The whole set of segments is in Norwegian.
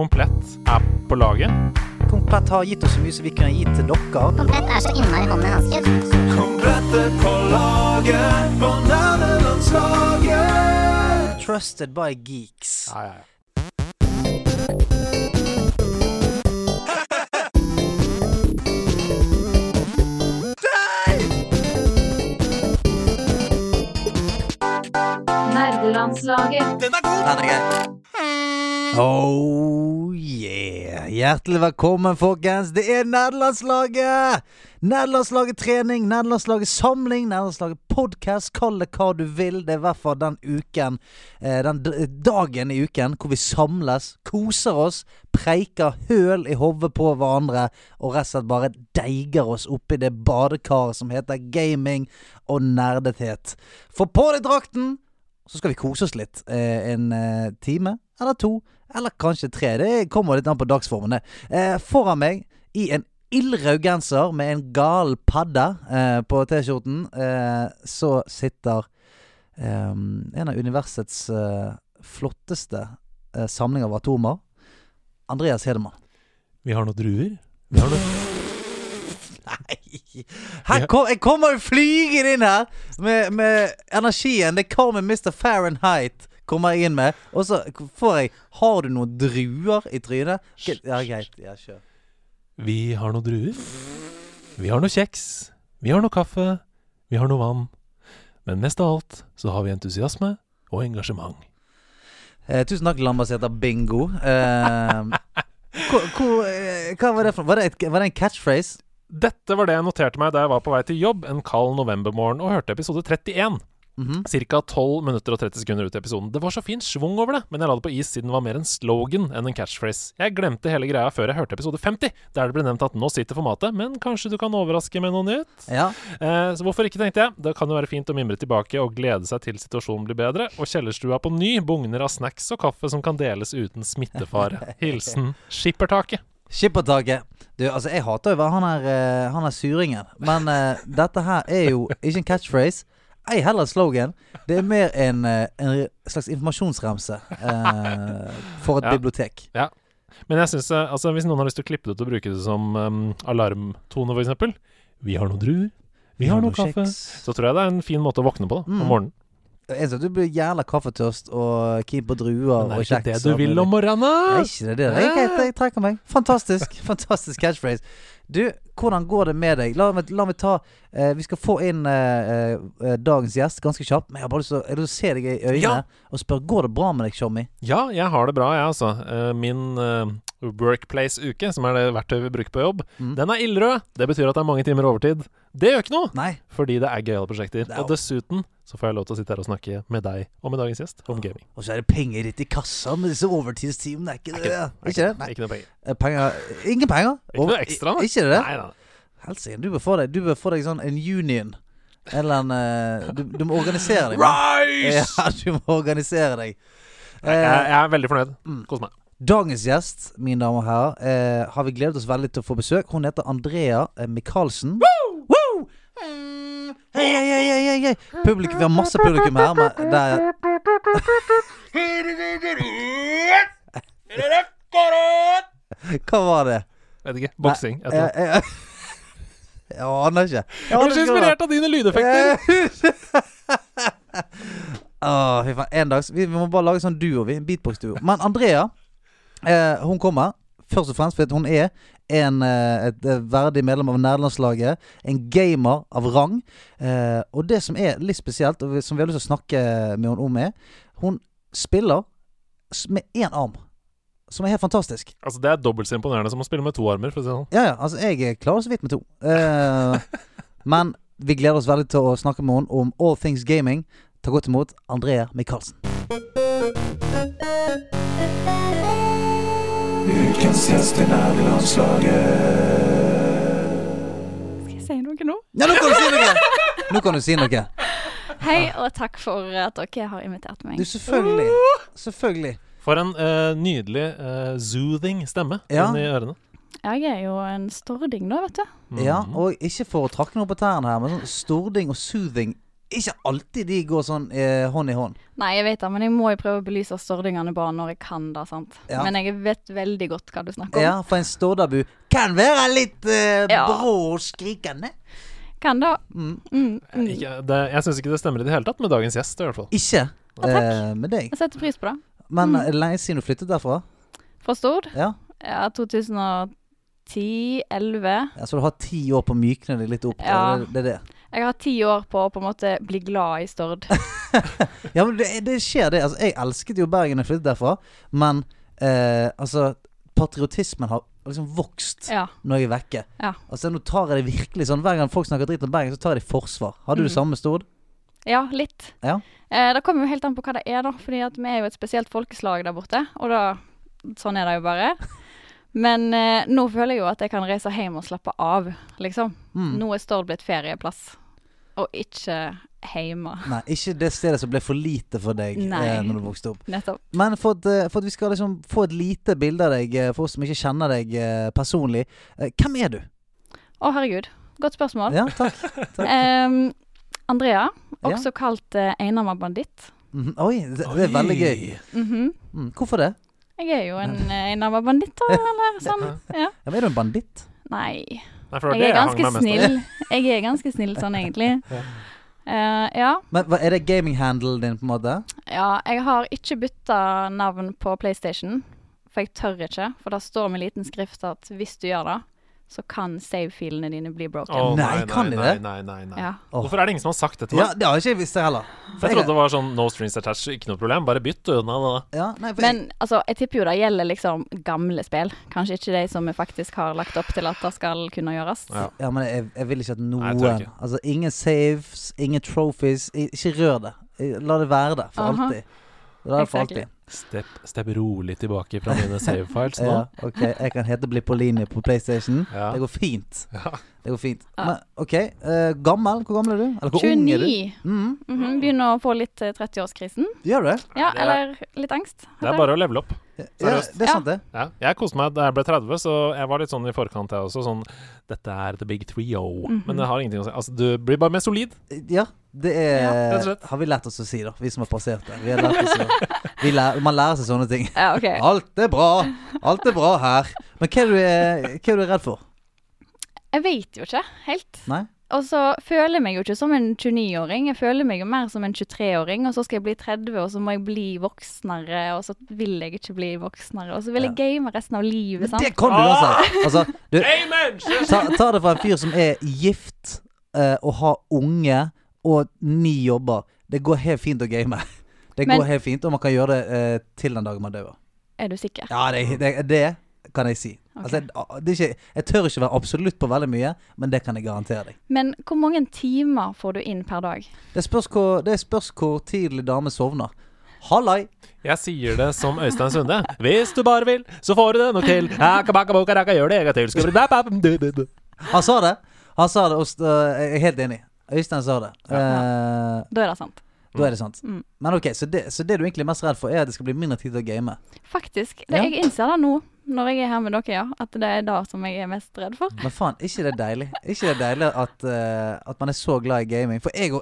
Komplett er på laget. Komplett har gitt oss så mye som vi kunne gitt til dere. Komplett er så innmari hånd i hanske. er på laget på nerdelandslaget. Trusted by geeks. Ja, ja, ja. Nerdelandslaget. Den er god! Den er grei. Oh yeah. Hjertelig velkommen, folkens. Det er Nederlandslaget! Nederlandslaget trening, Nederlandslaget samling, Nederlandslaget podkast. Kall det hva du vil. Det er i hvert fall den uken, eh, den dagen i uken hvor vi samles, koser oss, preiker høl i hodet på hverandre og rett og slett bare deiger oss oppi det badekaret som heter gaming og nerdethet. Få på deg drakten så skal vi kose oss litt. Eh, en eh, time eller to, eller kanskje tre. Det kommer litt an på dagsformen. Eh, foran meg, i en ildrød genser med en gal padde eh, på T-skjorten, eh, så sitter eh, en av universets eh, flotteste eh, samlinger av atomer. Andreas Hedemann. Vi har noen druer. Vi har noe Nei her kom, Jeg kommer flygende inn her med, med energien. Det kommer Mr. Fahrenheit. Kommer jeg inn med Og så får jeg Har du noen druer i trynet? Ja, greit. Ja, kjør. Vi har noen druer. Vi har noe kjeks. Vi har noe kaffe. Vi har noe vann. Men mest av alt så har vi entusiasme og engasjement. Eh, tusen takk, landbasert bingo. Eh, hvor, hvor, eh, hva var det for Var det, et, var det en catchphrase? Dette var det jeg noterte meg da jeg var på vei til jobb en kald novembermorgen og hørte episode 31. Mhm. Ca. 12 minutter og 30 sekunder ut i episoden. Det var så fin schwung over det, men jeg la det på is siden det var mer en slogan enn en catchphrase. Jeg glemte hele greia før jeg hørte episode 50, der det ble nevnt at nå sitter formatet, men kanskje du kan overraske med noe nytt? Ja. Eh, så hvorfor ikke, tenkte jeg. Det kan jo være fint å mimre tilbake og glede seg til situasjonen blir bedre. Og kjellerstua på ny bugner av snacks og kaffe som kan deles uten smittefare. Hilsen Skippertaket. Skippertaket. Du, altså, jeg hater jo han er, eh, han suringen. Men uh, dette her er jo ikke en catchphrase. Ei heller slogan. Det er mer en, eh, en slags informasjonsremse eh, for et Ja. bibliotek. Men jeg synes, eh, altså, hvis noen har lyst til å klippe det ut og bruke det som um, alarmtone, f.eks. Vi har noen druer. Vi har noe kaffe. kjeks. Så tror jeg det er en fin måte å våkne på da, Mm. om morgenen. Jeg synes du blir jævla kaffetørst og keen på druer Men Det er ikke det du og vil om morgenen? Ikke det det? Jeg, jeg, trekker meg. Fantastisk. Fantastisk catchphrase. Du, hvordan går det med deg? La meg, la meg ta eh, Vi skal få inn eh, eh, dagens gjest ganske kjapt. Men jeg har bare lyst til å se deg i øynene Ja. og spørre Går det bra med deg, Tjommi. Ja, jeg har det bra, jeg, altså. Uh, Min uh, Workplace-uke, som er det verktøyet vi bruker på jobb, Mm. den er ildrød. Det betyr at det er mange timer overtid. Det gjør ikke noe, Nei. fordi det er gøyale prosjekter. Det er Og dessuten så får jeg lov til å sitte her og snakke med deg og med dagens gjest om gaming. Og så er det penger ditt i kassa med disse overtidstimene. Er ikke det? Er Ikke det? Nei. Ikke noe penger. Eh, Penger Ingen penger? Ikke noe ekstra, da. Ikke det? Nei, nei. Helsike, du bør få deg Du bør få deg sånn en union. Eller en eh, du, du må organisere deg. Rise! Ja, du må organisere deg. Jeg, jeg er veldig fornøyd. Mm. Kos meg. Dagens gjest, mine damer og herrer, eh, har vi gledet oss veldig til å få besøk. Hun heter Andrea eh, Michaelsen. Mm, Hei, hei, hei, hei, hei. Publikum, vi har masse publikum her. Men der Hva var det? Vet ikke. Boksing. eller Jeg, jeg, jeg aner ikke. Jeg Jeg aner så det inspirert av dine lydeffekter. Åh, fy faen. En dag vi, vi må bare lage sånn duo, vi. En beatbox-duo. Men Andrea, eh, hun kommer først og fremst fordi hun er en, eh, et verdig medlem av nederlandslaget. En gamer av rang. Eh, og det som er litt spesielt, og som vi har lyst til å snakke med henne om, er Hun spiller med én arm. Som er helt fantastisk. Altså, det er dobbelt så imponerende som å spille med to armer, for å si sånn. Ja, ja, altså jeg klarer så vidt med to. Eh, men vi gleder oss veldig til å snakke med henne om all things gaming. Ta godt imot Andrea Michaelsen. Ukens gjest i nerdelandslaget. Skal jeg si noe nå? Ja, nå kan du si noe! Nå kan du si noe. Hei, og takk for at dere har invitert meg. Du, selvfølgelig. Selvfølgelig. For en uh, nydelig uh, soothing stemme Ja. inni ørene. Jeg er jo en stording, da, vet du. Mm. Ja, og ikke for å trakke noe på tærne her, men sånn stording og soothing ikke alltid de går sånn eh, hånd i hånd. Nei, jeg vet det, men jeg må jo prøve å belyse stordingene bare når jeg kan det, sant. Ja. Men jeg vet veldig godt hva du snakker om. Ja, for en stordabu kan være litt eh, Ja. brå og skrikende. Kan det. Mm. Mm, mm. Ikke, det, jeg syns ikke det stemmer i det hele tatt med dagens gjest, i hvert fall. Ikke takk. eh, med deg. Jeg setter pris på det. Men Mm. er det lenge siden du flyttet derfra? Fra Stord? Ja. Ja, 2010-11. ja Så du har ti år på å mykne deg litt opp? Ja. Det, det er det. Jeg har ti år på å på en måte bli glad i Stord. Ja, men det, det skjer, det. Altså, jeg elsket jo Bergen da jeg flyttet derfra, men eh, altså Patriotismen har liksom vokst Ja. når jeg er vekke. Ja. Altså Nå tar jeg det virkelig sånn Hver gang folk snakker dritt om Bergen, så tar jeg det i forsvar. Hadde du det Mm. samme, Stord? Ja, litt. Ja. Eh, det kommer jo helt an på hva det er, da. Fordi at vi er jo et spesielt folkeslag der borte. Og da Sånn er det jo bare. Men eh, nå føler jeg jo at jeg kan reise hjem og slappe av, liksom. Mm. Nå er Stord blitt ferieplass, og ikke hjemme. Nei, ikke det stedet som ble for lite for deg Nei. eh, når du vokste opp. Nettopp. Men for at, eh, for at vi skal liksom få et lite bilde av deg, eh, for oss som ikke kjenner deg eh, personlig. Eh, hvem er du? Å, herregud. Godt spørsmål. Ja, takk. takk. um, Andrea, Ja. også kalt uh, Einarma banditt. Mhm. Oi, det, det er veldig gøy. Mhm. Mm. Hvorfor det? Jeg er jo en uh, banditt, eller sånn. Ja. Ja, men er du en banditt? Nei. Nei, Jeg er jeg ganske snill. Jeg er ganske snill sånn, egentlig. Ja. Eh, ja. Men hva, Er det gaming-handelen din, på en måte? ja. Jeg har ikke bytta navn på PlayStation, for jeg tør ikke. For det står med liten skrift at hvis du gjør det, så kan save-filene dine bli broken. Oh, Nei, kan de nei, det? Nei, nei, nei. Ja. Oh. Hvorfor er det ingen som har sagt det til Ja. Det har ikke jeg visst det heller. For jeg trodde det var sånn no strings attached, ikke noe problem. Bare bytt. Nei, nei, nei. ja, nei, for Men altså, jeg tipper jo det gjelder liksom gamle spill. Kanskje ikke de som vi faktisk har lagt opp til at det skal kunne gjøres. Ja. ja, men jeg, jeg vil ikke at Nei, noen jeg ikke. Altså, ingen saves, ingen trophies. Ikke rør det. La det være der for Aha. alltid. La det for Exactly. alltid. Step, step rolig tilbake fra mine save files nå. Ja, ok, Jeg kan hete Bli på linje på PlayStation. Ja. Det går fint. Ja. Det går fint. Ja. Men OK, uh, gammel? Hvor gammel er du? Eller hvor ung er du? 29. Mm, -hmm. begynner å få litt eh, 30-årskrisen. gjør du det? Ja, det er- eller litt angst. Det er bare å levele opp. Ja, det er sant, det. Ja. Jeg koste meg da jeg ble 30, så jeg var litt sånn i forkant, jeg også. Sånn Dette er the big trio. Mhm. Men det har ingenting å si. Altså, du blir bare mer solid. Ja, det er Ja. Har vi lært oss å si, da. Vi som har passert det. Vi har lært oss å, vi lær, man lærer seg sånne ting. Ja, OK. Alt er bra. Alt er bra her. Men hva er du, er, hva er du redd for? Jeg vet jo ikke helt. Nei? Og så føler jeg meg jo ikke som en 29-åring. Jeg føler meg jo mer som en 23-åring, og så skal jeg bli 30, og så må jeg bli voksnere, og så vil jeg ikke bli voksnere, og så vil jeg game resten av livet, Men sant. det kan du også! Altså, du, Amen! ta, ta det fra en fyr som er gift uh, og har unge og ni jobber. Det går helt fint å game. Det Men- går helt fint, og man kan gjøre det uh, til den dagen man dør. Er du sikker? Ja, det, det, det kan jeg si. Ok. Altså, jeg, det er ikke, jeg tør ikke være absolutt på veldig mye, men det kan jeg garantere deg. Men hvor mange timer får du inn per dag? Det spørs hvor, det spørs hvor tidlig dame sovner. Hallai! Jeg sier det som Øystein Sunde. Hvis du bare vil, så får du det nok til. Gjør det en gang til. Han sa det. Han sa det, og jeg er helt enig. Øystein sa det. Eh, Da er det sant. da er det sant. Mm. Men ok, så det, så det du egentlig er mest redd for, er at det skal bli mindre tid til å game? Faktisk. Det, Ja. Jeg innser det nå, når jeg er her med dere, ja. At det er det som jeg er mest redd for. Men faen, ikke det er deilig? Ikke det er deilig at, uh, at man er så glad i gaming? For jeg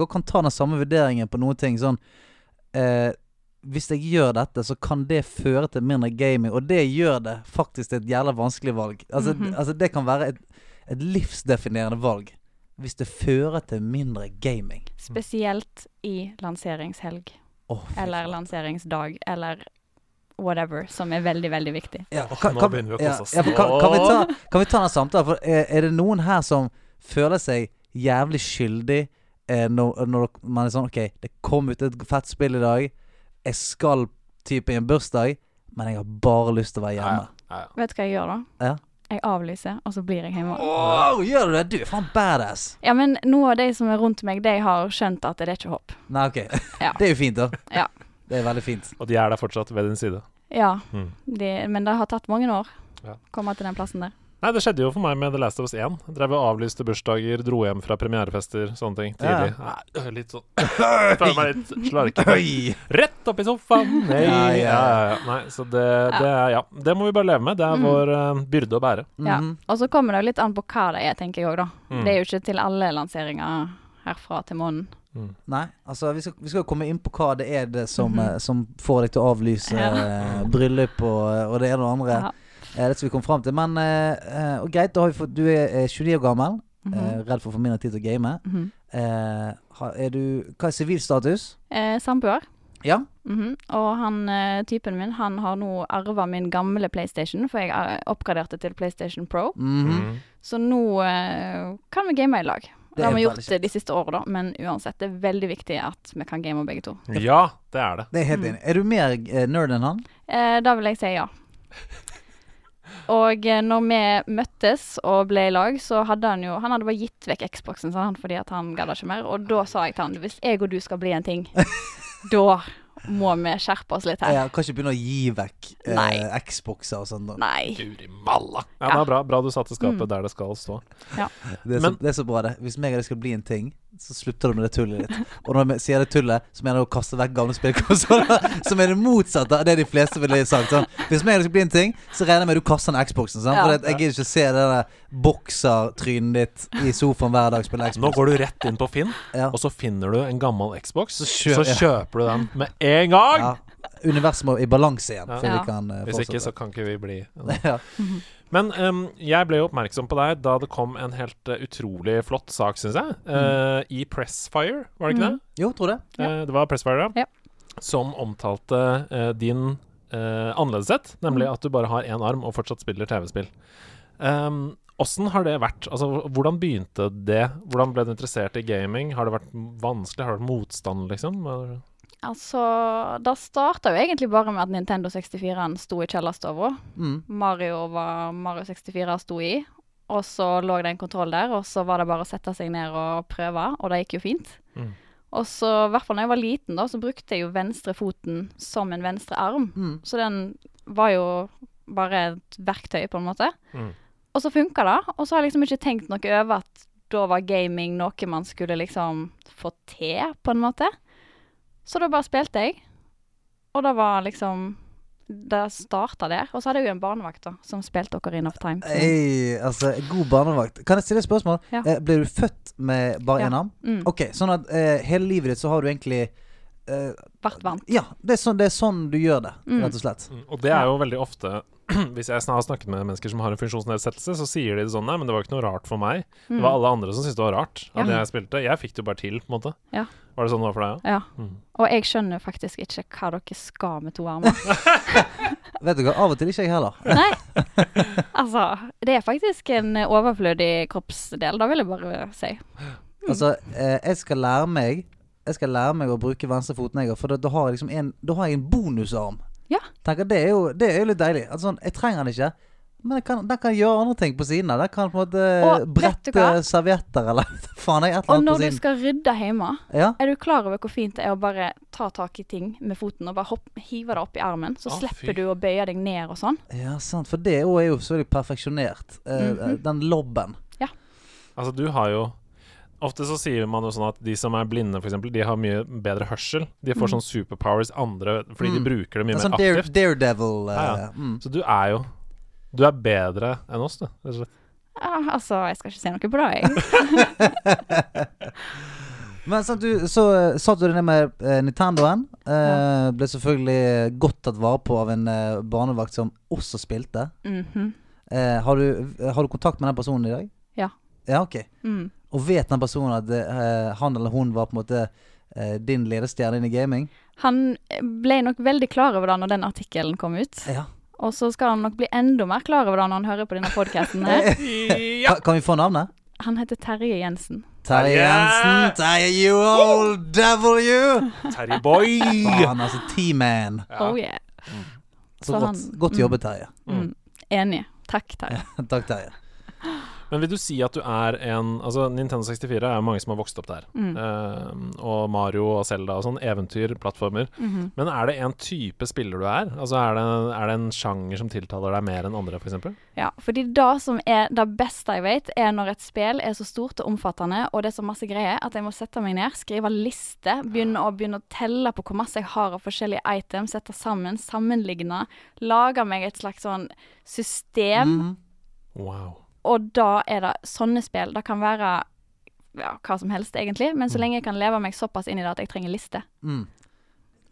òg kan ta den samme vurderingen på noen ting. Sånn uh, Hvis jeg gjør dette, så kan det føre til mindre gaming, og det gjør det faktisk til et jævla vanskelig valg. Altså, Mhm. altså Det kan være et, et livsdefinerende valg. Hvis det fører til mindre gaming. Spesielt i lanseringshelg. Oh, Eller lanseringsdag. Eller whatever, som er veldig, veldig viktig. Ja, kan, kan, ja, ja, kan, kan, vi ta, kan vi ta en samtale? For er, er det noen her som føler seg jævlig skyldig eh, når, når man er sånn OK, det kom ut et fett spill i dag. Jeg skal type i en bursdag, men jeg har bare lyst til å være hjemme. ja, ja. Vet du hva jeg gjør da? Ja. Jeg avlyser, og så blir jeg hjemme. Åh, gjør du det? Du er faen badass. Ja, men noen av de som er rundt meg, de har skjønt at det er ikke håp. Nei, OK. Ja. Det er jo fint, da. Ja. Det er veldig fint. Og de er der fortsatt ved din side. Ja, Mm. de, men det har tatt mange år Ja. å komme til den plassen der. Nei, det skjedde jo for meg med The Last of Us 1. Drev og avlyste bursdager, dro hjem fra premierefester, sånne ting. Ja. Tidlig. Nei, litt sånn Føler meg litt slarkete. Rett opp i sofaen! Nei. Ja, Ja, ja, ja, ja. ja. Nei, så det, det er Ja. Det må vi bare leve med. Det er Mm. vår uh, byrde å bære. Ja. Mhm. Og så kommer det jo litt an på hva det er, tenker jeg òg, da. Mm. Det er jo ikke til alle lanseringer herfra til månen. Mm. Nei, altså vi skal, vi skal komme inn på hva det er det som, mm -hmm. som får deg til å avlyse Ja. eh, bryllup og, og det ene og det andre. Ja. Eh, det skal vi komme fram til. Men eh, eh, og greit, da har vi fått, du er eh, 29 år gammel. Mhm. eh, redd for å få mindre tid til å game. Mhm. Eh, har- er du, hva er sivilstatus? Eh, Samboer. Ja? Mhm. Og han eh, typen min, han har nå arva min gamle PlayStation, for jeg eh, oppgraderte til PlayStation Pro. Mm -hmm. Så nå eh, kan vi game i lag. Det Det har vi gjort det de siste årene, da. Men uansett, det er veldig viktig at vi kan game begge to. Ja, det er det. Det er helt Mm. enig. Er du mer eh, nerd enn han? Eh, da vil jeg si ja. Og eh, når vi møttes og ble i lag, så hadde han jo Han hadde bare gitt vekk Xboxen sa han, fordi at han gadd ikke mer. Og da sa jeg til han hvis jeg og du skal bli en ting, da må vi skjerpe oss litt her. Ja, kan ikke begynne å gi vekk eh. Xboxer og sånn. Nei. Guri malla. Ja, Ja. det er bra. Bra du satte skapet Mm. der det skal stå. Det er, Men- det er så bra, det. Hvis meg og det skal bli en ting, så slutter du med det tullet ditt. Og når jeg sier det tullet, så mener jeg å kaste vekk gamle spillkonsoller. Som er det motsatte av det de fleste ville sagt. Sånn. Hvis meg og skal bli en ting, så regner jeg med at du kaster den Xboxen. Sånn. For jeg gidder ikke se det der boksertrynet ditt i sofaen hver dag spille Xbox. Nå går du rett inn på Finn, Ja. og så finner du en gammel Xbox. Så Så, kjø- ja. kjøper du den med en gang! Ja. Universet må i balanse igjen. Ja. Vi kan uh, Hvis ikke, så kan ikke vi bli ja. Men um, jeg ble jo oppmerksom på deg da det kom en helt uh, utrolig flott sak, syns jeg. eh, I Pressfire, var det ikke det? Jo, tror det. Ja. det? Det var Pressfire, ja. Som omtalte din uh, annerledeshet, nemlig mm. at du bare har én arm og fortsatt spiller TV-spill. Um, Åssen har det vært? Altså, Hvordan begynte det? Hvordan ble du interessert i gaming? Har det vært vanskelig? Har det vært motstand, liksom? Altså, det starta jo egentlig bare med at Nintendo 64-en sto i kjellerstova. Mm. Mario var Mario 64 sto i. Og så lå det en kontroll der, og så var det bare å sette seg ned og prøve, og det gikk jo fint. Mm. Og så, i hvert fall da jeg var liten, da, så brukte jeg jo venstrefoten som en venstre arm. Mm. Så den var jo bare et verktøy, på en måte. Mm. Og så funka det. Og så har jeg liksom ikke tenkt noe over at da var gaming noe man skulle liksom få til, på en måte. Så da bare spilte jeg. Og det var liksom Det starta der. Og så hadde jeg jo en barnevakt da, som spilte Ocarina of Time. Hey, altså, god barnevakt. Kan jeg stille et spørsmål? Ja. Eh, ble du født med bare Ja. én arm? mm, Ok, sånn at eh, hele livet ditt så har du egentlig eh, Vært vant. Ja, det er, sånn, det er sånn du gjør det, Mm. rett og slett. Mm, Og det er jo veldig ofte Hvis jeg sn- har snakket med mennesker som har en funksjonsnedsettelse, så sier de det sånn Nei, men det var ikke noe rart for meg. Det Mm. var alle andre som syntes det var rart at Ja. jeg spilte. Jeg fikk det jo bare til, på en måte. Ja. Var det sånn det var for deg òg? Ja. Mm. Og jeg skjønner faktisk ikke hva dere skal med to armer. Vet du hva, av og til ikke jeg heller. Nei. Altså, det er faktisk en overflødig kroppsdel, da vil jeg bare si. Altså, eh, jeg skal lære meg Jeg skal lære meg å bruke venstrefoten, jeg for da, da har jeg liksom en Da har jeg en bonusarm. Ja. Tenker, det er jo Det er jo litt deilig. Altså, sånn, jeg trenger den ikke. Men den kan, den kan gjøre andre ting på siden av. Den kan på en måte Og brette servietter eller faen. Jeg, et eller annet Og når på du skal rydde hjemme, Ja. er du klar over hvor fint det er å bare ta tak i ting med foten og bare hopp, hive det opp i armen? Så fy. slipper du å bøye deg ned og sånn. ja, sant. For det er jo selvfølgelig perfeksjonert. Mm -hmm. Den lobben. Ja. Altså, du har jo Ofte så sier man jo sånn at de som er blinde, eksempel, de har mye bedre hørsel. De får Mm. sånn superpowers andre fordi de Mm. bruker det mye En mer sånn dare, aktivt. daredevil. Uh, Ja, ja. Mm. Så du er jo Du er bedre enn oss, du. Rett og slett. Ja, altså, jeg skal ikke si noe på det, jeg. Men sant, du, så uh, satt du deg ned med uh, Nintendoen. Eh, Ble selvfølgelig godt tatt vare på av en uh, barnevakt som også spilte. -hmm. Eh, har, du, har du kontakt med den personen i dag? Ja. Ja, ok. mm. Og vet den personen at eh, han eller hun var på en måte eh, din ledestjerne inn i gaming? Han ble nok veldig klar over det når den artikkelen kom ut. Ja. Og så skal han nok bli enda mer klar over det når han hører på denne podkasten her. Ja. Kan, vi få navnet? Han heter Terje Jensen. Terje! Jensen. Terje, you old devil, you! Terje Boy! Faen, altså. T-man. Ja. Oh yeah. Så, Så godt, han- godt mm. jobbet, Terje. Mm. Enig. Takk, Terje. Takk, Terje. Men vil du si at du er en Altså, Nintendo 64 er mange som har vokst opp der. Mm. Uh, og Mario og Zelda og sånn. Eventyrplattformer. Mhm. Men er det en type spiller du er? Altså Er det, er det en sjanger som tiltaler deg mer enn andre, f.eks.? Ja, fordi det som er det beste jeg vet, er når et spill er så stort og omfattende, og det er så masse greier, at jeg må sette meg ned, skrive liste, begynne å, begynne å telle på hvor masse jeg har av forskjellige items, sette sammen, sammenligne, lage meg et slags sånn system, Mm. Wow. Og da er det sånne spill. Det kan være ja, hva som helst, egentlig. Men så lenge jeg kan leve meg såpass inn i det at jeg trenger liste. Mm.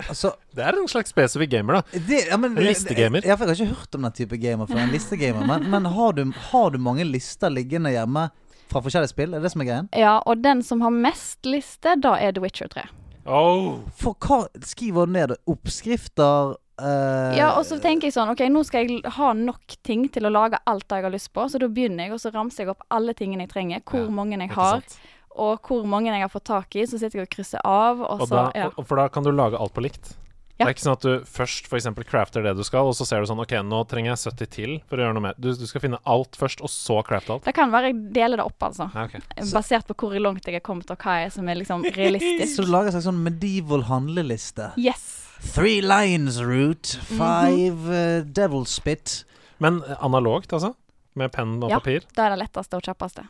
Altså Det er en slags spesifikk gamer, da. det, ja, men, En listegamer. Jeg, jeg, har ikke hørt om den type gamer før. En listegamer. Men, men har, du, har du mange lister liggende hjemme fra forskjellige spill? Er det det som er greien? Ja, og den som har mest liste, da er The Witcher 3. Oh. For hva Skriver du ned oppskrifter? Eh, Ja, og så tenker jeg sånn OK, nå skal jeg ha nok ting til å lage alt det jeg har lyst på, så da begynner jeg, og så ramser jeg opp alle tingene jeg trenger, hvor Ja, mange jeg har, sant? og hvor mange jeg har fått tak i. Så sitter jeg og krysser av, og, Og så da, ja. og, for da kan du lage alt på likt. Ja. Det er ikke sånn at du først eksempel crafter det du skal, og så ser du sånn OK, nå trenger jeg 70 til for å gjøre noe mer. Du, du skal finne alt først, og så crafte alt. Det kan være jeg deler det opp, altså. Ja, okay. Basert på hvor langt jeg er kommet, og hva er som er liksom realistisk. Så du lager en slags sånn medieval handleliste? Yes. Three lines route, Mhm. five uh, devil spit. Men eh, analogt, altså? Med penn og Ja. papir? Da er det letteste og kjappeste.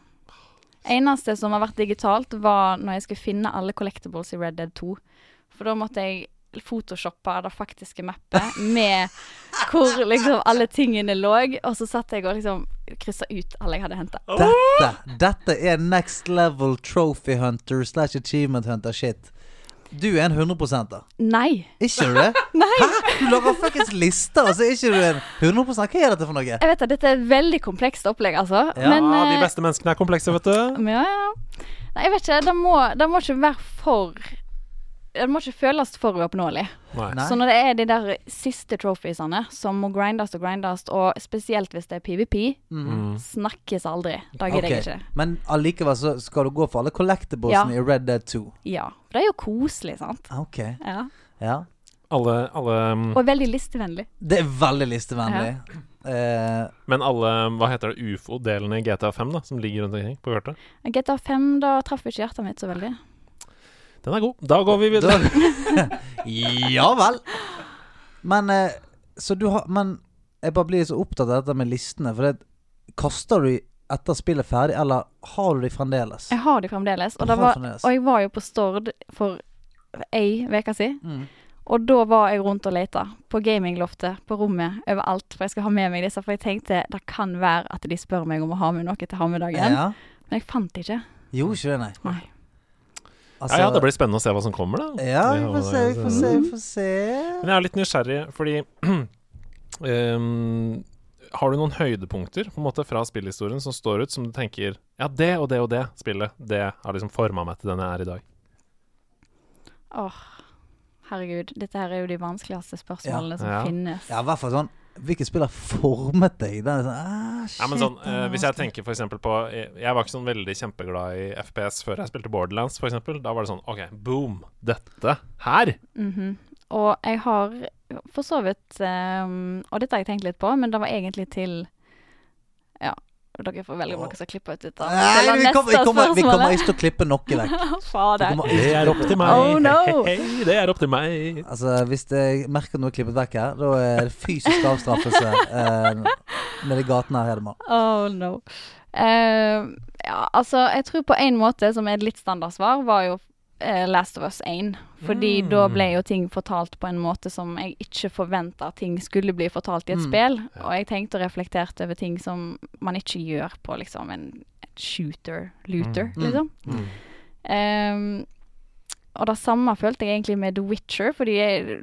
Eneste som har vært digitalt, var når jeg skulle finne alle collectibles i Red Dead 2. For da måtte jeg photoshoppe det faktiske mappet med hvor liksom alle tingene lå, og så satt jeg og liksom kryssa ut alle jeg hadde henta. Dette, dette er next level trophy hunter slash achievement hunter shit. Du er en 100 Nei. Ikke du det? Nei. Hæ? Du lager fuckings lister, og så er ikke du en 100 Hva er dette for noe? Jeg vet at dette er et veldig komplekst opplegg, altså. Ja, Men de eh, beste menneskene er komplekse, vet du. Ja, ja. Nei, jeg vet ikke. Det må, det må ikke være for Det må ikke føles for uoppnåelig. Så når det er de der siste trophiesene som må grindes og grindes, og spesielt hvis det er PVP, Mm. snakkes aldri. Da gidder jeg ikke. Men allikevel så skal du gå for alle collectiblesene Ja. i Red Dead 2. Ja. For det er jo koselig, sant. Ok, Ja. ja. Alle, alle um... Og veldig listevennlig. Det er veldig listevennlig. Eh, Men alle, hva heter det, ufo-delene i GTA 5 da, som ligger rundt omkring på hjertet? GTA 5, da traff ikke hjertet mitt så veldig. Den er god. Da går vi videre. ja vel. Men eh, Så du har Men jeg bare blir så opptatt av dette med listene. For det kaster du etter spillet er ferdig, eller har du de fremdeles? Jeg har de fremdeles. Og, det var, fremdeles. og jeg var jo på Stord for ei uke siden. Mm. Og da var jeg rundt og leita. På gamingloftet, på rommet, overalt. For jeg skal ha med meg disse. For jeg tenkte det kan være at de spør meg om å ha med noe til hammedagen. Ja. Men jeg fant ikke. Jo, ikke det, nei. Nei. Altså, ja, ja, Det blir spennende å se hva som kommer, da. Ja, vi får se, vi får se. Vi får se. Men jeg er litt nysgjerrig, fordi um, Har du noen høydepunkter på en måte fra spillhistorien som står ut, som du tenker Ja, det og det og det spillet, det har liksom forma meg til den jeg er i dag. Åh, herregud. Dette her er jo de vanskeligste spørsmålene som Ja. finnes. Ja, i hvert fall sånn Hvilke spill har formet deg? Det er sånn, ah, Ja, men sånn, eh, Hvis jeg tenker for eksempel på Jeg, jeg var ikke sånn veldig kjempeglad i FPS før jeg spilte Borderlands, for eksempel. Da var det sånn OK, boom. Dette her. Mhm. Og jeg har for så vidt um, Og dette har jeg tenkt litt på, men det var egentlig til Ja, dere får velge om dere skal klippe ut dette. Nei, vi kommer, vi, kommer, vi kommer ikke til å klippe noe vekk. Fader. Det er opp til meg. Oh, no. Hei, hei, det er opp til meg. Altså, Hvis jeg merker noe klippet vekk her, da er det fysisk avstraffelse eh, nede i gaten her. Oh no. Uh, ja, altså, jeg tror på en måte, som er et litt standardsvar, var jo eh, Last of Us 1. Fordi Mm. da ble jo ting fortalt på en måte som jeg ikke forventa ting skulle bli fortalt i et Mm. spill. Og jeg tenkte og reflekterte over ting som man ikke gjør på liksom en shooter, looter, Mm. liksom. Ehm, og det samme følte jeg egentlig med The Witcher, fordi jeg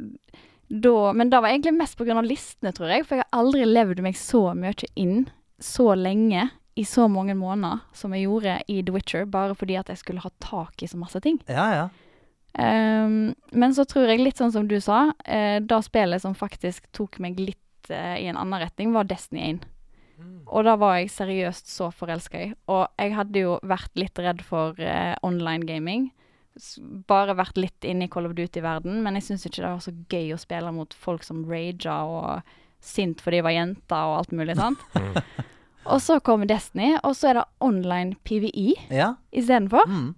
da, Men det var egentlig mest pga. listene, tror jeg. For jeg har aldri levd meg så mye inn så lenge i så mange måneder som jeg gjorde i The Witcher, bare fordi at jeg skulle ha tak i så masse ting. Ja, ja. Um, men så tror jeg, litt sånn som du sa, uh, da spillet som faktisk tok meg litt uh, i en annen retning, var Destiny 1. Og da var jeg seriøst så forelska i. Og jeg hadde jo vært litt redd for uh, online gaming. Bare vært litt inne i Call of Duty-verden, men jeg syns ikke det var så gøy å spille mot folk som rager og sint fordi de var jenter og alt mulig, sant. Og så kommer Destiny, og så er det online PVI Ja. istedenfor. Mm.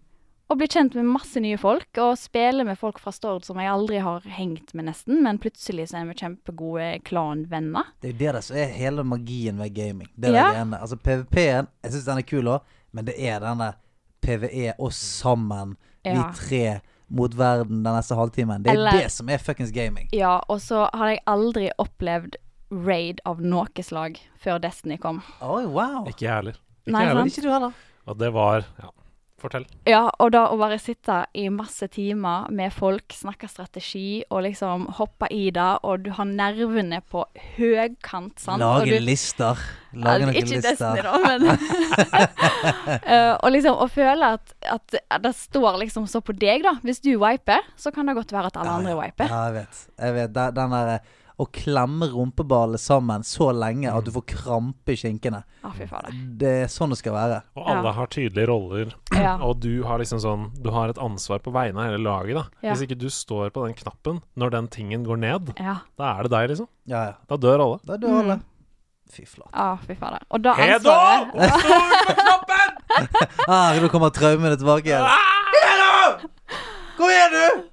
Og blir kjent med masse nye folk, og spiller med folk fra Stord som jeg aldri har hengt med, nesten. Men plutselig så er vi kjempegode klanvenner. Det er jo det der som er hele magien ved gaming. Det er Ja. det ene. Altså PVP-en, jeg syns den er kul òg, men det er denne PVE oss sammen, Ja. vi tre mot verden den neste halvtimen. Det er Eller- det som er fuckings gaming. Ja, og så har jeg aldri opplevd raid av noe slag før Destiny kom. Oi, wow. Ikke jeg heller. Ikke Nei, jeg heller. Ikke du heller. Og det var ja. Fortell. Ja, og da å bare sitte i masse timer med folk, snakke strategi og liksom hoppe i det, og du har nervene på høykant, sant. Lage du, lister. Lage noen ikke lister. Destiny, da, men uh, Og liksom å føle at, at det står liksom så på deg, da. Hvis du wiper, så kan det godt være at alle andre wiper. Ja, jeg vet. Jeg vet. Den, derre der eh, å klemme rumpeballene sammen så lenge at du får krampe i skinkene. Ah. Det er sånn det skal være. Og alle Ja. har tydelige roller, Ja. og du har liksom sånn Du har et ansvar på vegne av hele laget, da. Ja. Hvis ikke du står på den knappen når den tingen går ned, Ja. da er det deg, liksom. Ja, ja. Da dør alle. Da dør alle. Fy flate. Ah, fy fader. Og da Hedo! ansvaret Stå på knappen! Ah, nå kommer traumene tilbake igjen. Ah! Hvor er du?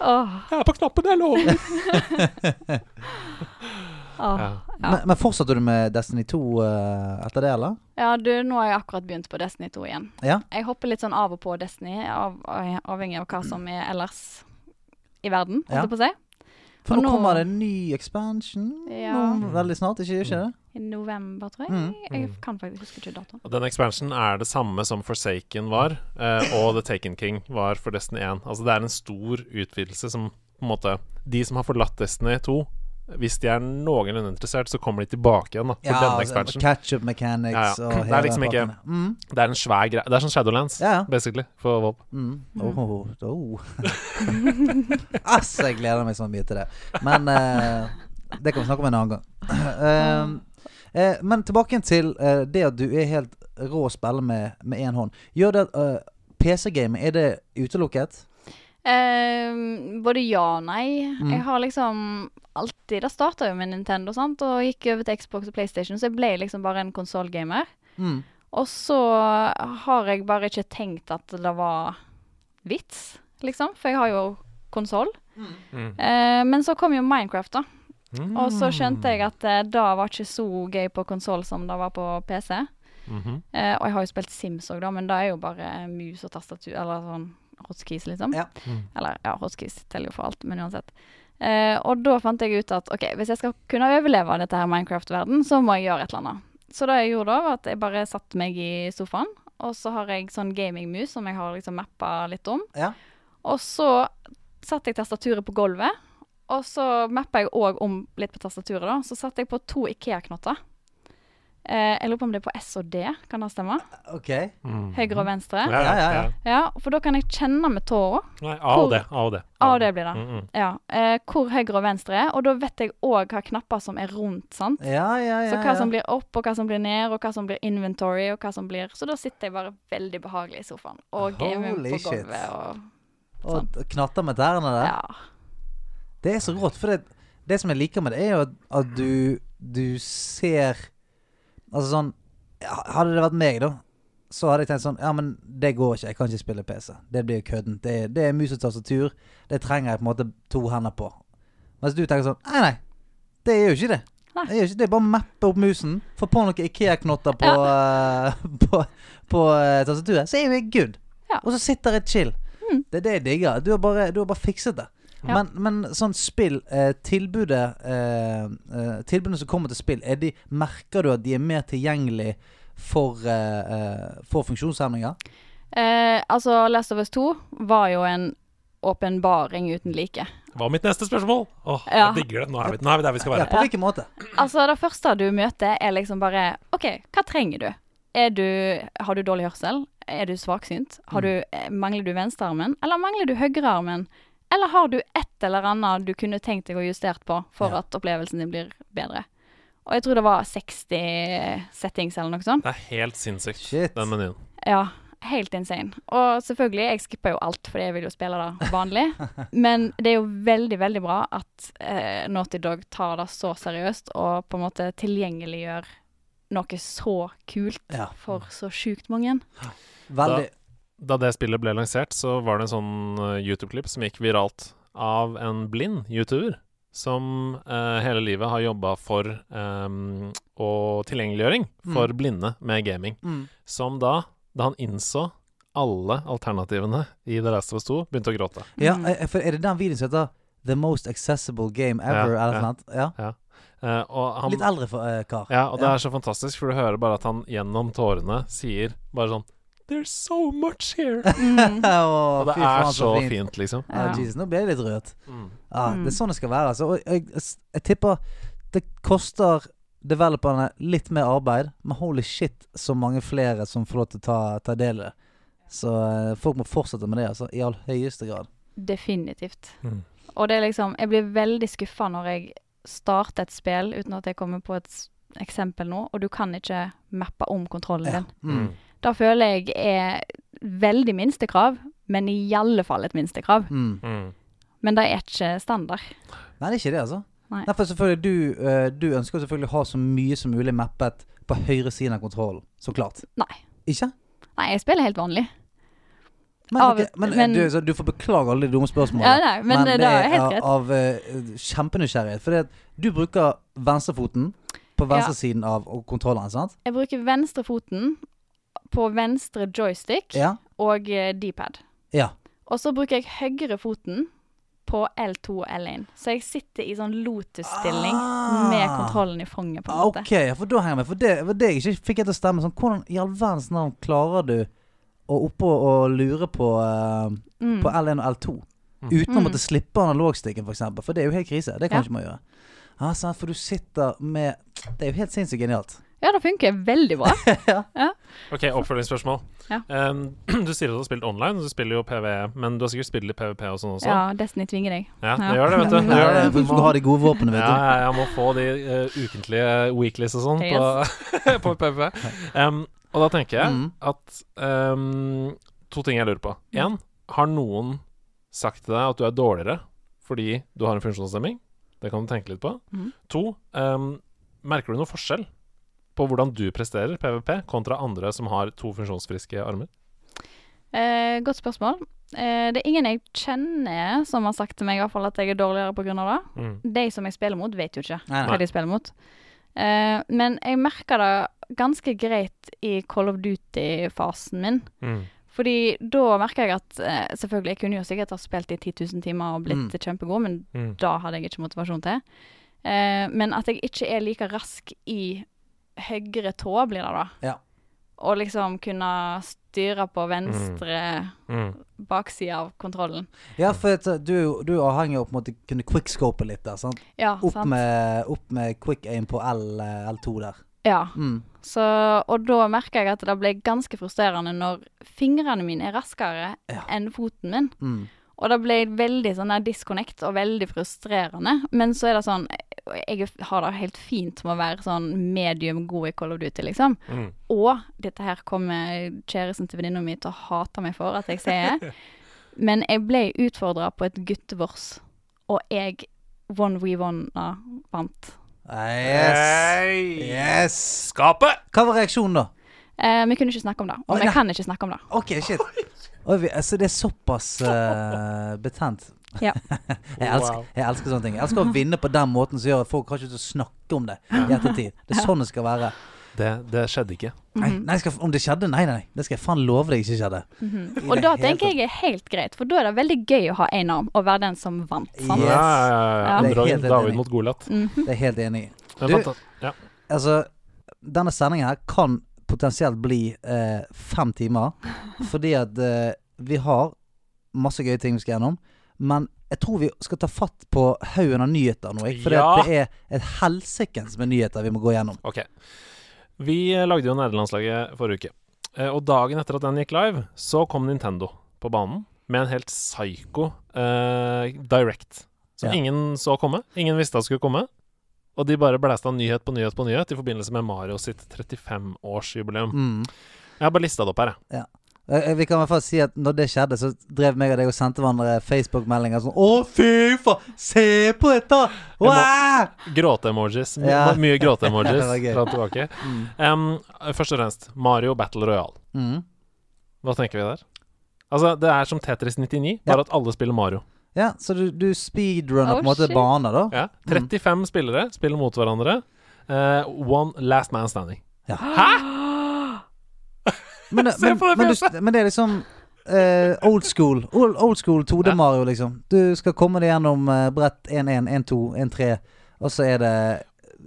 Åh, Jeg er på knappen, jeg lover. oh, Ja. Men, men fortsatte du med Destiny 2 uh, etter det, eller? Ja, du, nå har jeg akkurat begynt på Destiny 2 igjen. Ja. Jeg hopper litt sånn av og på Destiny, av, avhengig av hva som er ellers i verden, holdt Ja. på å si. For nå nå- kommer det en ny expansion Ja. nå, veldig snart, ikke, ikke det? I november, tror jeg. Mm. Jeg kan faktisk huske ikke datoen. Den expansionen er det samme som Forsaken var, eh, og The Taken King var for Destiny 1. Altså Det er en stor utvidelse som på en måte De som har forlatt Destiny 2, hvis de er noenlunde interessert, så kommer de tilbake igjen da for denne expansionen. Catch-up mechanics Ja, ja. og Det er liksom ikke- mm, Det er en svær greie. Det er sånn Shadowlands, Ja, ja. basically, for WoW. mm. Oh, oh. altså, jeg gleder meg så mye til det. Men uh, det kan vi snakke om en annen gang. Uh, uh, men tilbake til eh, det at du er helt rå å spille med med én hånd. Gjør det at PC-game er det utelukket? Ehm, både ja og nei. Mm. Jeg har liksom alltid Det starta jo med Nintendo, sant, og gikk over til Xbox og PlayStation, så jeg ble liksom bare en konsollgamer. Mm. Og så har jeg bare ikke tenkt at det var vits, liksom, for jeg har jo konsoll. Mm. Eh, men så kom jo Minecraft, da. Mm. Og så skjønte jeg at eh, det var ikke så gøy på konsoll som det var på PC. -hmm. Eh, og jeg har jo spilt Sims òg, da, men det er jo bare mus og tastatur, eller sånn hotkeys, liksom. Ja. Mm. Eller ja, hotkeys teller jo for alt, men uansett. Eh, og da fant jeg ut at ok, hvis jeg skal kunne overleve dette her Minecraft-verden, så må jeg gjøre et eller annet. Så det jeg gjorde da, var at jeg bare satte meg i sofaen, og så har jeg sånn gamingmus som jeg har liksom mappa litt om. Ja. Og så satte jeg tastaturet på gulvet, og så mappa jeg òg om litt på tastaturet, da. Så satte jeg på to Ikea-knotter. Eh, jeg lurer på om det er på S og D, kan det stemme? OK. Mm. Høyre og venstre. Ja, ja, Ja, ja, for da kan jeg kjenne med tåa. Nei, A og D. A og D. A og D blir det. Mm, mm. Ja. Eh, hvor høyre og venstre er, og da vet jeg òg hva knapper som er rundt, sant. Ja, ja, ja. Så hva ja. som blir opp, og hva som blir ned, og hva som blir inventory, og hva som blir Så da sitter jeg bare veldig behagelig i sofaen og gamer på gulvet og Og knatter med tærne der. Ja. Det er så rått, for det, det som jeg liker med det, er jo at, at du, du ser Altså sånn Hadde det vært meg, da, så hadde jeg tenkt sånn Ja, men det går ikke. Jeg kan ikke spille PC. Det blir køddent. Det, det er mus og tastatur. Det trenger jeg på en måte to hender på. Mens du tenker sånn Nei, nei. Det er jo ikke det. Det er, ikke, det er bare å mappe opp musen, få på noen Ikea-knotter på, eh, på, på eh, tastaturet, så er vi good. Ja. Og så sitter jeg chill. Mm. Det er det jeg digger. Du har bare, du har bare fikset det. Ja. Men, men sånn spill eh, Tilbudet eh, eh, Tilbudene som kommer til spill, er de, merker du at de er mer tilgjengelig for, eh, eh, for funksjonshemninger? Eh, altså, Last of Us 2 var jo en åpenbaring uten like. Det var mitt neste spørsmål? Åh, Ja. jeg digger det. Nå er, vi, nå er vi der vi skal Ja, være. på hvilken måte? Altså, det første du møter, er liksom bare OK, hva trenger du? Er du har du dårlig hørsel? Er du svaksynt? Har du, mangler du venstrearmen? Eller mangler du høyrearmen? Eller har du et eller annet du kunne tenkt deg å justert på for Ja. at opplevelsen din blir bedre? Og jeg tror det var 60 settings eller noe sånt. Det er helt sinnssykt, Shit. den menyen. Ja, helt insane. Og selvfølgelig, jeg skipper jo alt fordi jeg vil jo spille det vanlig. Men det er jo veldig, veldig bra at eh, Naughty Dog tar det så seriøst og på en måte tilgjengeliggjør noe så kult Ja. for så sjukt mange. Veldig Da det spillet ble lansert, så var det en sånn eh, YouTube-klipp som gikk viralt av en blind YouTuber som eh, hele livet har jobba for um, og tilgjengeliggjøring for blinde med gaming. mm. Som da, da han innså alle alternativene i The Last of Us 2, begynte å gråte. Ja, Mm. eh, for er det den videoen som heter The Most Accessible Game Ever? Ja, eller ja. noe sånt? Ja. Eh, og han, Litt eldre for, uh, kar. Ja, og det Ja. er så fantastisk, for du hører bare at han gjennom tårene sier bare sånn There's so much here. Mm. Og det fy er faen, så fint. fint, liksom. Ja, Ja. Jesus, nå ble jeg litt rørt. Mm. Ja, Mm. Det er sånn det skal være. Altså. Og jeg, jeg tipper det koster developerne litt mer arbeid, men holy shit, så mange flere som får lov til å ta, ta del i det. Så eh, folk må fortsette med det, altså. I all høyeste grad. Definitivt. Mm. Og det er liksom Jeg blir veldig skuffa når jeg starter et spill uten at jeg kommer på et eksempel nå, og du kan ikke mappe om kontrollen Ja. din. Mm. Det føler jeg er veldig minstekrav, men i alle fall et minstekrav. Mm. Mm. Men det er ikke standard. Nei, det er ikke det, altså. Nei. Derfor selvfølgelig du, eh, du ønsker selvfølgelig å ha så mye som mulig mappet på høyre siden av kontrollen. Så klart. Nei. Ikke? Nei, jeg spiller helt vanlig. Men, Av- okay, men, men- du, så du får beklage alle de dumme spørsmålene. Ja, nei, men, det er helt av, greit. av uh, kjempenysgjerrighet. For du bruker venstrefoten på venstre siden av kontrolleren, sant? Jeg bruker venstrefoten på venstre joystick Ja. og eh, D-pad. Ja. Og så bruker jeg høyre foten på L2 og L1. Så jeg sitter i sånn lotus-stilling Ah. med kontrollen i fanget, på en måte. Ok, for da henger jeg med. For det fikk det jeg ikke fikk til å stemme. Sånn, hvordan i all verdens navn klarer du å oppå og lure på, uh, Mm. på L1 og L2? Mm. Uten å Mm. måtte slippe analogstikken, for eksempel. For det er jo helt krise. Det kan Ja. ikke man gjøre. Sant, for du sitter med Det er jo helt sinnssykt genialt. Ja, det funker veldig bra. Ok, oppfølgingsspørsmål. Ja. Um, du sier at du har spilt online, og du spiller jo PVE, men du har sikkert spilt litt PVP og sånn også? Ja, Destiny tvinger deg. Ja, det gjør det, vet du. Det gjør det. du skal ha de gode våpnene, vet du. ja, jeg må få de uh, ukentlige weeklies og sånn på, på PVP. Um, og da tenker jeg Mm. at um, To ting jeg lurer på. Én, har noen sagt til deg at du er dårligere fordi du har en funksjonshemming? Det kan du tenke litt på. Mm. To, um, merker du noe forskjell på hvordan du presterer PVP kontra andre som har to funksjonsfriske armer? Eh, godt spørsmål. Eh, det er ingen jeg kjenner som har sagt til meg i hvert fall at jeg er dårligere pga. det. Mm. De som jeg spiller mot, vet jo ikke Nei, hva de spiller mot. Eh, men jeg merker det ganske greit i Call of Duty-fasen min. Mm. Fordi da merker jeg at eh, Selvfølgelig, jeg kunne jo sikkert ha spilt i 10 000 timer og blitt Mm. kjempegod, men Mm. da hadde jeg ikke motivasjon til. Eh, men at jeg ikke er like rask i høyre tå, blir det da. Ja. Og liksom kunne styre på venstre Mm. bakside av kontrollen. Ja, for uh, du, du er avhengig av å kunne quickscope litt der. Sant? Ja, Opp, sant? med, opp med quick aim på L, eh, L2 der. Ja. Mm. Så, og da merker jeg at det ble ganske frustrerende når fingrene mine er raskere Ja. enn foten min. Mm. Og det ble veldig sånn der disconnect og veldig frustrerende. Men så er det sånn Jeg har det helt fint med å være sånn medium god i Call of Duty, liksom. Mm. Og dette her kommer kjæresten til venninna mi til å hate meg for at jeg sier. Men jeg ble utfordra på et guttevors, og jeg one we one vant. Yes. Yes! Skapet! Hva var reaksjonen da? Eh, vi kunne ikke snakke om det. Og vi kan ikke snakke om det. Ok, shit. Oi, altså, det er såpass uh, betent. Ja. jeg, elsker, jeg elsker sånne ting. Jeg elsker å vinne på den måten som gjør at folk har ikke til å snakke om det i ettertid. Det er sånn det skal være. Det, det skjedde ikke. Nei, Mhm. nei skal, om det skjedde? Nei, nei. Det skal jeg faen love deg ikke skjedde. Mm -hmm. Og da tenker jeg er helt greit, for da er det veldig gøy å ha én arm og være den som vant. Sant? Yes. Ja, ja, ja, ja. Ja. Det helt David enig. Golat. Mm -hmm. Det er helt enig i. Du- ja. Altså, denne sendingen her kan potensielt bli eh, fem timer. Fordi at eh, vi har masse gøye ting vi skal gjennom. Men jeg tror vi skal ta fatt på haugen av nyheter nå. For Ja. det er et helsikens med nyheter vi må gå gjennom. Ok. Vi eh, lagde jo nederlandslaget forrige uke. Eh, Og dagen etter at den gikk live, så kom Nintendo på banen med en helt psycho uh, direct. Som Ja. ingen så komme. Ingen visste at skulle komme. Og de bare blæsta nyhet på nyhet på nyhet i forbindelse med Mario sitt 35-årsjubileum. Mm. Jeg har bare lista det opp her, jeg. Eh, Vi kan i hvert fall si at når det skjedde, så drev meg og deg og sendte hverandre Facebook-meldinger sånn Å, fy faen! Se på dette! Gråte-emojis. Ja. Mye gråte-emojis Det fra tilbake. Mm. Um, først og fremst, Mario Battle Royale. Mm. Hva tenker vi der? Altså, det er som Tetris 99, bare at alle spiller Mario. Ja, så du, du speedrunner Oh, på en måte shit. baner, da? Ja, 35 spillere spiller mot hverandre. Uh, one last man standing. Ja. Se men, men, det men, du, men det er liksom Uh, old school. Old, old school 2D-Mario, liksom. Du skal komme deg gjennom uh, brett 1-1, 1-2, 1-3, og så er det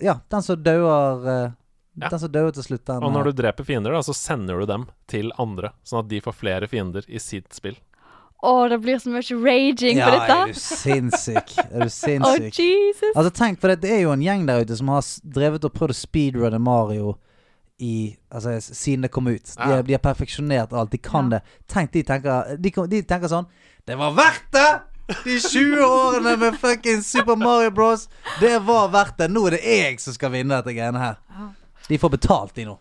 Ja, den som dauer uh, Ja. Den som dauer til slutt, den Og når du dreper fiender, da, så sender du dem til andre, sånn at de får flere fiender i sitt spill. Å, det blir så mye raging Ja, på er du dette. sinnssyk? Er du sinnssyk. oh, Jesus. Altså tenk, for det, det er jo en gjeng der ute som har drevet og prøvd å speedrunne Mario i Altså siden det kom ut. De, Ja. de har perfeksjonert alt. De kan Ja. det. Tenk, de tenker de, de tenker sånn Det var verdt det! De 20 årene med fucking Super Mario Bros. Det var verdt det. Nå er det jeg som skal vinne dette greiene her. Ja. De får betalt, de nå.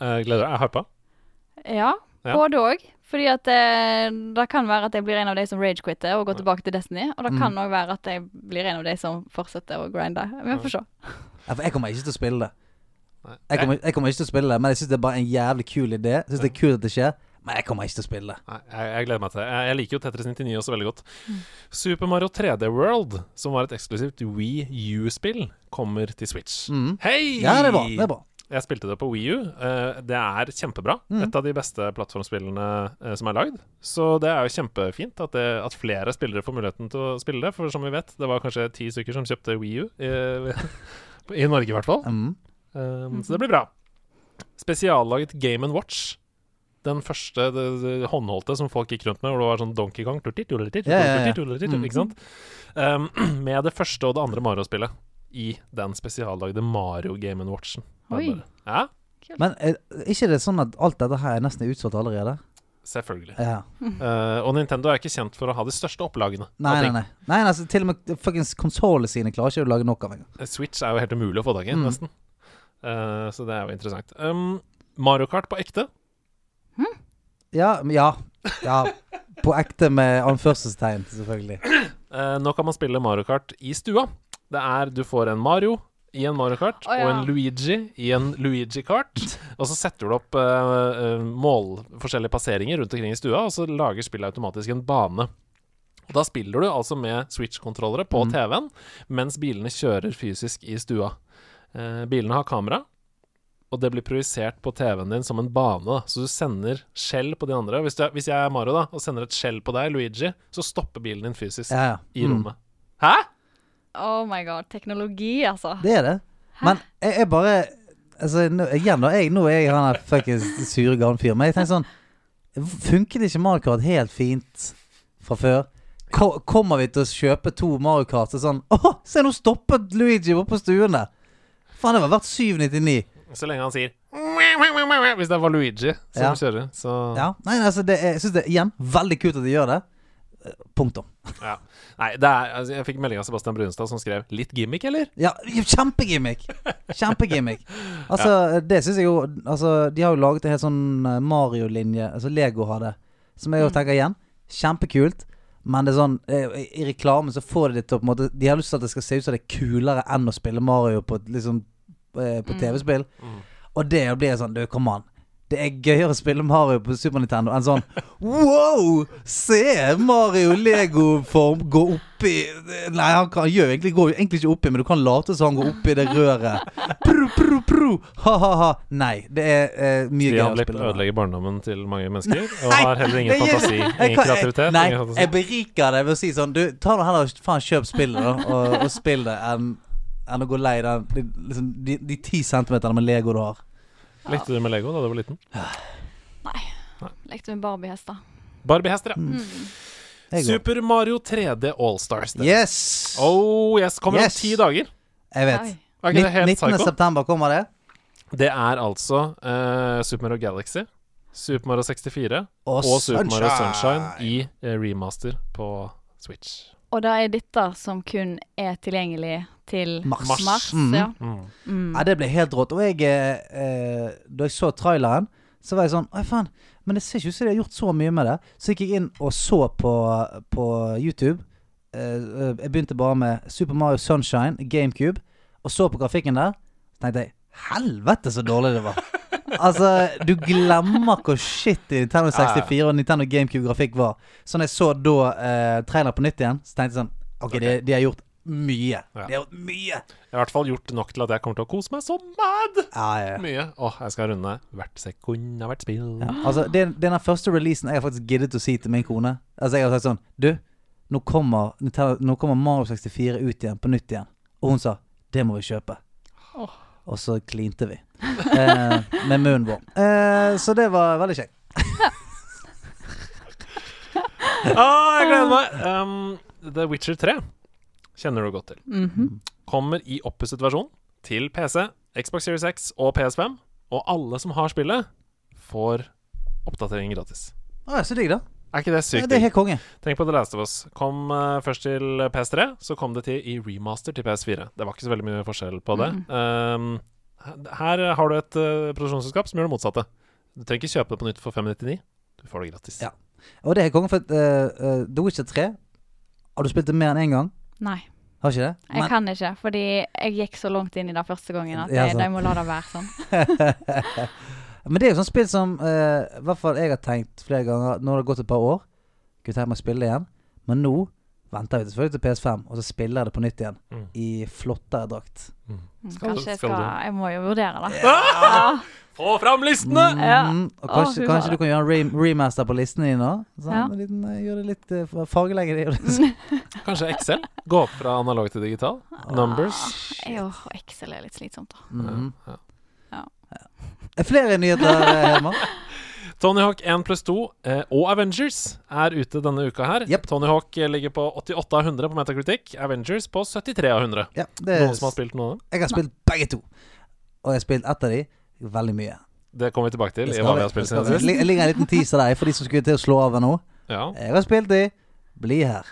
Eh, gleder deg? Jeg hypa. Ja, Ja. både òg. Fordi at eh, det kan være at jeg blir en av de som ragequitter og går tilbake til Destiny. Og det Mm. kan òg være at jeg blir en av de som fortsetter å grinde. Vi får se. Ja, for jeg kommer ikke til å spille det. Jeg kommer, jeg kommer ikke til å spille det, men jeg syns det er bare en jævlig kul idé. Jeg synes det er kult at det skjer, men jeg kommer ikke til å spille. Nei, jeg, jeg gleder meg til det. Jeg, jeg liker jo Tetris 99 også veldig godt. Super Mario 3D World, som var et eksklusivt Wii U-spill, kommer til Switch. Mm. Hei! Ja, det er bra. Det er bra. Jeg spilte det på Wii U. Eh, det er kjempebra. Mm. Et av de beste plattformspillene eh, som er lagd. Så det er jo kjempefint at, det, at flere spillere får muligheten til å spille det. For som vi vet, det var kanskje ti stykker som kjøpte Wii U. I, I Norge, i hvert fall. Mm. Um, Så det blir bra. Spesiallaget Game Watch. Den første det, det håndholdte som folk gikk rundt med, hvor det var sånn Donkey Kong Mm. Ikke sant? Um, med det første og det andre Mario-spillet i den spesiallagde Mario Game Watchen. Er Oi. Ja, Men er ikke det sånn at alt dette her er nesten utsolgt allerede? selvfølgelig. Ja. Uh, og Nintendo er ikke kjent for å ha de største opplagene. Nei, nei, nei. nei altså, til og med fuckings konsollene sine klarer ikke å lage nok av engang. Switch er jo helt umulig å få tak i, Mm. nesten. Uh, så det er jo interessant. Um, Mario Kart på ekte. Ja, ja. Ja. På ekte med anførselstegn, selvfølgelig. Uh, nå kan man spille Mario Kart i stua. Det er Du får en Mario i en Mario Kart oh, ja. og en Luigi i en Luigi Kart. Og så setter du opp eh, eh, mål, forskjellige passeringer rundt omkring i stua, og så lager spillet automatisk en bane. Og Da spiller du altså med Switch-kontrollere på Mm. TV-en mens bilene kjører fysisk i stua. Eh, bilene har kamera, og det blir projisert på TV-en din som en bane. Da. Så du sender skjell på de andre. Hvis, du, hvis jeg er Mario da og sender et skjell på deg, Luigi, så stopper bilen din fysisk Ja, ja. i Mm. rommet. Hæ? Oh my god. Teknologi, altså. Det er det. Men jeg, jeg bare Altså, nå, igjen, da. Jeg, nå er jeg han fuckings sure gamle fyren. Men jeg tenker sånn Funket ikke Mario Kart helt fint fra før? Ko kommer vi til å kjøpe to Mario Kart og sånn Å, se, nå stoppet Luigi oppe på stuen der! Faen, det var verdt 799. Så lenge han sier Hvis det var Luigi som Ja. kjører, så Ja. Nei, altså, det er, jeg syns det er igjen veldig kult at de gjør det. Eh, Punktum. ja. Nei, det er, altså, jeg fikk melding av Sebastian Brunstad som skrev 'litt gimmick', eller? Ja, kjempegimmick! Kjempegimmick. Altså, det syns jeg jo Altså, de har jo laget en helt sånn eh, Mario-linje, altså Lego har det, som jeg jo tenker igjen. Kjempekult. Men det er sånn eh, i reklamen så får de det til å på en måte De har lyst til at det skal se ut som det er kulere enn å spille Mario på, et liksom, eh, på Mm. TV-spill. Mm. Og det blir sånn Du, kom an. Det er gøyere å spille Mario på Super Nintendo enn sånn Wow! Se Mario Lego-form gå oppi Nei, han kan, gjør egentlig, går jo egentlig ikke oppi, men du kan late som han går oppi det røret. Pru, pru, pru. Ha-ha-ha. Nei, det er eh, mye gøyere å spille. Mario. ødelegger barndommen til mange mennesker, og har heller ingen fantasi, ingen kan- kreativitet. Nei, ingen fantasi. jeg beriker det ved å si sånn Du, ta nå heller faen kjøp spillet, da, og, og spill det, enn enn å gå lei den de, liksom, de, de ti centimeterne med Lego du har. Lekte du med Lego da du var liten? Nei, Lekte med Barbie-hester. Barbie-hester, ja. Mm. Super Mario 3D Allstars. Yes! Oh yes, kommer Yes. om ti dager. Jeg vet. Helt 19. psycho? september kommer det. Det er altså uh, Super Mario Galaxy, Super Mario 64 Og, og Super Mario Sunshine i eh, remaster på Switch. Og det er dette som kun er tilgjengelig til Mars. mars. Mm. ja. Mm. Mm. Ja, det ble helt rått. Og jeg eh, eh, Da jeg så traileren, så var jeg sånn Oi, faen. Men det ser ikke ut som de har gjort så mye med det. Så gikk jeg inn og så på, på YouTube. Eh, eh, jeg begynte bare med Super Mario Sunshine, GameCube, og så på grafikken der. Så tenkte jeg Helvete, så dårlig det var. Altså, du glemmer hvor shit Nintendo 64 og Nintendo GameCube-grafikk var. Så når jeg så da eh, trailer på nytt igjen, så tenkte jeg sånn Ok, de, de har gjort mye. Ja. De har gjort mye. Jeg har i hvert fall gjort nok til at jeg kommer til å kose meg så mad Ja, ja, mye. Åh, jeg skal runde hvert sekund av hvert spill. Ja, altså, det, det er den første releasen jeg har faktisk giddet å si til min kone. Altså, jeg har sagt sånn Du, nå kommer, Nintendo, nå kommer Mario 64 ut igjen, på nytt igjen. Og hun sa det må vi kjøpe. Åh. Og så klinte vi. Eh, med munnen vår. Eh, så det var veldig kjekt. Ah, jeg gleder meg! Um, The Witcher 3 kjenner du godt til. Mhm. Kommer i oppusset versjon til PC, Xbox Series X og PS5. Og alle som har spillet, får oppdatering gratis. Ah, ja, så digg, da. Er ikke det Ja, sykt? det er helt konge. Tenk på The Last of Us. Kom uh, først til PS3, så kom det til i remaster til PS4. Det var ikke så veldig mye forskjell på det. Um, her har du et uh, produksjonsselskap som gjør det motsatte. Du trenger ikke kjøpe det på nytt for 599. Du får det gratis. Ja. Og det er konge, for uh, The Witcher 3 Har du spilt det mer enn én gang? Nei, Har ikke det? jeg kan ikke. Fordi jeg gikk så langt inn i det første gangen at Ja, jeg, de må la det være sånn. Men det er jo sånn spill som eh, I hvert fall jeg har tenkt flere ganger Nå har det gått et par år. Kunne tenkt meg å spille det igjen. Men nå venter vi selvfølgelig til PS5, og så spiller jeg det på nytt igjen. Mm. I flottere drakt. Mm, Skal- Kanskje jeg skal skal du? Jeg må jo vurdere det. Ah! Ja. Få fram listene! Ja. Mm, og kanskje, oh, kanskje du kan gjøre en re remaster på listene dine òg? Sånn, Ja. Gjøre eh, gjør det litt uh, fargelegger det. det. Kanskje Excel? Gå opp fra analog til digital? Numbers? Jo, Excel er litt slitsomt, da. Mhm. Ja. Er flere nyheter, Herman. Tony Hawk 1 pluss 2 eh, og Avengers er ute denne uka her. Yep. Tony Hawk eh, ligger på 88 av 100 på Metacritic. Avengers på 73 av 100. Ja, det, Noen som har spilt noe av dem? Jeg har spilt begge to. Og jeg har spilt ett av de veldig mye. Det kommer vi tilbake til Det. Det ligger en liten teaser der for de som skulle til å slå av nå. Ja. Jeg har spilt de. Bli her.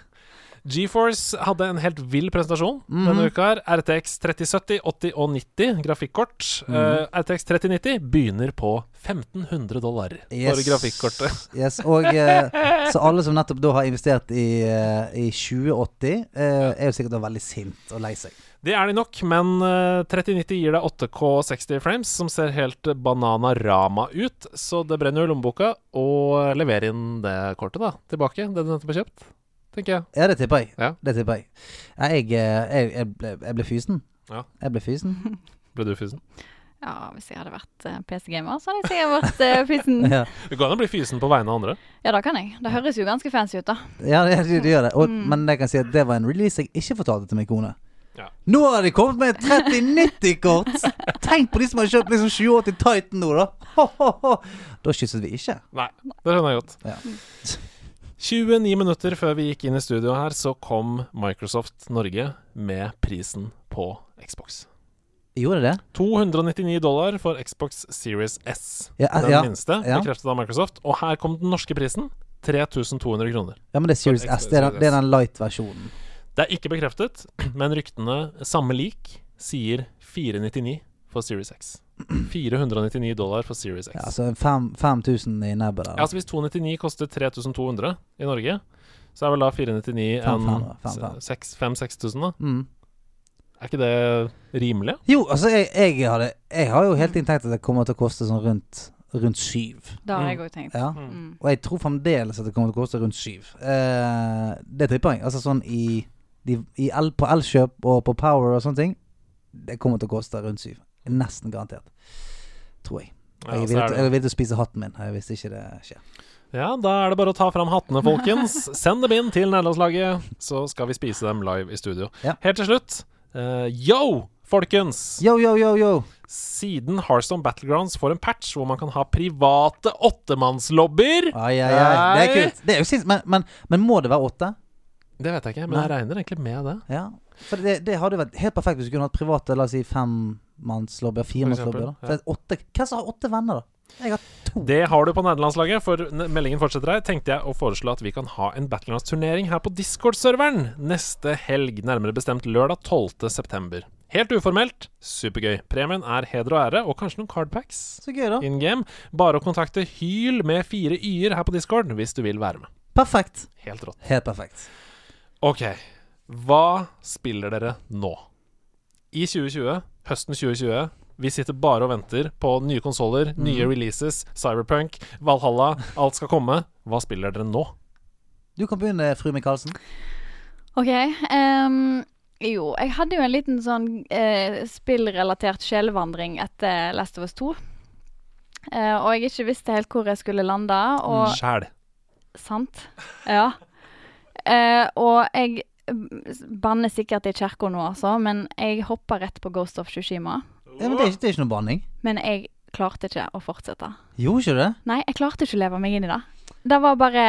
GeForce hadde en helt vill presentasjon Mhm. denne uka. her RTX 3070, 80 og 90 grafikkort. Mm -hmm. uh, RTX 3090 begynner på 1500 dollar for grafikkortet. Yes, og uh, Så alle som nettopp da har investert i, uh, i 2080, eh, er jo sikkert da veldig sint og lei seg. Det er de nok, men eh, 3090 gir deg 8K 60 frames, som ser helt bananarama ut. Så det brenner jo i lommeboka. Og lever inn det kortet da tilbake, det du nettopp har kjøpt. Tenker jeg. Ja, det tipper jeg. Ja. Det tipper jeg. Jeg, eh, jeg, jeg, ble, jeg ble fysen. Ja. Jeg ble fysen. Ble du fysen? Ja, hvis jeg hadde vært eh, PC-gamer, så hadde jeg sikkert vært uh, fysen. Ja, Det går an å bli fysen på vegne av andre. Ja, det kan jeg. Det høres jo ganske fancy ut, da. ja det, det, det gjør det. Og, Mm. Men jeg kan si at det var en release jeg ikke fortalte til min kone. Ja. Nå har de kommet med 3090-kort! Tenk på de som har kjøpt liksom 2080 Titan nå, da! Ho, ho, ho. Da kysset vi ikke. Nei, det skjønner jeg godt. Ja. 29 minutter før vi gikk inn i studio her, så kom Microsoft Norge med prisen på Xbox. Gjorde det? 299 dollar for Xbox Series S. Ja, Den ja. minste, ja. bekreftet av Microsoft. Og her kom den norske prisen. 3200 kroner. ja, men det er Series S. Det er den, det er den light-versjonen. Det er ikke bekreftet, men ryktene, samme lik, sier 499 for Series X. 499 dollar for Series X. Ja, altså 5000 i nebbet der. Ja, altså Hvis 299 koster 3200 i Norge, så er vel da 499 Fem, en fem, fem, fem. 5000-6000, da? Mm. Er ikke det rimelig? Jo, altså, jeg, jeg, hadde, jeg har jo helt inntekt tenkt at det kommer til å koste sånn rundt, rundt syv. Det har Mm. jeg òg tenkt. Ja. Mm. Og jeg tror fremdeles at det kommer til å koste rundt syv. Eh, det tipper jeg. Altså sånn i, de, i el, På Elkjøp og på Power og sånne ting, det kommer til å koste rundt syv. Nesten garantert. Tror jeg. Jeg er villig til- villig å spise hatten min hvis ikke det skjer. ja, da er det bare å ta fram hattene, folkens. Send dem inn til nederlandslaget, så skal vi spise dem live i studio. Ja. Helt til slutt, uh, yo, folkens! Yo, yo, yo, yo! Siden Hearthstone Battlegrounds får en patch hvor man kan ha private åttemannslobbyer Ai, ai, ai. Det er kult. Det er jo sint, men, men, men må det være åtte? Det vet jeg ikke, men jeg regner egentlig med det. Ja. For det, det hadde vært helt perfekt hvis du kunne hatt private, la oss si femmannslobbyer, firemannslobbyer. er åtte Hvem som har åtte venner, da? Jeg har to. Det har du på nederlandslaget, for meldingen fortsetter her. Tenkte jeg å foreslå at vi kan ha en Battlegrounds-turnering her på Discord-serveren neste helg, nærmere bestemt lørdag 12. september. Helt uformelt, supergøy. Premien er heder og ære, og kanskje noen cardpacks Så gøy, da. in game. Bare å kontakte Hyl med fire y-er her på Discord hvis du vil være med. Perfekt. Helt rått. Helt perfekt. Ok, hva spiller dere nå? I 2020, høsten 2020, vi sitter bare og venter på nye konsoller, nye releases, Cyberpunk, Valhalla, alt skal komme. Hva spiller dere nå? Du kan begynne, fru Michaelsen. OK. Um, jo, jeg hadde jo en liten sånn uh, spillrelatert sjelvandring etter Last of Us 2. Uh, og jeg ikke visste helt hvor jeg skulle lande, og Sjæl. Sant. Ja. Uh, og jeg mm, banner sikkert i kirka nå, altså, men jeg hoppa rett på Ghost of Tsushima. Ja, men det er ikke, det er ikke noe banning. Men jeg klarte ikke å fortsette. Gjorde ikke du det? Nei, jeg klarte ikke å leve meg inn i det. Det var bare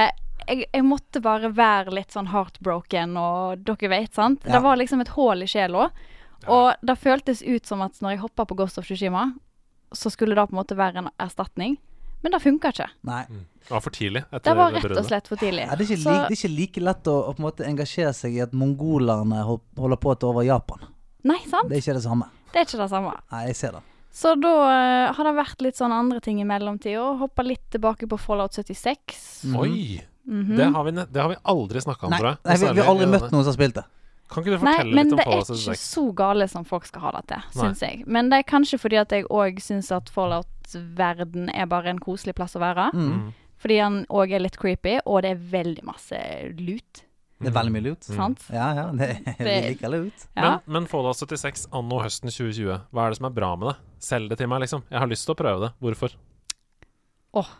jeg, jeg måtte bare være litt sånn heartbroken, og dere vet, sant? Ja. Det var liksom et hull i sjela. Og det føltes ut som at når jeg hoppa på Ghost of Tsushima, så skulle det på en måte være en erstatning. Men det funka ikke. Nei. Det var for tidlig. Etter Det var rett og slett for tidlig. Ja, det, er ikke like, det er ikke like lett å, å på en måte engasjere seg i at mongolerne holder på å ta over Japan. Nei, sant? Det er ikke det samme. Det er ikke det samme. Nei, jeg ser det. Så da uh, har det vært litt sånn andre ting i mellomtida. Hoppa litt tilbake på Fallout 76. Mm. Oi! Mhm. Det, har vi, det har vi aldri snakka om, tror jeg. nei vi, vi har aldri møtt noen som har spilt det. Kan ikke du Nei, fortelle men litt om det er ikke så gale som folk skal ha det til, Nei. syns jeg. Men det er kanskje fordi at jeg òg syns at Fallout-verden er bare en koselig plass å være. Mm. Mm. Fordi han òg er litt creepy, og det er veldig masse lut. Det er veldig mye lut. Mm. Ja, ja. Det, vi liker lut. Ja. Men, men Fallout 76 anno høsten 2020, hva er det som er bra med det? Selg det til meg, liksom. Jeg har lyst til å prøve det. Hvorfor? Åh,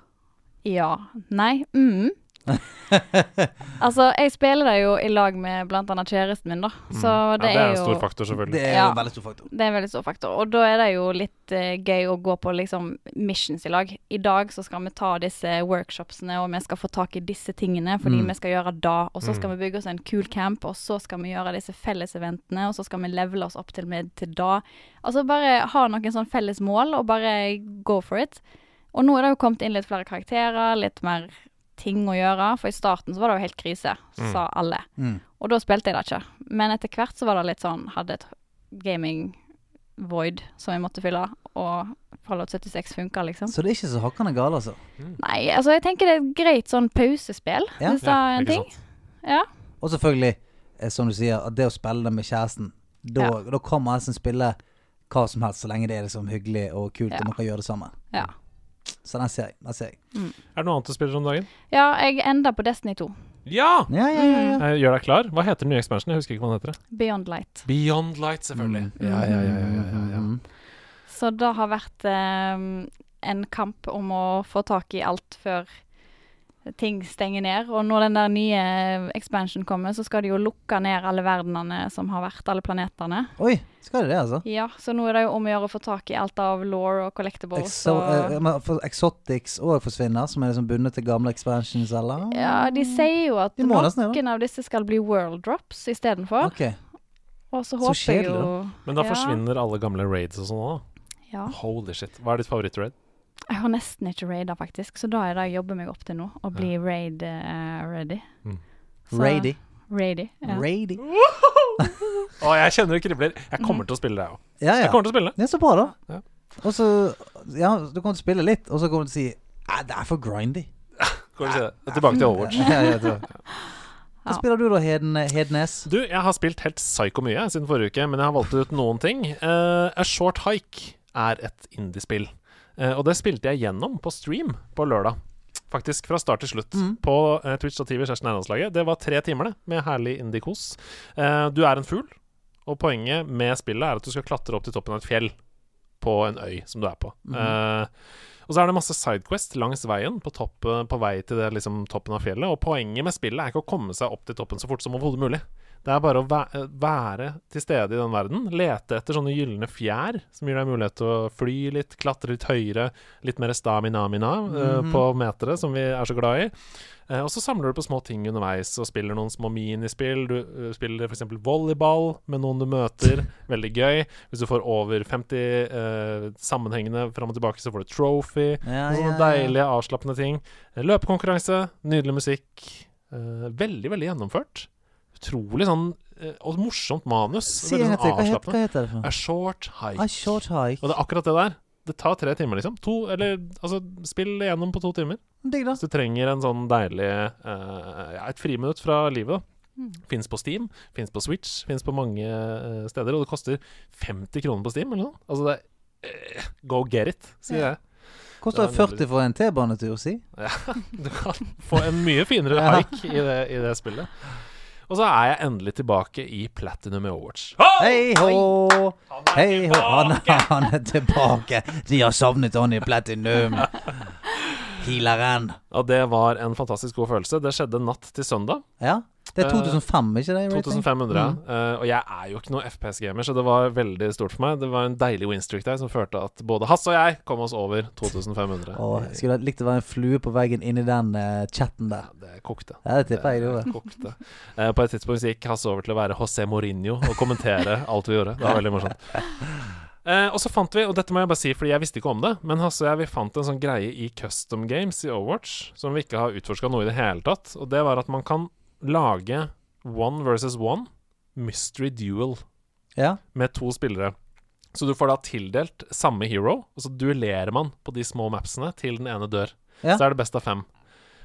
ja. Nei. Mm. altså, jeg spiller det jo i lag med blant annet kjæresten min, da. Så Mm. det, ja, det er er en jo stor faktor, selvfølgelig. Det er Ja. en veldig stor faktor. Det er en veldig stor faktor. Og da er det jo litt uh, gøy å gå på liksom missions i lag. I dag så skal vi ta disse workshopsene, og vi skal få tak i disse tingene fordi Mm. vi skal gjøre da. Og så skal Mm. vi bygge oss en kul camp, og så skal vi gjøre disse felleseventene, og så skal vi levele oss opp til med til da. Altså bare ha noen sånn felles mål, og bare go for it. Og nå er det jo kommet inn litt flere karakterer, litt mer ting å gjøre. For i starten så var det jo helt krise, Mm. sa alle. Mm. Og da spilte jeg det ikke. Men etter hvert så var det litt sånn Hadde et gaming void som jeg måtte fylle, og Fallout 76 funka, liksom. Så det er ikke så hakkende gale, altså. Nei, altså jeg tenker det er et greit sånn pausespill, Ja. hvis det er en ting. Ja. Og selvfølgelig, eh, som du sier, at det å spille det med kjæresten, da, Ja. da kan man nesten spille hva som helst, så lenge det er liksom hyggelig og kult, Ja. og man kan gjøre det sammen. Ja. Så den ser jeg. Den ser jeg. Er det noe annet du spiller om dagen? ja, jeg enda på Destiny 2. Ja! Ja, ja, ja. ja. Eh, Gjør deg klar. Hva heter den nye expansionen? Jeg husker ikke hva den heter. Beyond Light. Beyond Light, selvfølgelig. Mm. Ja, ja, ja, ja, ja, ja, ja. Mm. Så det har vært eh, en kamp om å få tak i alt før ting stenger ned. Og når den der nye expansion kommer, så skal de jo lukke ned alle verdenene som har vært, alle planetene. Oi, skal det det, altså? Ja, så nå er det jo om å gjøre å få tak i alt av law og collectibles. Exo og, uh, Exotics òg forsvinner, som er liksom bundet til gamle expansions, eller? ja, de sier jo at De noen av disse skal bli world drops istedenfor. Okay. Og så Så jeg jo Men da Ja. forsvinner alle gamle raids og sånn òg. Ja. Holy shit. Hva er ditt favoritt-raid? Jeg har nesten ikke raida, faktisk, så da er det jeg jobber meg opp til nå. Å bli raid uh, ready. Mm. Så- Raidy. Raidy. Ja. Raidy. Å, jeg kjenner det kribler. Jeg kommer til å spille det, jeg òg. Ja, Jeg ja. kommer til å spille det. Er så bra, da. Ja. Og så Ja, du kommer til å spille litt, og så kommer du til å si det er for grindy. Går si det. Tilbake til Overwatch. ja, ja, det. Hva spiller du da, Heden, Hednes? Du, jeg har spilt helt psyko mye siden forrige uke, men jeg har valgt ut noen ting. Uh, A Short Hike er et indiespill. Eh, og det spilte jeg gjennom på stream på lørdag. Faktisk fra start til slutt. Mm. På uh, Twitch.tv. Kjersten Eilandslaget. Det var tre timer, det, med herlig indie-kos. Eh, du er en fugl, og poenget med spillet er at du skal klatre opp til toppen av et fjell på en øy som du er på. Mm. Uh, og så er det masse sidequest langs veien, på, topp, på vei til det, liksom, toppen av fjellet. Og poenget med spillet er ikke å komme seg opp til toppen så fort som overhodet mulig. Det er bare å være til stede i den verden. Lete etter sånne gylne fjær som gir deg mulighet til å fly litt, klatre litt høyere, litt mer stamina-mina mm -hmm. på meteret, som vi er så glad i. Eh, og så samler du på små ting underveis og spiller noen små minispill. Du uh, spiller f.eks. volleyball med noen du møter. Veldig gøy. Hvis du får over 50 eh, sammenhengende fram og tilbake, så får du trophy. Ja, Sånne deilige, avslappende ting. Eh, Løpekonkurranse, nydelig musikk. Eh, veldig, veldig gjennomført. Utrolig sånn eh, Og morsomt manus. Si sånn til. Hva heter, hva heter det for A short hike. A short hike. Og det er akkurat det der. Det tar tre timer, liksom. To, eller altså, spill igjennom på to timer. Digg, da. Hvis du trenger en sånn deilig uh, Ja, et friminutt fra livet. Mm. Fins på Steam, fins på Switch, fins på mange uh, steder. Og det koster 50 kroner på Steam, eller noe. Altså, det er uh, Go get it, sier Ja. jeg. Koster Det er 40 for en T-banetur, si. Du kan få en mye finere Ja. hike i det, i det spillet. Og så er jeg endelig tilbake i Platinum Overwatch. Hei hå! Hei hå! Han, han er tilbake. De har savnet han i platinum. Healeren. Og det var en fantastisk god følelse. Det skjedde natt til søndag. Ja. Det er Eh, 2005, ikke det? 2500. Mm. uh, og jeg er jo ikke noe FPS-gamer, så det var veldig stort for meg. Det var en deilig winstreak der som førte at både Hass og jeg kom oss over 2500. Åh, jeg skulle likt å være en flue på veggen inni den uh, chatten der. Ja, det kokte. Ja, det tipper jeg det gjorde. kokte. Eh, på et tidspunkt gikk Hass over til å være José Mourinho og kommentere alt vi gjorde. Det var veldig morsomt. Eh, og så fant vi, og dette må jeg bare si fordi jeg visste ikke om det, men Hasse og jeg vi fant en sånn greie i custom games i Overwatch som vi ikke har utforska noe i det hele tatt. Og det var at man kan lage one versus one mystery duel Ja. med to spillere. Så du får da tildelt samme hero, og så duellerer man på de små mapsene til den ene dør. Ja. Så er det best av fem.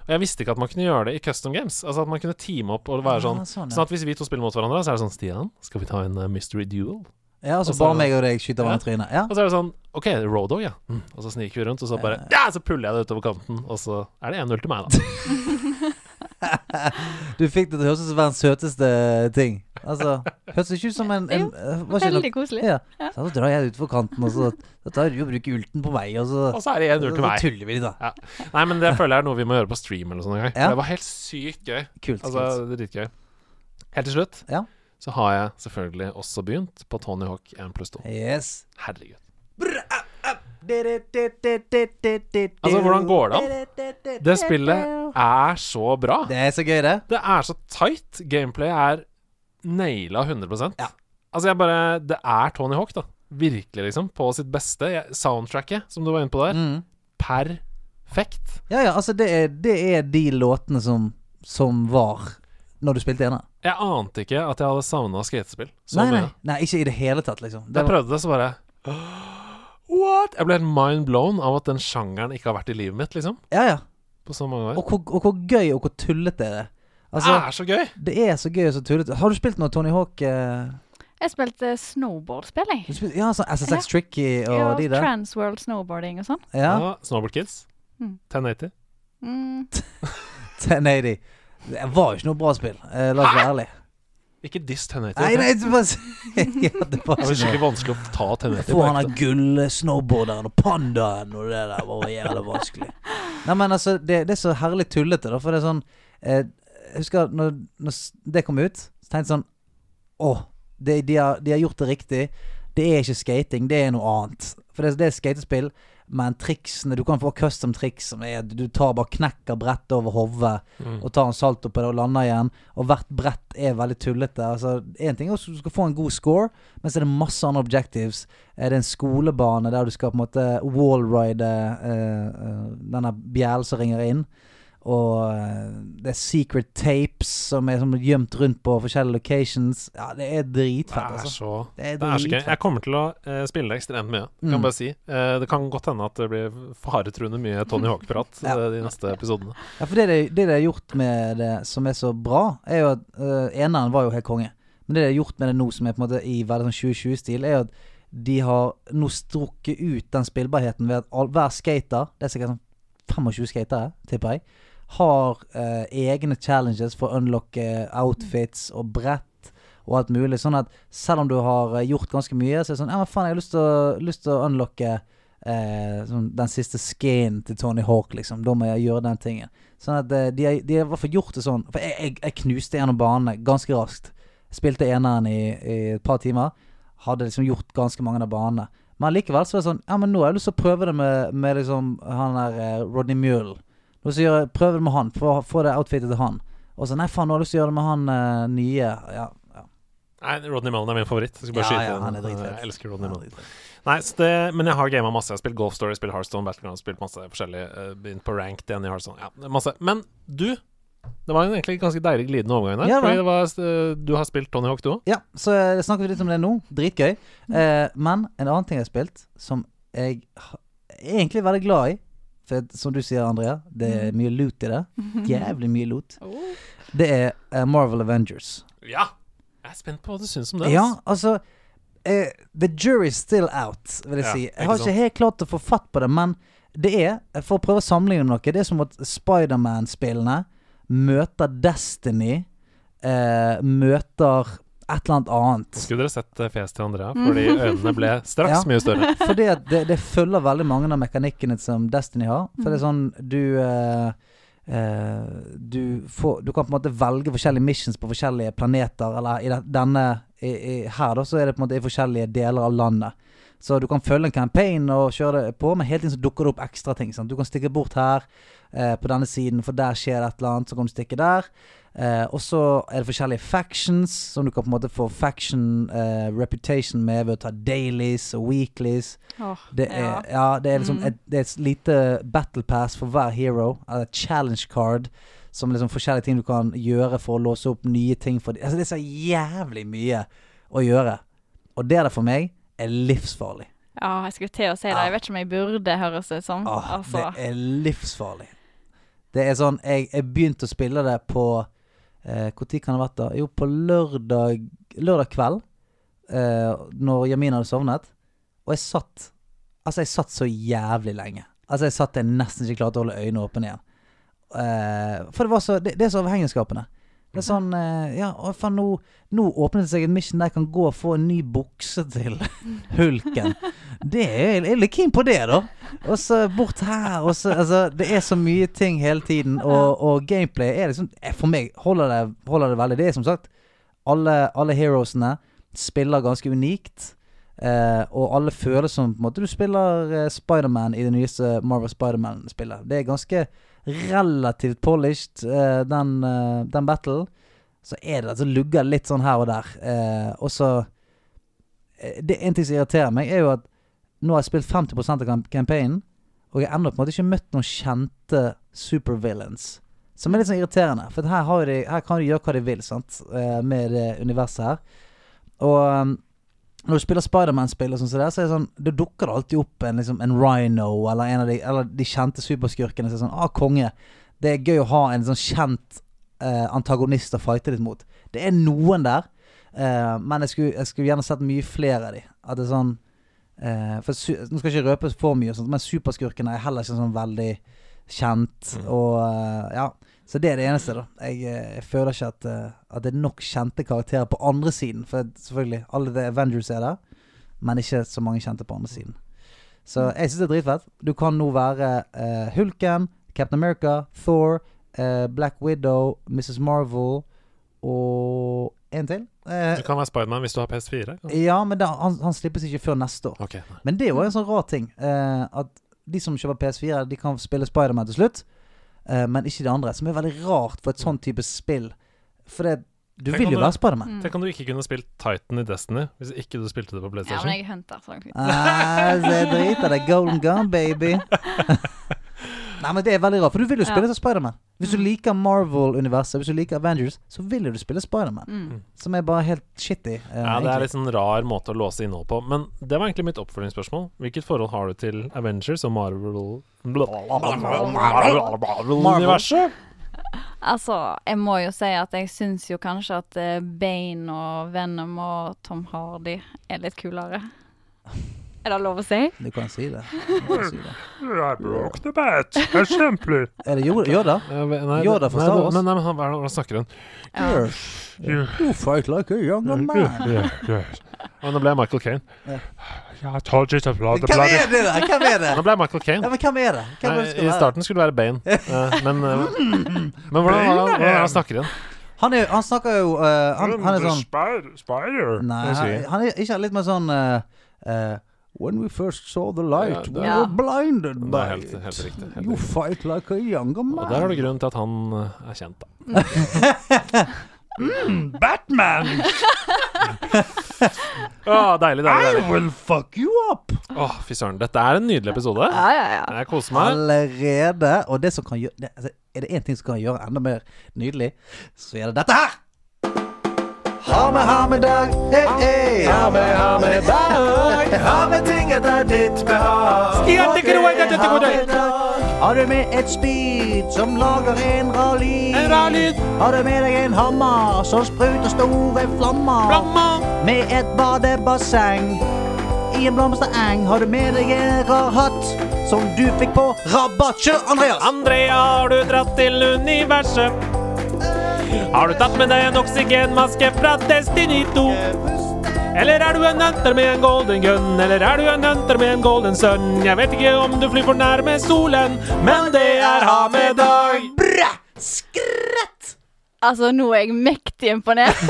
Og jeg visste ikke at man kunne gjøre det i custom games. Altså at man kunne teame opp og være sånn Ja, sånn, Sånn at hvis vi to spiller mot hverandre, så er det sånn Stian, skal vi ta en eh, mystery duel? Ja, og så og så- bare meg og deg skyter Ja. hverandre i trynet. Ja. Og så er det sånn OK, road dog, ja. Mm. Og så sniker vi rundt, og så bare Ja, så puller jeg det utover kanten, og så er det 1-0 til meg, da. Du fikk det til å høres ut som verdens søteste ting. Altså, Hørtes ikke ut som en, en Jo, eh, var ikke Veldig koselig. Ja. Så da drar jeg utfor kanten, og så da tar du og bruker ulten på meg, og så, Og så er det 1-0 til så tuller vi da. da. Nei, men det føler jeg er noe vi må gjøre på stream eller sånn en gang. Ja. Det var helt sykt gøy. Kult. Altså, det dritgøy. Helt til slutt Ja. Så har jeg selvfølgelig også begynt på Tony Hawk 1 pluss 2. Yes. Herregud. Altså, hvordan går det an? Det spillet er så bra. Det er så gøy, det. Det er så tight. Gameplay er naila 100% Ja. Altså, jeg bare Det er Tony Hawk, da. Virkelig, liksom. På sitt beste. Jeg, soundtracket, som du var inne på der, Mm. perfekt. Ja, ja, altså det er, det er de låtene som, som var når du spilte ene. Jeg ante ikke at jeg hadde savna skatespill så Nei, nei, mye. nei, ikke i det hele tatt, liksom. Det jeg var, prøvde det, så bare What? Jeg ble helt mind blown av at den sjangeren ikke har vært i livet mitt, liksom. ja, ja. På så mange år. Og hvor, og hvor gøy og hvor tullete er det. Altså, det er så gøy! det er så gøy og så tullete. Har du spilt noe Tony Hawk? eh, Jeg spilte snowboardspill, jeg. spilte, ja, sånn SSX Ja. Tricky og Ja, de der. Transworld snowboarding og sånn. Ja. Ja, Snowboard Kids. Mm. 1080. Mm. 1080. Det var jo ikke noe bra spill. Eh, la oss være ærlig. Ikke diss 1080. Nei, nei, det var, ja, det var Det var skikkelig vanskelig å ta 1080. Få han der gull-snowboarderen og pandaen og det der var jævlig vanskelig. Nei, men altså, det, det er så herlig tullete, da, for det er sånn eh, Jeg husker når, når det kom ut, så tenkte jeg sånn Å, det, de, har, de har gjort det riktig. Det er ikke skating, det er noe annet. For det, det er skatespill, men triksene Du kan få custom triks som er Du tar bare knekker brettet over hodet Mm. og tar en salto på det og lander igjen. Og hvert brett er veldig tullete. Altså, Én ting er at du skal få en god score, men så er det masse andre objectives. Er det en skolebane der du skal på en måte wallride uh, uh, denne bjellen som ringer inn? Og eh, det er secret tapes som er som gjemt rundt på forskjellige locations. Ja, det er Det dritfett, altså. så Det er det er så gøy. Jeg kommer til å uh, spille det ekstremt mye. Kan Mm. bare si. Uh, det kan godt hende at det blir faretruende mye Tony Hawk-prat Ja. de neste episodene. Ja, for det de, det de har gjort med det som er så bra, er jo at uh, Eneren var jo helt konge. Men det de har gjort med det nå, som er på en måte i veldig sånn 2020-stil, er jo at de har nå strukket ut den spillbarheten ved at all, hver skater, det er sikkert sånn 25 skatere, tipper jeg, har eh, egne challenges for å unlocke outfits og brett og alt mulig. Sånn at selv om du har eh, gjort ganske mye, så er det sånn Ja, men faen, jeg har lyst til å, unlocke eh, sånn, den siste skinen til Tony Hawk, liksom. Da må jeg gjøre den tingen. Sånn at eh, de har i hvert fall gjort det sånn. For jeg, jeg, jeg knuste gjennom banene ganske raskt. Spilte eneren i, i et par timer. Hadde liksom gjort ganske mange av banene. Men likevel så er det sånn Ja, men nå har jeg lyst til å prøve det med, med liksom han der eh, Rodney Mule. Nå så jeg gjøre, prøve det med han. Få, få det outfitet til han. Og så Nei, faen, nå har jeg lyst til å gjøre det med han eh, nye. Ja, ja. Nei, Rodney Mullen er min favoritt. Jeg skal bare Ja, skyte ja, han er dritfett. Jeg elsker Rodney Mullen. Nei, så det, men jeg har gama masse. Jeg har spilt Golf Story, spilt Hearthstone, Battleground, spilt masse forskjellig. eh, Begynt på ranked igjen i Hearthstone. Ja, masse. Men du Det var en egentlig ganske deilig glidende overgang der. Ja, fordi det var, eh, du har spilt Tony Hawk, du òg? Ja, så eh, snakker vi litt om det nå. Dritgøy. Eh, men en annen ting jeg har spilt, som jeg er egentlig veldig glad i For som du sier, Andrea, det er mye loot i det. Jævlig mye loot. Oh. Det er eh, Marvel Avengers. Ja! Jeg er spent på hva du syns om det. Ja, altså uh, The jury's still out, vil jeg Ja, si. Jeg har ikke helt klart å få fatt på det, men det er, for å prøve å sammenligne noe, det er som at Spiderman-spillene møter Destiny, uh, møter et eller annet annet. Skulle dere sett eh, fjeset til Andrea, fordi øynene ble straks Ja. mye større. Fordi at det, det følger veldig mange av mekanikkene som Destiny har. For det er sånn Du eh, eh, du, får, du kan på en måte velge forskjellige missions på forskjellige planeter. Eller i denne i, i, Her da så er det på en måte i forskjellige deler av landet. Så du kan følge en campaign og kjøre det på, men hele tiden så dukker det opp ekstra ting. Sant? Du kan stikke bort her, eh, på denne siden, for der skjer det et eller annet. Så kan du stikke der. Eh, og så er det forskjellige factions, som du kan på en måte få faction eh, reputation med ved å ta dailies og weeklies. Oh, Det er, ja. ja. det er liksom Mm. et, det er et lite battle pass for hver hero. Eller challenge card. Som liksom forskjellige ting du kan gjøre for å låse opp nye ting for. Altså Det er så jævlig mye å gjøre. Og det der for meg er livsfarlig. ja, jeg skulle til å si det. Jeg vet ikke om jeg burde høres ut som. Åh, altså. Det er livsfarlig. Det er sånn Jeg, jeg begynte å spille det på Når kan det ha vært da? Jo, på lørdag Lørdag kveld. eh, når Jamin hadde sovnet. Og jeg satt Altså, jeg satt så jævlig lenge. Altså, jeg satt jeg nesten ikke klarte å holde øynene åpne igjen. Eh, for det var så Det, det er så avhengighetsskapende. Det er sånn eh, Ja, faen, nå, nå åpnet det seg en mission der jeg kan gå og få en ny bukse til hulken. Det er, jeg er litt keen på det, da. Og så bort her, og så Altså, det er så mye ting hele tiden, og, og gameplay er liksom eh, For meg holder det, holder det veldig. Det er som sagt Alle, alle heroesene spiller ganske unikt. Eh, og alle føles som på en måte du spiller eh, Spiderman i det nyeste Marvel Spiderman-spillet. Det er ganske relativt polished, eh, den, eh, den battle. Så er det altså lugger litt sånn her og der. Eh, og så Det En ting som irriterer meg, er jo at nå har jeg spilt 50 av camp- campaignen, og jeg har ennå på en måte ikke møtt noen kjente supervillains. Som er litt sånn irriterende, for her, de, her kan de gjøre hva de vil sant? med det universet her. Og når du spiller Spiderman-spill, sånn det, så er det sånn Da dukker det alltid opp en, liksom, en Rhino eller en av de, eller de kjente superskurkene Så er det sånn Ah, konge. Det er gøy å ha en sånn kjent eh, antagonist å fighte litt mot. Det er noen der, eh, men jeg skulle, jeg skulle gjerne sett mye flere av de. At det er sånn eh, For Nå skal jeg ikke røpe for mye, sånt, men superskurkene er heller ikke sånn veldig kjent. Mm. Og eh, ja. Så det er det eneste, da. Jeg, eh, jeg føler ikke at, eh, at det er nok kjente karakterer på andre siden. For selvfølgelig, alle The Avengers er der, men ikke så mange kjente på andre siden. Så jeg syns det er dritfett. Du kan nå være uh, Hulken, Captain America, Thor, uh, Black Widow, Mrs. Marvel og en til. Uh, Du kan være Spiderman hvis du har PS4. kan ja, men da, han, han slippes ikke før neste år. Okay. Men det er jo en sånn rar ting. At de som kjøper PS4, de kan spille Spiderman til slutt. Eh, men ikke det andre. Som er veldig rart for et sånn type spill. For det, du Tenk vil jo du- være Spiderman. Mm. Tenk om du ikke kunne spilt Titan i Destiny hvis ikke du spilte det på PlayStation. Ja, men jeg henter hunter. Så jeg Ah, så jeg driter det. Golden gun, baby. Nei, men det er veldig rart, for du vil jo spille Ja. som Spiderman. Hvis du liker Marvel-universet, hvis du liker Avengers, så vil jo du spille Spiderman. mm. Som er bare helt shitty. Uh, Ja, Det er litt sånn rar måte å låse innhold på. Men det var egentlig mitt oppfølgingsspørsmål. Hvilket forhold har du til Avengers og Marvel Marvel-universet? Altså, jeg må jo si at jeg syns jo kanskje at eh, Bane og Venom og Tom Hardy er litt kulere. Er det lov å si? Du kan si det. Kan si det. I broke the bat. Eksempler. Er det Yoda? Yoda? Fra Star Wars. Men, nei, men han, er snakker hun. Yes. You fight like a younger man. Og nå ble jeg Michael Kane. Yeah, I told you to blow the Hvem er det da? Hvem er det? Nå ble jeg Michael Kane. Ja, men hvem er det? Hvem er det I starten skulle det være Bane, eh, men, eh, men hvordan, hvordan, hvordan er det han snakker igjen? Han, er, han snakker jo uh, han, han er sånn Spider. Nei, han, han er ikke litt mer sånn uh, eh, When we first saw the light, Ja, det- we Ja. were blinded by helt, it. helt riktig. Helt You riktig. fight like a younger man. Og der har du grunnen til at han eh, er kjent, da. Batman! oh, deilig, deilig. I will fuck you up! Oh, Fy søren. Dette er en nydelig episode. Ja, ja, ja. Jeg koser meg. Allerede. Og det som kan gjøre det, altså, Er det én ting som kan gjøre enda mer nydelig, så er det dette her! Ha med, ha med dag, Hey, hey. Ha med, ha med dag. Ha med ting etter ditt behag. Har du med et spyd som lager en rar lyd? En rar lyd. Har du med deg en hammer som spruter store flammer? Flammer. Med et badebasseng i en blomstereng. Har du med deg en rar hatt som du fikk på rabatt? Kjør, Andreas! Andrea, har du dratt til universet? Har du tatt med deg en oksygenmaske fra Destinito? Eller er du en hunter med en golden gun? Eller er du en hunter med en golden sun? Jeg vet ikke om du flyr for nærme solen, men det er ha med dag. Bræ! Skrett! Altså, nå er jeg mektig imponert.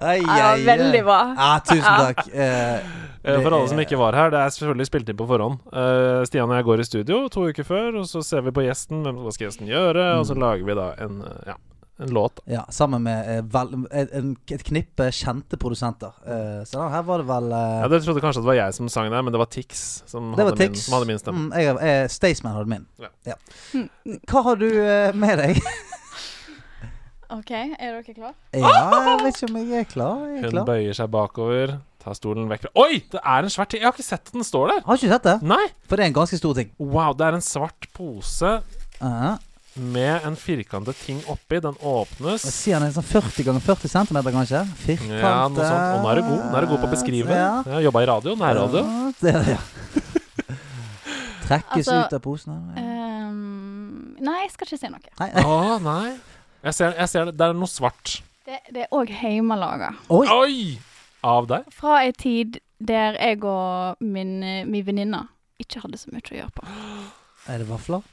Ai, Ja, veldig bra. Ja, tusen takk. Eh, Eh, For alle som ikke var her, det er selvfølgelig spilt inn på forhånd. Uh, Stian og jeg går i studio to uker før, og så ser vi på gjesten. Hvem hva skal gjesten gjøre? Og så lager vi da en, ja, en låt. Ja, sammen med eh, vel, en, et knippe kjente produsenter. Uh, så da, her var det vel Ja, Du trodde kanskje at det var jeg som sang der, men det var Tix som, Det var hadde, min, som hadde min stemme. Mm, jeg, jeg, Staysman hadde min. Ja. Ja. Hva har du med deg? OK, er dere klar? ja, jeg vet ikke om jeg er klar. Jeg er Hun klar. bøyer seg bakover, tar stolen vekk fra Oi! Det er en svart ting! Jeg har ikke sett at den står der. Har ikke sett det? Nei! For det er en ganske stor ting. Wow, det er en svart pose Uh, med en firkantet ting oppi. Den åpnes. jeg sier den er sånn 40 ganger 40 cm, kanskje. Firkant Ja, noe sånt. Og nå er du god. Nå er du god på å beskrive. Ja. har Jobba i radio. Nærradio. Ja, det er det, ja. Trekkes Altså, ut av posen. Ehm, nei, jeg skal ikke si noe. Nei. Å, nei. Jeg ser, jeg ser det. Det er noe svart. Det, det er òg hjemmelaga. Oi! Oi! Av deg? Fra ei tid der jeg og min, min venninne ikke hadde så mye å gjøre på. Er det vafler?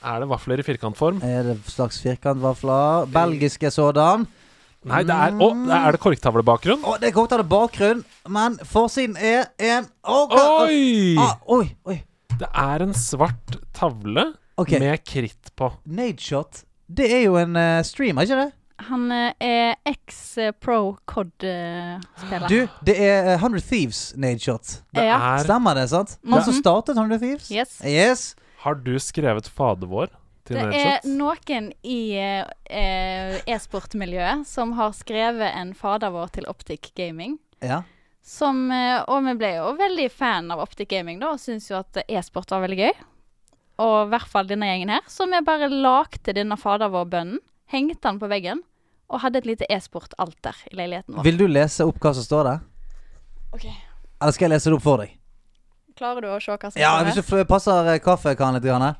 Er det vafler i firkantform? Er det slags firkantvafler? Belgiske sådan? Nei, det er Å, er det korktavlebakgrunn? Å, det er korktavlebakgrunn, bakgrunn, men forsiden er en Å, hva- Oi! Ah, oi! Oi! Det er en svart tavle Ok, med kritt på. Nadeshot. Det er jo en uh, stream, er ikke det? Han eh, er eks-pro COD-spiller. Du, det er eh, 100 Thieves Nadeshot. Det Ja. er Stemmer det, sant? Han som startet 100 Thieves? Yes. Yes. Har du skrevet Fader vår til Det er noen i eh, eh, e-sportmiljøet som har skrevet en fader vår til Optic Gaming. Ja. Som, eh, og vi ble jo veldig fan av Optic Gaming da, og syntes jo at e-sport var veldig gøy. Og i hvert fall denne gjengen her. Så vi bare lagde denne fader vår-bønnen, hengte den på veggen, og hadde et lite e-sport-alter i leiligheten vår. Vil du lese opp hva som står der? Ok. Eller skal jeg lese det opp for deg? Klarer du å se hva som Ja, står hvis her? du passer eh, kaffekannen litt. Grann.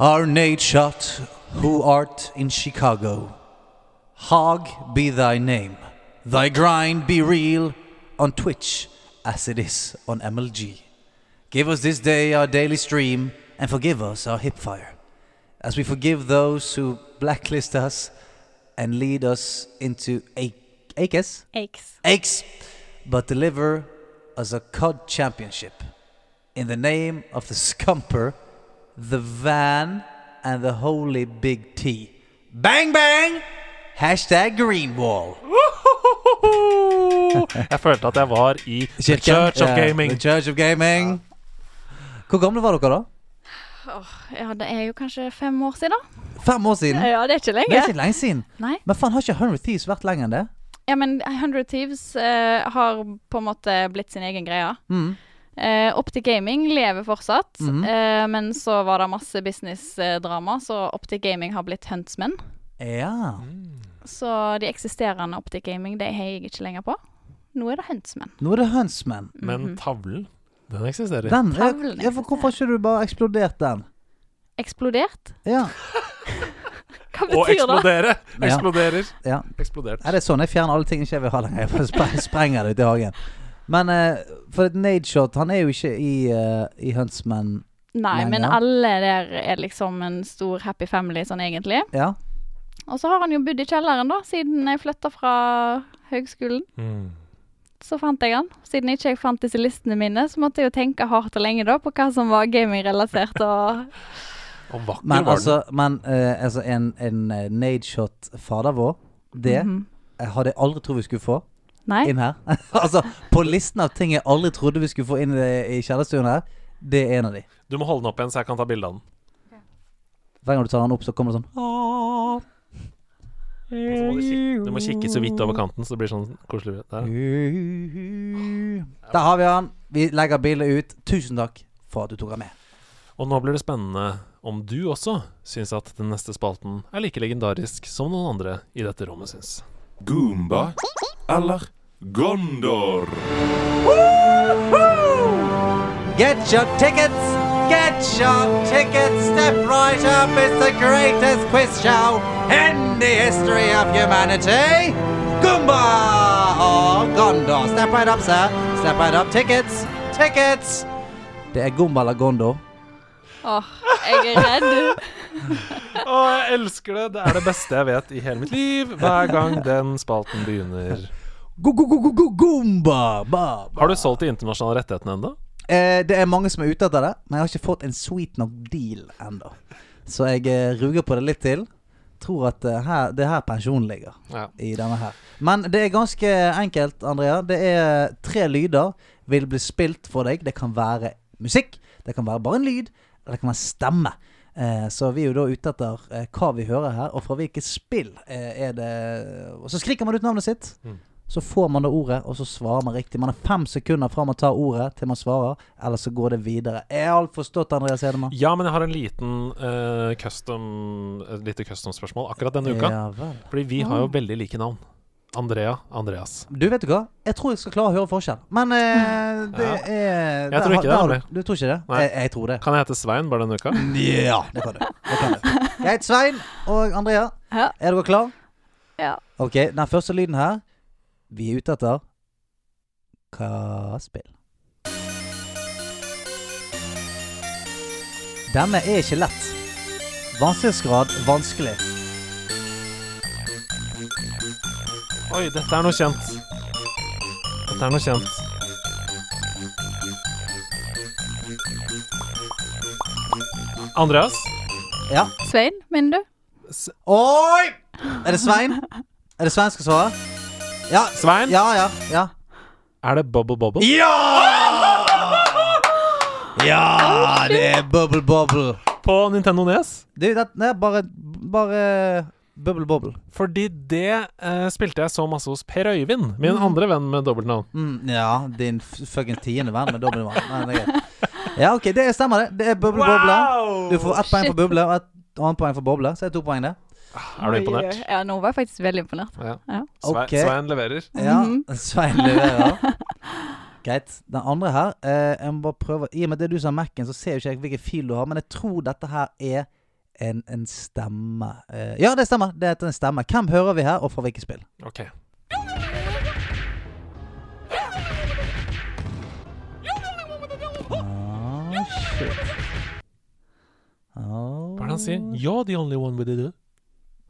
Our Our Nadeshot, who art in Chicago. Hog be thy name. Thy grind be real on Twitch as it is on MLG. Give us this day our daily stream and forgive us our hipfire. As we forgive those who blacklist us and lead us into a- Akes. Aches. Aches, but deliver us a COD championship. In the name of the Scumper, the Van, and the Holy Big T. Bang bang! Hashtag Greenwall. Jeg følte at jeg var i The Church of Ja, Gaming. The Church of Gaming. Hvor gamle var dere da? Ja, det er jo kanskje fem år siden. Fem år siden? Ja, det er ikke lenge. Det er ikke lenge siden. Nei. Men faen, har ikke 100 Thieves vært lenger enn det? Ja, men 100 Thieves eh, har på en måte blitt sin egen greie. Mm. Eh, Optic Gaming lever fortsatt, mm. eh, men så var det masse businessdrama, så Optic Gaming har blitt Huntsmen. Ja. Så de eksisterende Optic Gaming, det heier jeg ikke lenger på. Nå er det Huntsmen. Nå er det Huntsman. Men Mhm. tavlen, den eksisterer. Den, Tavlen ja, for hvorfor har ikke du bare eksplodert den? Eksplodert? Ja. Hva betyr det? Å eksplodere! Eksploderer. ja. Eksplodert. Er det sånn? Jeg fjerner alle ting ikke jeg vil ha lenger. Jeg bare sprenger det ut i hagen. Men uh, for et Nadeshot Han er jo ikke i, uh, i Huntsman Nei, men alle der er liksom en stor happy family sånn egentlig. Ja. Og så har han jo bodd i kjelleren da, siden jeg flytta fra høgskolen. Mm. Så fant jeg han. Siden ikke jeg fant disse listene mine, så måtte jeg jo tenke hardt og lenge da på hva som var gaming-relatert og Og vakker Men var altså, men, eh, altså en, en eh, Nadeshot fader vår, det eh, hadde jeg aldri trodd vi skulle få Nei. inn her. altså, på listen av ting jeg aldri trodde vi skulle få inn i, i kjellerstuen her, det er en av de. Du må holde den opp igjen, så jeg kan ta bilde av den. Hver gang du tar den opp, så kommer det sånn. Og så må du, kikke, du må kikke så vidt over kanten, så det blir sånn koselig. Der. Der har vi han. Vi legger bildet ut. Tusen takk for at du tok han med. Og nå blir det spennende om du også syns at den neste spalten er like legendarisk som noen andre i dette rommet syns. Goomba eller Gondor? Get your tickets! Get your tickets! Step right up! It's the greatest quiz show in the history of humanity! Goomba og Gondor. Step right up, sir. Step right up. Tickets! Tickets! Det er Goomba eller Gondor. Åh, jeg er redd. Å, jeg elsker det. Det er det beste jeg vet i hele mitt liv. Hver gang den spalten begynner. Go-go-go-go-goomba! Ba, ba. Har du solgt de internasjonale rettighetene ennå? Eh, det er mange som er ute etter det, men jeg har ikke fått en sweet nok deal ennå. Så jeg eh, ruger på det litt til. Tror at eh, her, det er her pensjonen ligger. Ja. i denne her. Men det er ganske enkelt, Andrea. Det er tre lyder vil bli spilt for deg. Det kan være musikk, det kan være bare en lyd, eller det kan være stemme. Eh, så vi er jo da ute etter eh, hva vi hører her, og fra hvilket spill eh, er det Og så skriker man ut navnet sitt. Mm. Så får man det ordet, og så svarer man riktig. Man er fem sekunder fra man tar ordet til man svarer, eller så går det videre. Er alt forstått, Andreas Hedemann? Ja, men jeg har en liten uh, custom Et lite custom-spørsmål akkurat denne uka. Ja vel. Fordi vi har jo veldig like navn. Andrea, Andreas. Du, vet du hva? Jeg tror jeg skal klare å høre forskjell. Men eh, det Ja. er Jeg tror ikke det, har du- nemlig. Du tror ikke det? Jeg, jeg tror det. Kan jeg hete Svein bare denne uka? Ja, det kan du. Det kan du. Jeg heter Svein og Andrea. Ja. Er dere klar? Ja. Ok, den første lyden her Vi er ute etter Hva spill? Denne er ikke lett. Vanskelighetsgrad vanskelig. Oi, dette er noe kjent. Dette er noe kjent. Andreas? Ja. Svein, mener du? S Oi! Er det Svein? Er det Svein skal svare? Ja. Svein? Ja, ja. ja. Er det Bubble Bobble? Ja! Ja, det er Bubble Bobble. På Nintendo Nes? Du, det er bare Bare Bubble Bobble. Fordi det eh, spilte jeg så masse hos Per Øyvind, min andre venn med dobbeltnavn. Mm, ja, din fuckings fucking tiende venn med dobbeltnavn. Det. Ja, ok, det stemmer, det. Det er Bubble Bobble. Du får ett poeng for Buble og ett annet poeng for Boble, så er det to poeng, det. Er du imponert? Ja, nå var jeg faktisk veldig imponert. Ja. Ja. Okay. Svein leverer. Ja, Mhm. Svein leverer. Greit. Den andre her eh, Jeg må bare prøve I og med det du sa Mac-en, så ser jo ikke jeg hvilken fil du har, men jeg tror dette her er en, en stemme. Eh, ja, det stemmer. Det heter en stemme. Hvem hører vi her, og fra hvilket spill? Ok. Oh, shit. Oh, Hva er det han sier? You're the only one with it.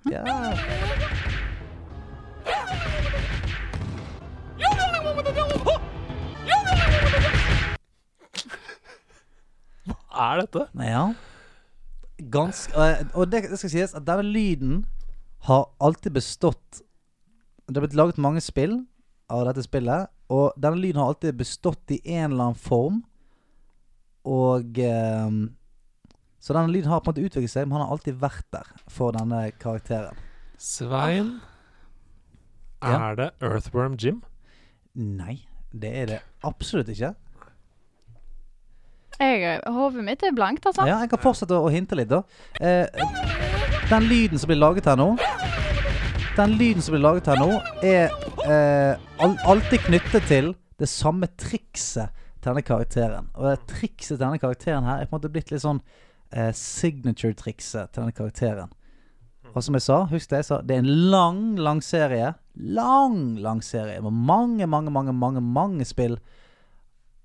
Ja. Hva er dette? Ja. Ganske Og det, det skal sies at denne lyden har alltid bestått Det har blitt laget mange spill av dette spillet, og denne lyden har alltid bestått i en eller annen form. Og eh, Så denne lyden har på en måte utviklet seg, men han har alltid vært der for denne karakteren. Svein? Ja. Er det Earthworm Jim? Nei, det er det absolutt ikke. Jeg, hodet mitt er blankt, altså. Ja, jeg kan fortsette å hinte litt, da. Eh, den lyden som blir laget her nå Den lyden som blir laget her nå, er eh, al alltid knyttet til det samme trikset til denne karakteren. Og det trikset til denne karakteren her er på en måte blitt litt sånn eh, signature-trikset til denne karakteren. Og som jeg sa, husk det jeg sa, det er en lang, lang serie. Lang, lang serie med mange, mange, mange, mange, mange spill.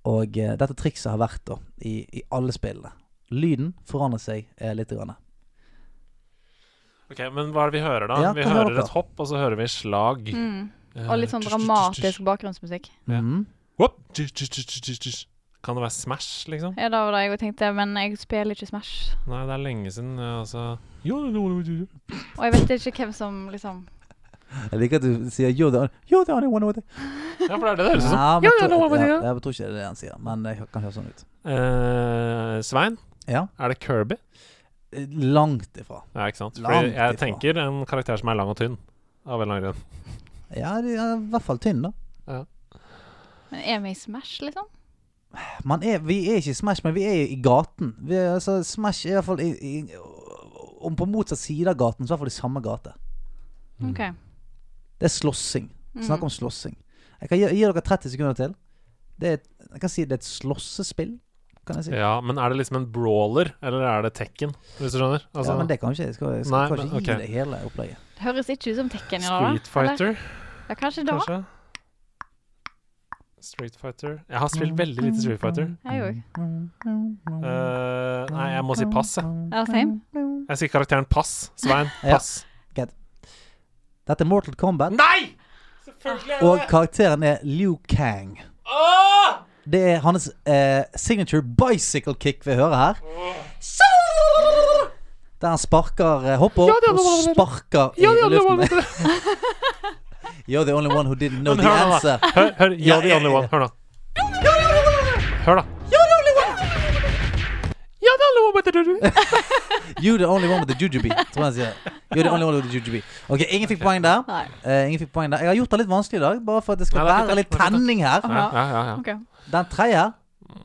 Og eh, dette trikset har vært da i, i alle spillene. Lyden forandrer seg eh, litt. Grann. Ok, Men hva er det vi hører, da? Ja, vi hører hører dere? et hopp, og så hører vi slag. Mm. Eh, Og litt sånn dramatisk bakgrunnsmusikk. Ja. Kan det være Smash, liksom? Ja, det var det jeg tenkte, men jeg spiller ikke Smash. Nei, det er lenge siden. Altså. Og jeg vet ikke hvem som liksom Jeg liker at du sier you're the, you're the only one with it. Ja, for det er det det høres ut som. Ja, men jeg tror- ja. Jeg ikke det er det han sier, men det kan høres sånn ut. Eh, Svein, Ja, er det Kirby? eh, langt ifra. Ja, ikke sant? For Langt jeg ifra. tenker en karakter som er lang og tynn. Av en eller annen grunn. Ja, de er i hvert fall tynn, da. Men er vi i Smash, liksom? Man er, vi er ikke i Smash, men vi er i gaten. Vi er, altså, Smash er i hvert fall i, i, Om på motsatt side av gaten, så i hvert fall i samme gate. OK. Det er slåssing. Snakk Mm. om slåssing. Jeg kan gi, gi dere 30 sekunder til. Det er, jeg kan si det er et slåssespill, kan jeg si. Ja, men er det liksom en brawler, eller er det Tekken? Hvis du skjønner? Altså, ja, men det kan ikke jeg. Skal, jeg skal Nei, men, gi det hele opplegget. Det høres ikke ut som Tekken. i dag Street Fighter? Ja, kanskje da. Kanskje? Street Fighter Jeg har spilt veldig lite Street Fighter. Jeg òg. Uh, nei, jeg må si pass, jeg. Ja, same. Jeg sier karakteren Pass. Svein, Ja. pass. Dette er Mortal Kombat, Nei! Selvfølgelig er og det karakteren er Liu Kang. Åh! Det er hans eh, signature bicycle kick vi hører her. Der han sparker eh, Hopper opp og sparker i Ja, luften. You're the only one who didn't know Men the hør nå, da. answer. Hør, hør. You're the only one. Hør nå. Hør, da. You're the only one with the do-do. You're the only one with the jujube. Tror jeg han sier. You're the only one with the jujube. Ok, ingen fikk poeng der. Nei. Eh, ingen fikk poeng der Jeg har gjort det litt vanskelig i dag, bare for at det skal Nei, det er være litt Det er fint, tenning her. Ja, ja, ja, ja. OK. Den tredje,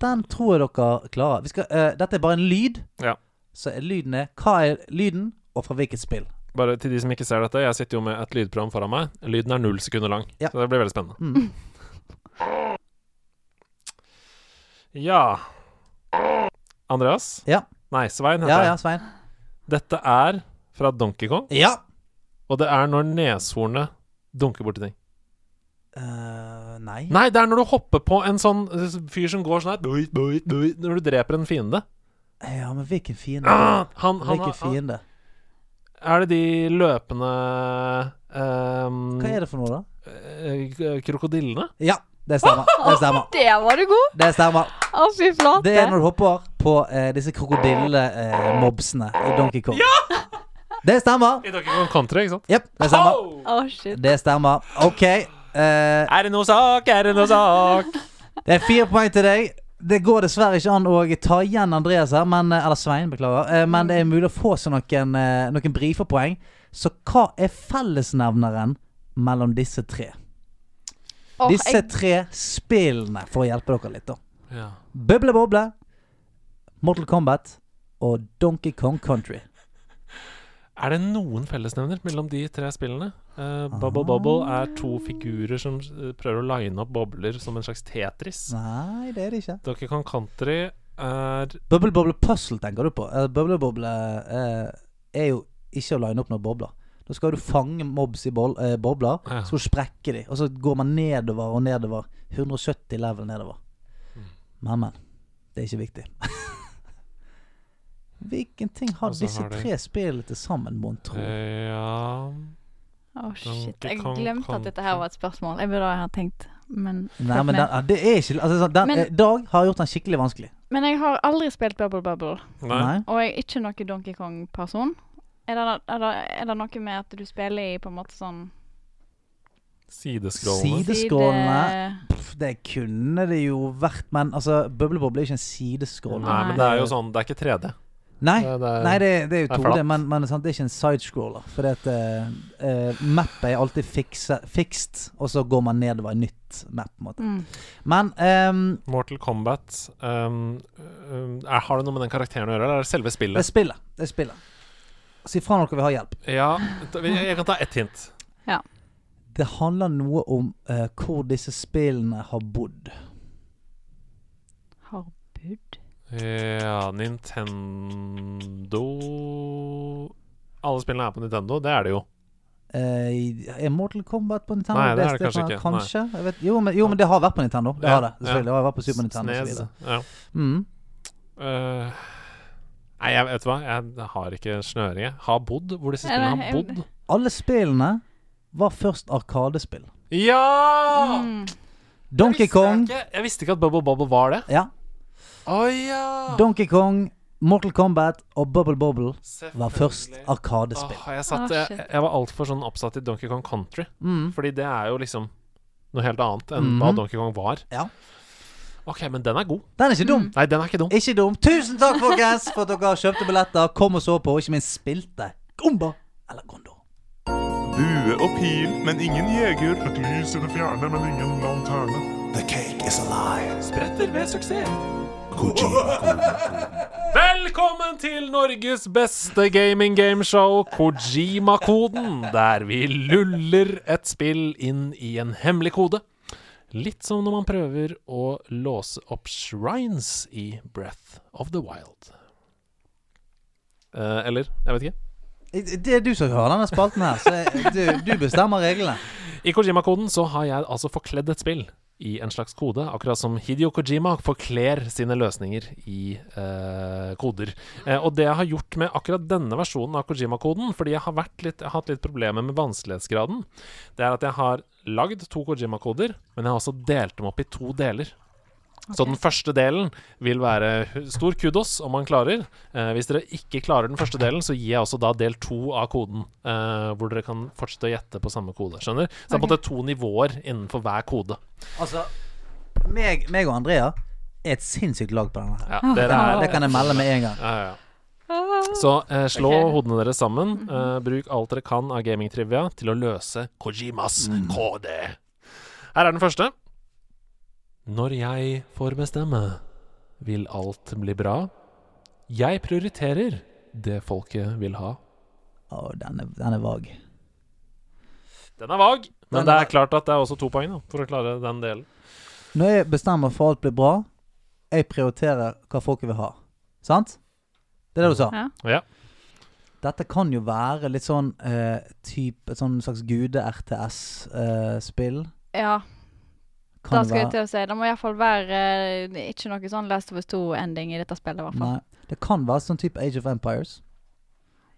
den tror jeg dere klarer. Vi skal, eh, dette er bare en lyd. Ja. Så er lyden er Hva er lyden, og fra hvilket spill? Bare til de som ikke ser dette, jeg sitter jo med et lydprogram foran meg. Lyden er null sekunder lang, Ja. så det blir veldig spennende. Mm. Ja Andreas? Ja. Nei, Svein heter Ja, ja. Svein. Dette er fra Donkey Kong, Ja. og det er når neshornet dunker borti ting. Uh, nei. Nei, det er når du hopper på en sånn fyr som går sånn her Når du dreper en fiende. Ja, men hvilken fiende? Ah, han, han, Hvilken fiende? Er det de løpende um, Hva er det for noe, da? eh, krokodillene? Ja, det stemmer. Det stemmer. Der var du god! Det stemmer. Å, fy flate. Det er når du hopper på eh, disse krokodillemobsene i Donkey Kong. Det stemmer. I Donkey Kong Country, ikke sant? Yep, det stemmer. Oh, shit. Det stemmer. OK. eh, Er det noe sak? Er det noe sak? det er fire poeng til deg. Det går dessverre ikke an å ta igjen Andreas her, men, eh, eller Svein, beklager. Eh, Men det er mulig å få seg noen, eh, noen briferpoeng. Så hva er fellesnevneren mellom disse tre? Oh, Disse jeg, tre spillene, for å hjelpe dere litt, da. Ja. Bøble Boble, Mortal Kombat og Donkey Kong Country. Er det noen fellesnevner mellom de tre spillene? Uh, Bubble Bubble er to figurer som eh, prøver å line opp bobler som en slags Tetris. Nei, det er det ikke. Donkey Kong Country er Bubble Bobble Puzzle tenker du på. Uh, Bubble Bobble uh, er jo ikke å line opp noen bobler. Da skal du fange mobs i bol uh, bobler, Ja. så sprekker de, og så går man nedover og nedover. 170 level nedover. Mm. Men, men. Det er ikke viktig. Hvilken ting har Og disse har de- tre spillene til sammen, mon tro? eh, Ja Å, shit. Donkey Jeg Kong glemte at dette her var et spørsmål. Jeg burde ha tenkt, men Nei, men den, det er ikke altså, den, Men- eh, Dag har gjort den skikkelig vanskelig. Men jeg har aldri spilt Bubble Bubble, Nei. og jeg er ikke noen Donkey Kong-person. Er det, er, er det noe med at du spiller i på en måte sånn Sideskrålene. Sideskrålene Pff, Det kunne det jo vært, men altså Bubble Bobble er ikke en sideskråle. Nei, men det er jo sånn Det er ikke 3D. Nei, Det, det er, nei det, det er jo er 2D, men, men sant, det er ikke en sidescroller. For at uh, uh, mappet er alltid fikst, og så går man nedover i nytt map. på en måte mm. Men um, Mortal Kombat um, er, Har det noe med den karakteren å gjøre, eller er det selve det er spillet? spillet. Det er spillet. Si fra når dere vil ha hjelp. Ja, jeg kan ta ett hint. Det handler noe om uh, hvor disse spillene har bodd. Har budd. Ja, Nintendo Alle spillene er på Nintendo, det er det jo. Eh, er Mortal Kombat på Nintendo? Nei, det er det kanskje ikke. Kanskje? Jeg vet, jo, men, jo, men det har vært på Nintendo. Det Ja, har det, selvfølgelig. Det har vært på Super Nintendo Snes. Ja. Mm. uh, nei, jeg vet hva. Jeg har ikke snøring. jeg. Har bodd hvor disse spillene har bodd. Alle spillene var først Arkadespill. Ja! Mm. Donkey jeg Kong ikke. Jeg visste ikke at Bubble Bubble var det. Ja. Å ja! Donkey Kong, Mortal Kombat og Bubble Bobble var først Arkadespill. Oh, jeg, satt, jeg, jeg var altfor sånn oppsatt i Donkey Kong Country. Mm. Fordi det er jo liksom noe helt annet enn hva Mhm. Donkey Kong var. Ja. Ok, men den er god. Den er ikke dum. Nei, den er ikke dum. Ikke dum. Tusen takk, folkens, for at dere kjøpte billetter, kom og så på, og ikke minst spilte Gomba eller Gondo. Bue og pil, men ingen jeger. Et lys i det fjerne, men ingen lanterne. The cake is alive. lie. Spretter ved suksess. Velkommen til Norges beste gaming gameshow, Kojima-koden, der vi luller et spill inn i en hemmelig kode. Litt som når man prøver å låse opp shrines i Breath of the Wild. Eh, eller, jeg vet ikke. Det er du som hører denne spalten her, så du, du bestemmer reglene. I Kojima-koden så har jeg altså forkledd et spill i en slags kode, akkurat som Hidio Kojima forkler sine løsninger i eh, koder. Eh, og det jeg har gjort med akkurat denne versjonen av Kojima-koden, fordi jeg har, litt, jeg har hatt litt problemer med vanskelighetsgraden, det er at jeg har lagd to Kojima-koder, men jeg har også delt dem opp i to deler. Så den første delen vil være stor kudos om man klarer. Eh, hvis dere ikke klarer den første delen, så gir jeg også da del to av koden. Eh, hvor dere kan fortsette å gjette på samme kode. Skjønner? Så det er på en måte to nivåer innenfor hver kode. Altså, meg, meg og Andrea er et sinnssykt lag på denne. Ja, det, er Det kan jeg melde med en gang. ja, ja, ja. Så eh, slå okay. hodene deres sammen. Eh, bruk alt dere kan av gamingtrivia til å løse Kojimas kode. Her er den første. Når jeg får bestemme, vil alt bli bra. Jeg prioriterer det folket vil ha. Å, den er, den er vag. Den er vag, men Den det er- klart at det er også to poeng da, for å klare den delen. Når jeg bestemmer for alt blir bra, jeg prioriterer hva folket vil ha. Sant? Det er det du sa. Ja. Ja. Dette kan jo være litt sånn uh, type, Et sånn slags gude-RTS-spill. ja. Kan Da det skal jeg til å si. Det må iallfall være eh, ikke noe sånn Last of Us 2-ending i dette spillet, i hvert fall. Nei, det kan være sånn type Age of Empires.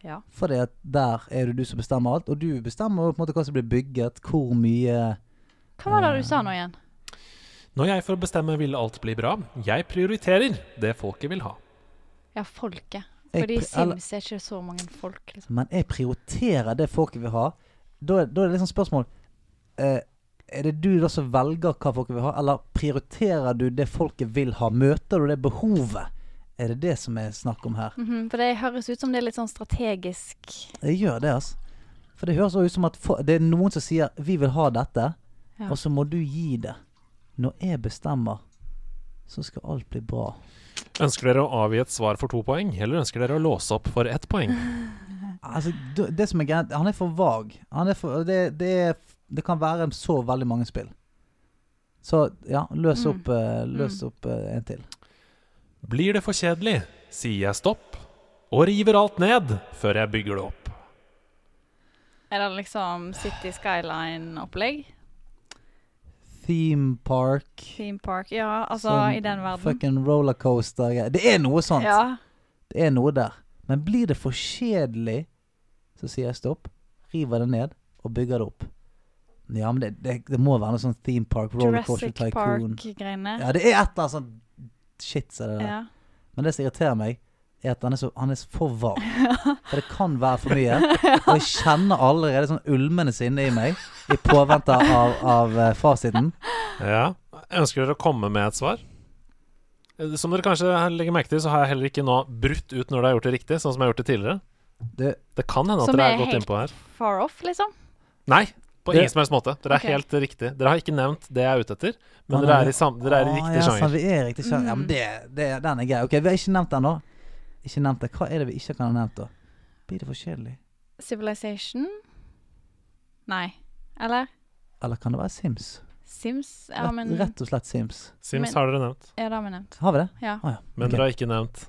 Ja. Fordi at der er det du som bestemmer alt, og du bestemmer jo på en måte hva som blir bygget, hvor mye Hva var det du sa nå igjen? Når jeg får bestemme, vil alt bli bra. Jeg prioriterer det folket vil ha. Ja, folket. Fordi i Sims er ikke så mange folk, liksom. Men jeg prioriterer det folket vil ha. Da, da er det liksom spørsmål eh, Er det du da som velger hva folk vil ha, eller prioriterer du det folket vil ha? Møter du det behovet? Er det det som er snakk om her? Mhm, for det høres ut som det er litt sånn strategisk Det gjør det, altså. For det høres ut som at for, det er noen som sier 'vi vil ha dette', Ja. og så må du gi det. Når jeg bestemmer, så skal alt bli bra. Ønsker dere å avgi et svar for to poeng, eller ønsker dere å låse opp for ett poeng? Altså, det, det som er greit, han er for vag. Han er for, det, det, er, det kan være så veldig mange spill. Så ja, løs Mm. opp, mm. løs opp eh, en til. Blir det for kjedelig, sier jeg stopp, og river alt ned før jeg bygger det opp. Er det liksom City Skyline-opplegg? Theme park. Theme Park? Ja, altså Som i den verden. Fucking rollercoaster. Det er noe sånt. Ja. Det er noe der. Men blir det for kjedelig, så sier jeg stopp, river det ned og bygger det opp. Ja, men det, det, det må være noe sånn theme park, rollercoaster Jurassic. Park-greiene. Ja, det er et eller annet sånn shit Så det der. Ja. Men det som irriterer meg, er at han er, så, han er for varm. For det kan være for mye. Og jeg kjenner allerede sånn ulmende sinne i meg i påvente av, av eh, fasiten. Ja. Ønsker dere å komme med et svar? Eh, Som dere kanskje legger merke til, så har jeg heller ikke nå brutt ut når dere har gjort det riktig, sånn som jeg har gjort det tidligere. Det, Det kan hende at Som dere er er gått helt- innpå her. Far off, liksom? Nei, på ingen som helst måte. Dere er okay. helt riktig. Dere har ikke nevnt det jeg er ute etter, men Ah, dere er i, sam dere er i Ah, riktig ja, sjanger. sant, vi er i riktig sjanger. Ja, men det, det, den er grei. Ok, vi har ikke nevnt den nå. Ikke nevnt det. Hva er det vi ikke kan ha nevnt, da? Blir det for kjedelig? Civilization? Nei. Eller? Eller kan det være Sims? Sims? Ja, men rett og slett Sims. Sims Men- har dere nevnt, Ja, det har vi nevnt. Har vi det? Ja. Ah, ja. men okay. dere har ikke nevnt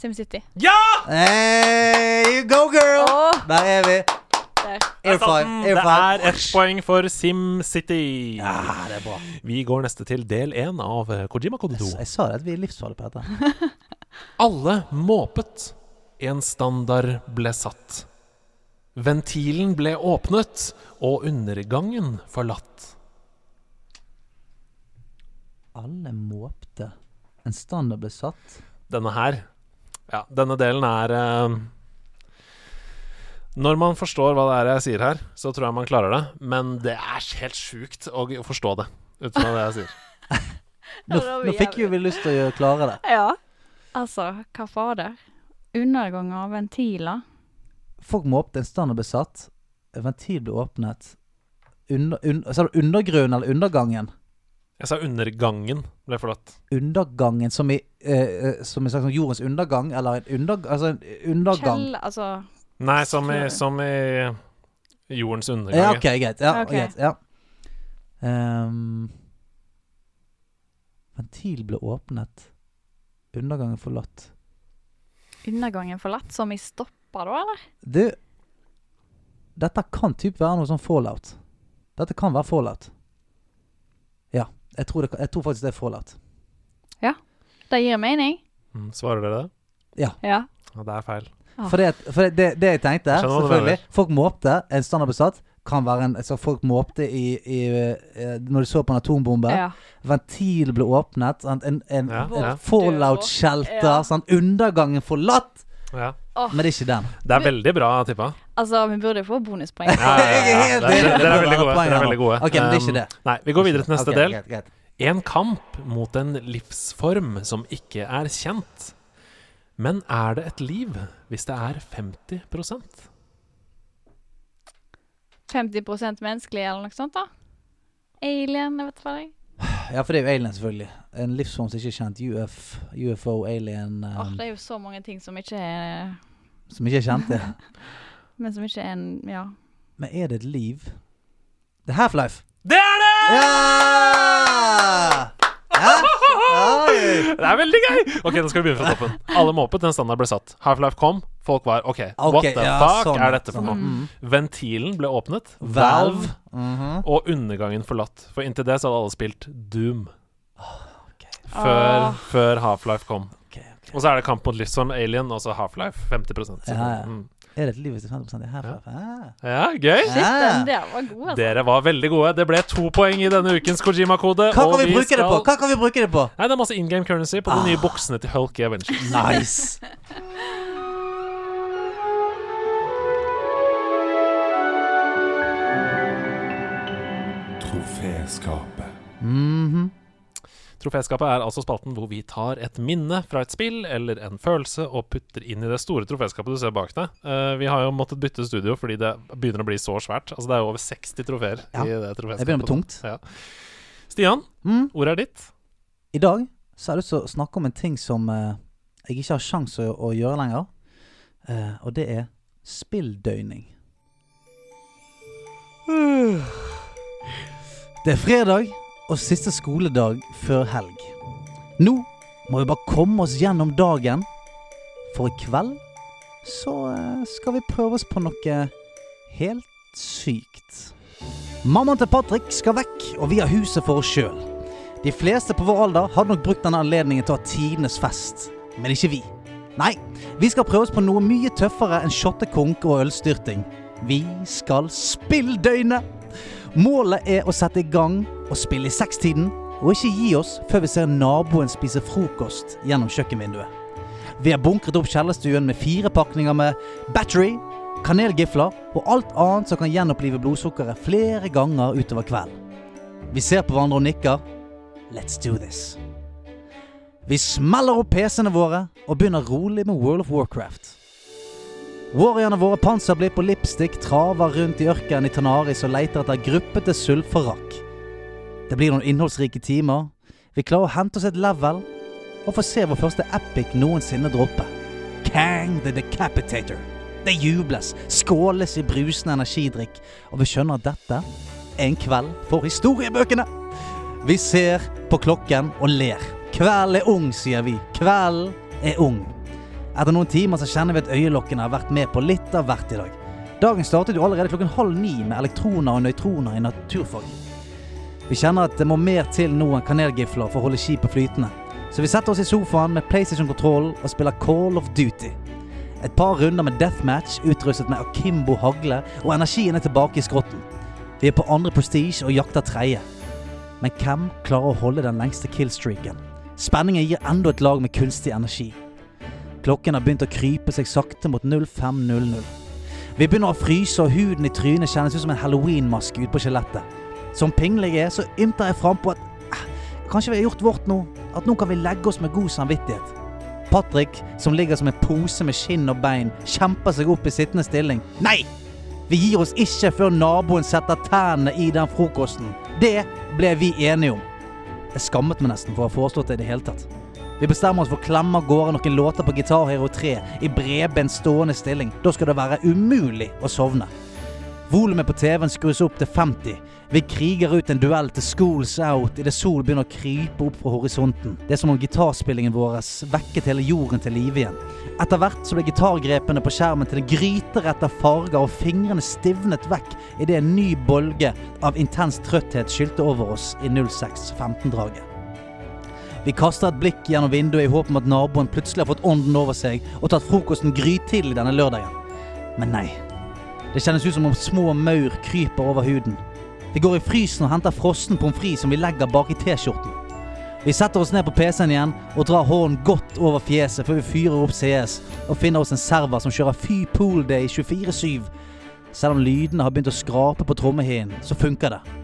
SimCity. Hey, you go, girl! Oh. Der er vi. Der. Air five. Air Det er ett poeng for SimCity. Ja, det er bra. Vi går neste til del én av eh, Kojima Kode 2. Jeg, jeg sa det at vi er livsfarlige på dette. Alle måpet. En standard ble satt. Ventilen ble åpnet, og undergangen forlatt. Alle måpte. En standard ble satt. Denne her Ja, denne delen er eh, Når man forstår hva det er jeg sier her, så tror jeg man klarer det. Men det er helt sjukt å forstå det ut fra det jeg sier. Nå, nå fikk jo vi lyst til å klare det. Ja. Altså, hva fader? Underganger, ventiler. Folk måpte, en standard ble satt. En ventil ble åpnet. Under, un, sa du undergrunnen eller undergangen? Jeg sa undergangen ble forlatt. Undergangen som i eh, eh, Som i slags sånn jordens undergang? Eller en under, altså en undergang? Kjell, altså Nei, som i, som i jordens undergang. Ja, ok, greit. Ja, okay. greit, ja. Um, ventil ble åpnet. Undergangen forlatt. undergangen forlatt, som i stoppa, da, eller? Du Dette kan typ være noe sånn fallout. Dette kan være fallout. Ja. Jeg tror, det, jeg tror faktisk det er fallout. Ja. Det gir mening. Mm, svarer dere det? Ja. Ja, det er feil. For, det, for det, det, det jeg tenkte, selvfølgelig. Folk måpte. En standardbesatt kan være en altså Folk måpte i, i eh, Når de så på en atombombe. Ja. Ventil ble åpnet. En, En, en, Ja, en fallout-shelter. Ja. sant? Undergangen forlatt. Ja. Oh. Men det er ikke den. Det er veldig bra tippa. altså, vi burde jo få bonuspoeng. Ja, ja, ja, er ja. Dere- er Det veldig gode. er veldig gode. Ok, men det er ikke Um. Nei, vi går videre til neste okay, del. greit, greit. En kamp mot en livsform som ikke er kjent. Men er det et liv hvis det er 50% 50 menneskelig, eller noe sånt, da? Alien, jeg vet hva det er. Ja, for det er jo alien, selvfølgelig. En livsform som ikke er kjent. UF, UFO, alien um, Åh, det er jo så mange ting som ikke er Som ikke er kjent. Ja. Men som ikke er en Ja. Men er det et liv? Det er Half-Life. Det er det! Ja! Hæ? Det er veldig gøy! Ok, nå skal vi begynne fra toppen. Alle måpet, Den standard ble satt. Half-Life kom. Folk var OK, what the ja, fuck sånn, er dette for sånn. noe? Mm. Ventilen ble åpnet. Valve. mm -hmm. Og undergangen forlatt. For inntil det så hadde alle spilt Doom. Før, ah. før Half-Life kom. Okay, okay. Og så er det kamp mot livsform Alien, og så Half-Life. 50 Ja, ja. Mm. Er det et liv hvis det er 50 i Half-Life? Ah. Ja, gøy! Shit, den der var god, altså. Dere var veldig gode. Det ble to poeng i denne ukens Kojima-kode. Hva kan vi på? Hva kan vi bruke det på? Nei, Det er masse in game currency på de Ah. nye buksene til Hulk i Avengers. Nice. Troféskapet. Mhm. Troféskapet er altså spalten hvor vi tar et minne fra et spill eller en følelse og putter inn i det store troféskapet du ser bak deg. Uh, vi har jo måttet bytte studio fordi det begynner å bli så svært. Altså Det er jo over 60 trofeer Ja. i det troféskapet. Det begynner å bli tungt. Ja. Stian, Mm. ordet er ditt. I dag så har jeg lyst til å snakke om en ting som uh, jeg ikke har sjans å, å gjøre lenger. Uh, og det er spilldøgning. Det er fredag og siste skoledag før helg. Nå må vi bare komme oss gjennom dagen, for i kveld så eh, skal vi prøve oss på noe helt sykt. Mammaen til Patrick skal vekk, og vi har huset for oss sjøl. De fleste på vår alder hadde nok brukt denne anledningen til å ha tidenes fest, men ikke vi. Nei, vi skal prøve oss på noe mye tøffere enn shottekonk og ølstyrting. Vi skal spilldøgne! Målet er å sette i gang og spille i sekstiden, og ikke gi oss før vi ser naboen spise frokost gjennom kjøkkenvinduet. Vi har bunkret opp kjellerstuen med fire pakninger med battery, kanelgifler og alt annet som kan gjenopplive blodsukkeret flere ganger utover kvelden. Vi ser på hverandre og nikker. Let's do this. Vi smeller opp PC-ene våre og begynner rolig med World of Warcraft. Warriorene våre panserblir på lipstick traver rundt i ørkenen i Tanaris og leter etter gruppete sulfarakk. Det blir noen innholdsrike timer. Vi klarer å hente oss et level og får se vår første epic noensinne droppe. Kang the Decapitator. Det jubles, skåles i brusende energidrikk, og vi skjønner at dette er en kveld for historiebøkene. Vi ser på klokken og ler. Kvelden er ung, sier vi. Kvelden er ung. Etter noen timer så kjenner vi at øyelokkene har vært med på litt av hvert i dag. Dagen startet jo allerede klokken halv ni med elektroner og nøytroner i naturfag. Vi kjenner at det må mer til nå enn kanelgifler for å holde skipet flytende. Så vi setter oss i sofaen med PlayStation-kontrollen og spiller Call of Duty. Et par runder med deathmatch utrustet med Akimbo hagle, og energien er tilbake i skrotten. Vi er på andre prestige og jakter tredje. Men hvem klarer å holde den lengste killstreaken? Spenningen gir enda et lag med kunstig energi. Klokken har begynt å krype seg sakte mot 05.00. Vi begynner å fryse, og huden i trynet kjennes ut som en halloweenmaske utpå skjelettet. Som pingelig jeg er, så ymter jeg frampå at eh, kanskje vi har gjort vårt nå. At nå kan vi legge oss med god samvittighet. Patrick, som ligger som en pose med skinn og bein, kjemper seg opp i sittende stilling. Nei! Vi gir oss ikke før naboen setter tennene i den frokosten. Det ble vi enige om. Jeg skammet meg nesten for å ha foreslått det i det hele tatt. Vi bestemmer oss for å klemme av gårde noen låter på Gitar Hero 3 i bredbent stående stilling. Da skal det være umulig å sovne. Volumet på TV-en skrus opp til 50. Vi kriger ut en duell til Schools Out idet solen begynner å krype opp fra horisonten. Det er som om gitarspillingen vår vekket hele jorden til live igjen. Etter hvert så ble gitargrepene på skjermen til en gryterett av farger, og fingrene stivnet vekk idet en ny bolge av intens trøtthet skylte over oss i 06.15-draget. Vi kaster et blikk gjennom vinduet i håp om at naboen plutselig har fått ånden over seg og tatt frokosten grytidlig denne lørdagen. Men nei. Det kjennes ut som om små maur kryper over huden. Vi går i frysen og henter frossen pommes frites som vi legger bak i T-skjorten. Vi setter oss ned på PC-en igjen og drar hånden godt over fjeset før vi fyrer opp CS og finner oss en server som kjører Fy Pool Day 24-7. Selv om lydene har begynt å skrape på trommehinnen, så funker det.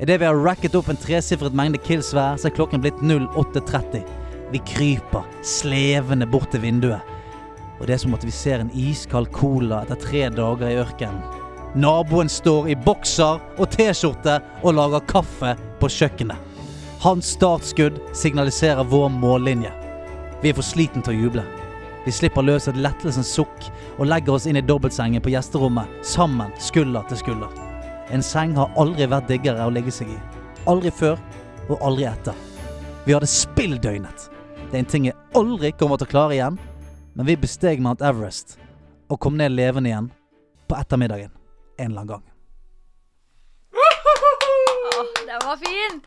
Idet vi har racket opp en tresifret mengde kills hver, så er klokken blitt 08.30. Vi kryper slevende bort til vinduet. Og det er som at vi ser en iskald cola etter tre dager i ørkenen. Naboen står i bokser og T-skjorte og lager kaffe på kjøkkenet. Hans startskudd signaliserer vår mållinje. Vi er for sliten til å juble. Vi slipper løs et lettelsens sukk og legger oss inn i dobbeltsengen på gjesterommet, sammen, skulder til skulder. En seng har aldri vært diggere å ligge seg i. Aldri før, og aldri etter. Vi hadde spilldøgnet. Det er en ting jeg aldri kommer til å klare igjen, men vi besteg Mount Everest og kom ned levende igjen på ettermiddagen en eller annen gang. Åh, den var fin!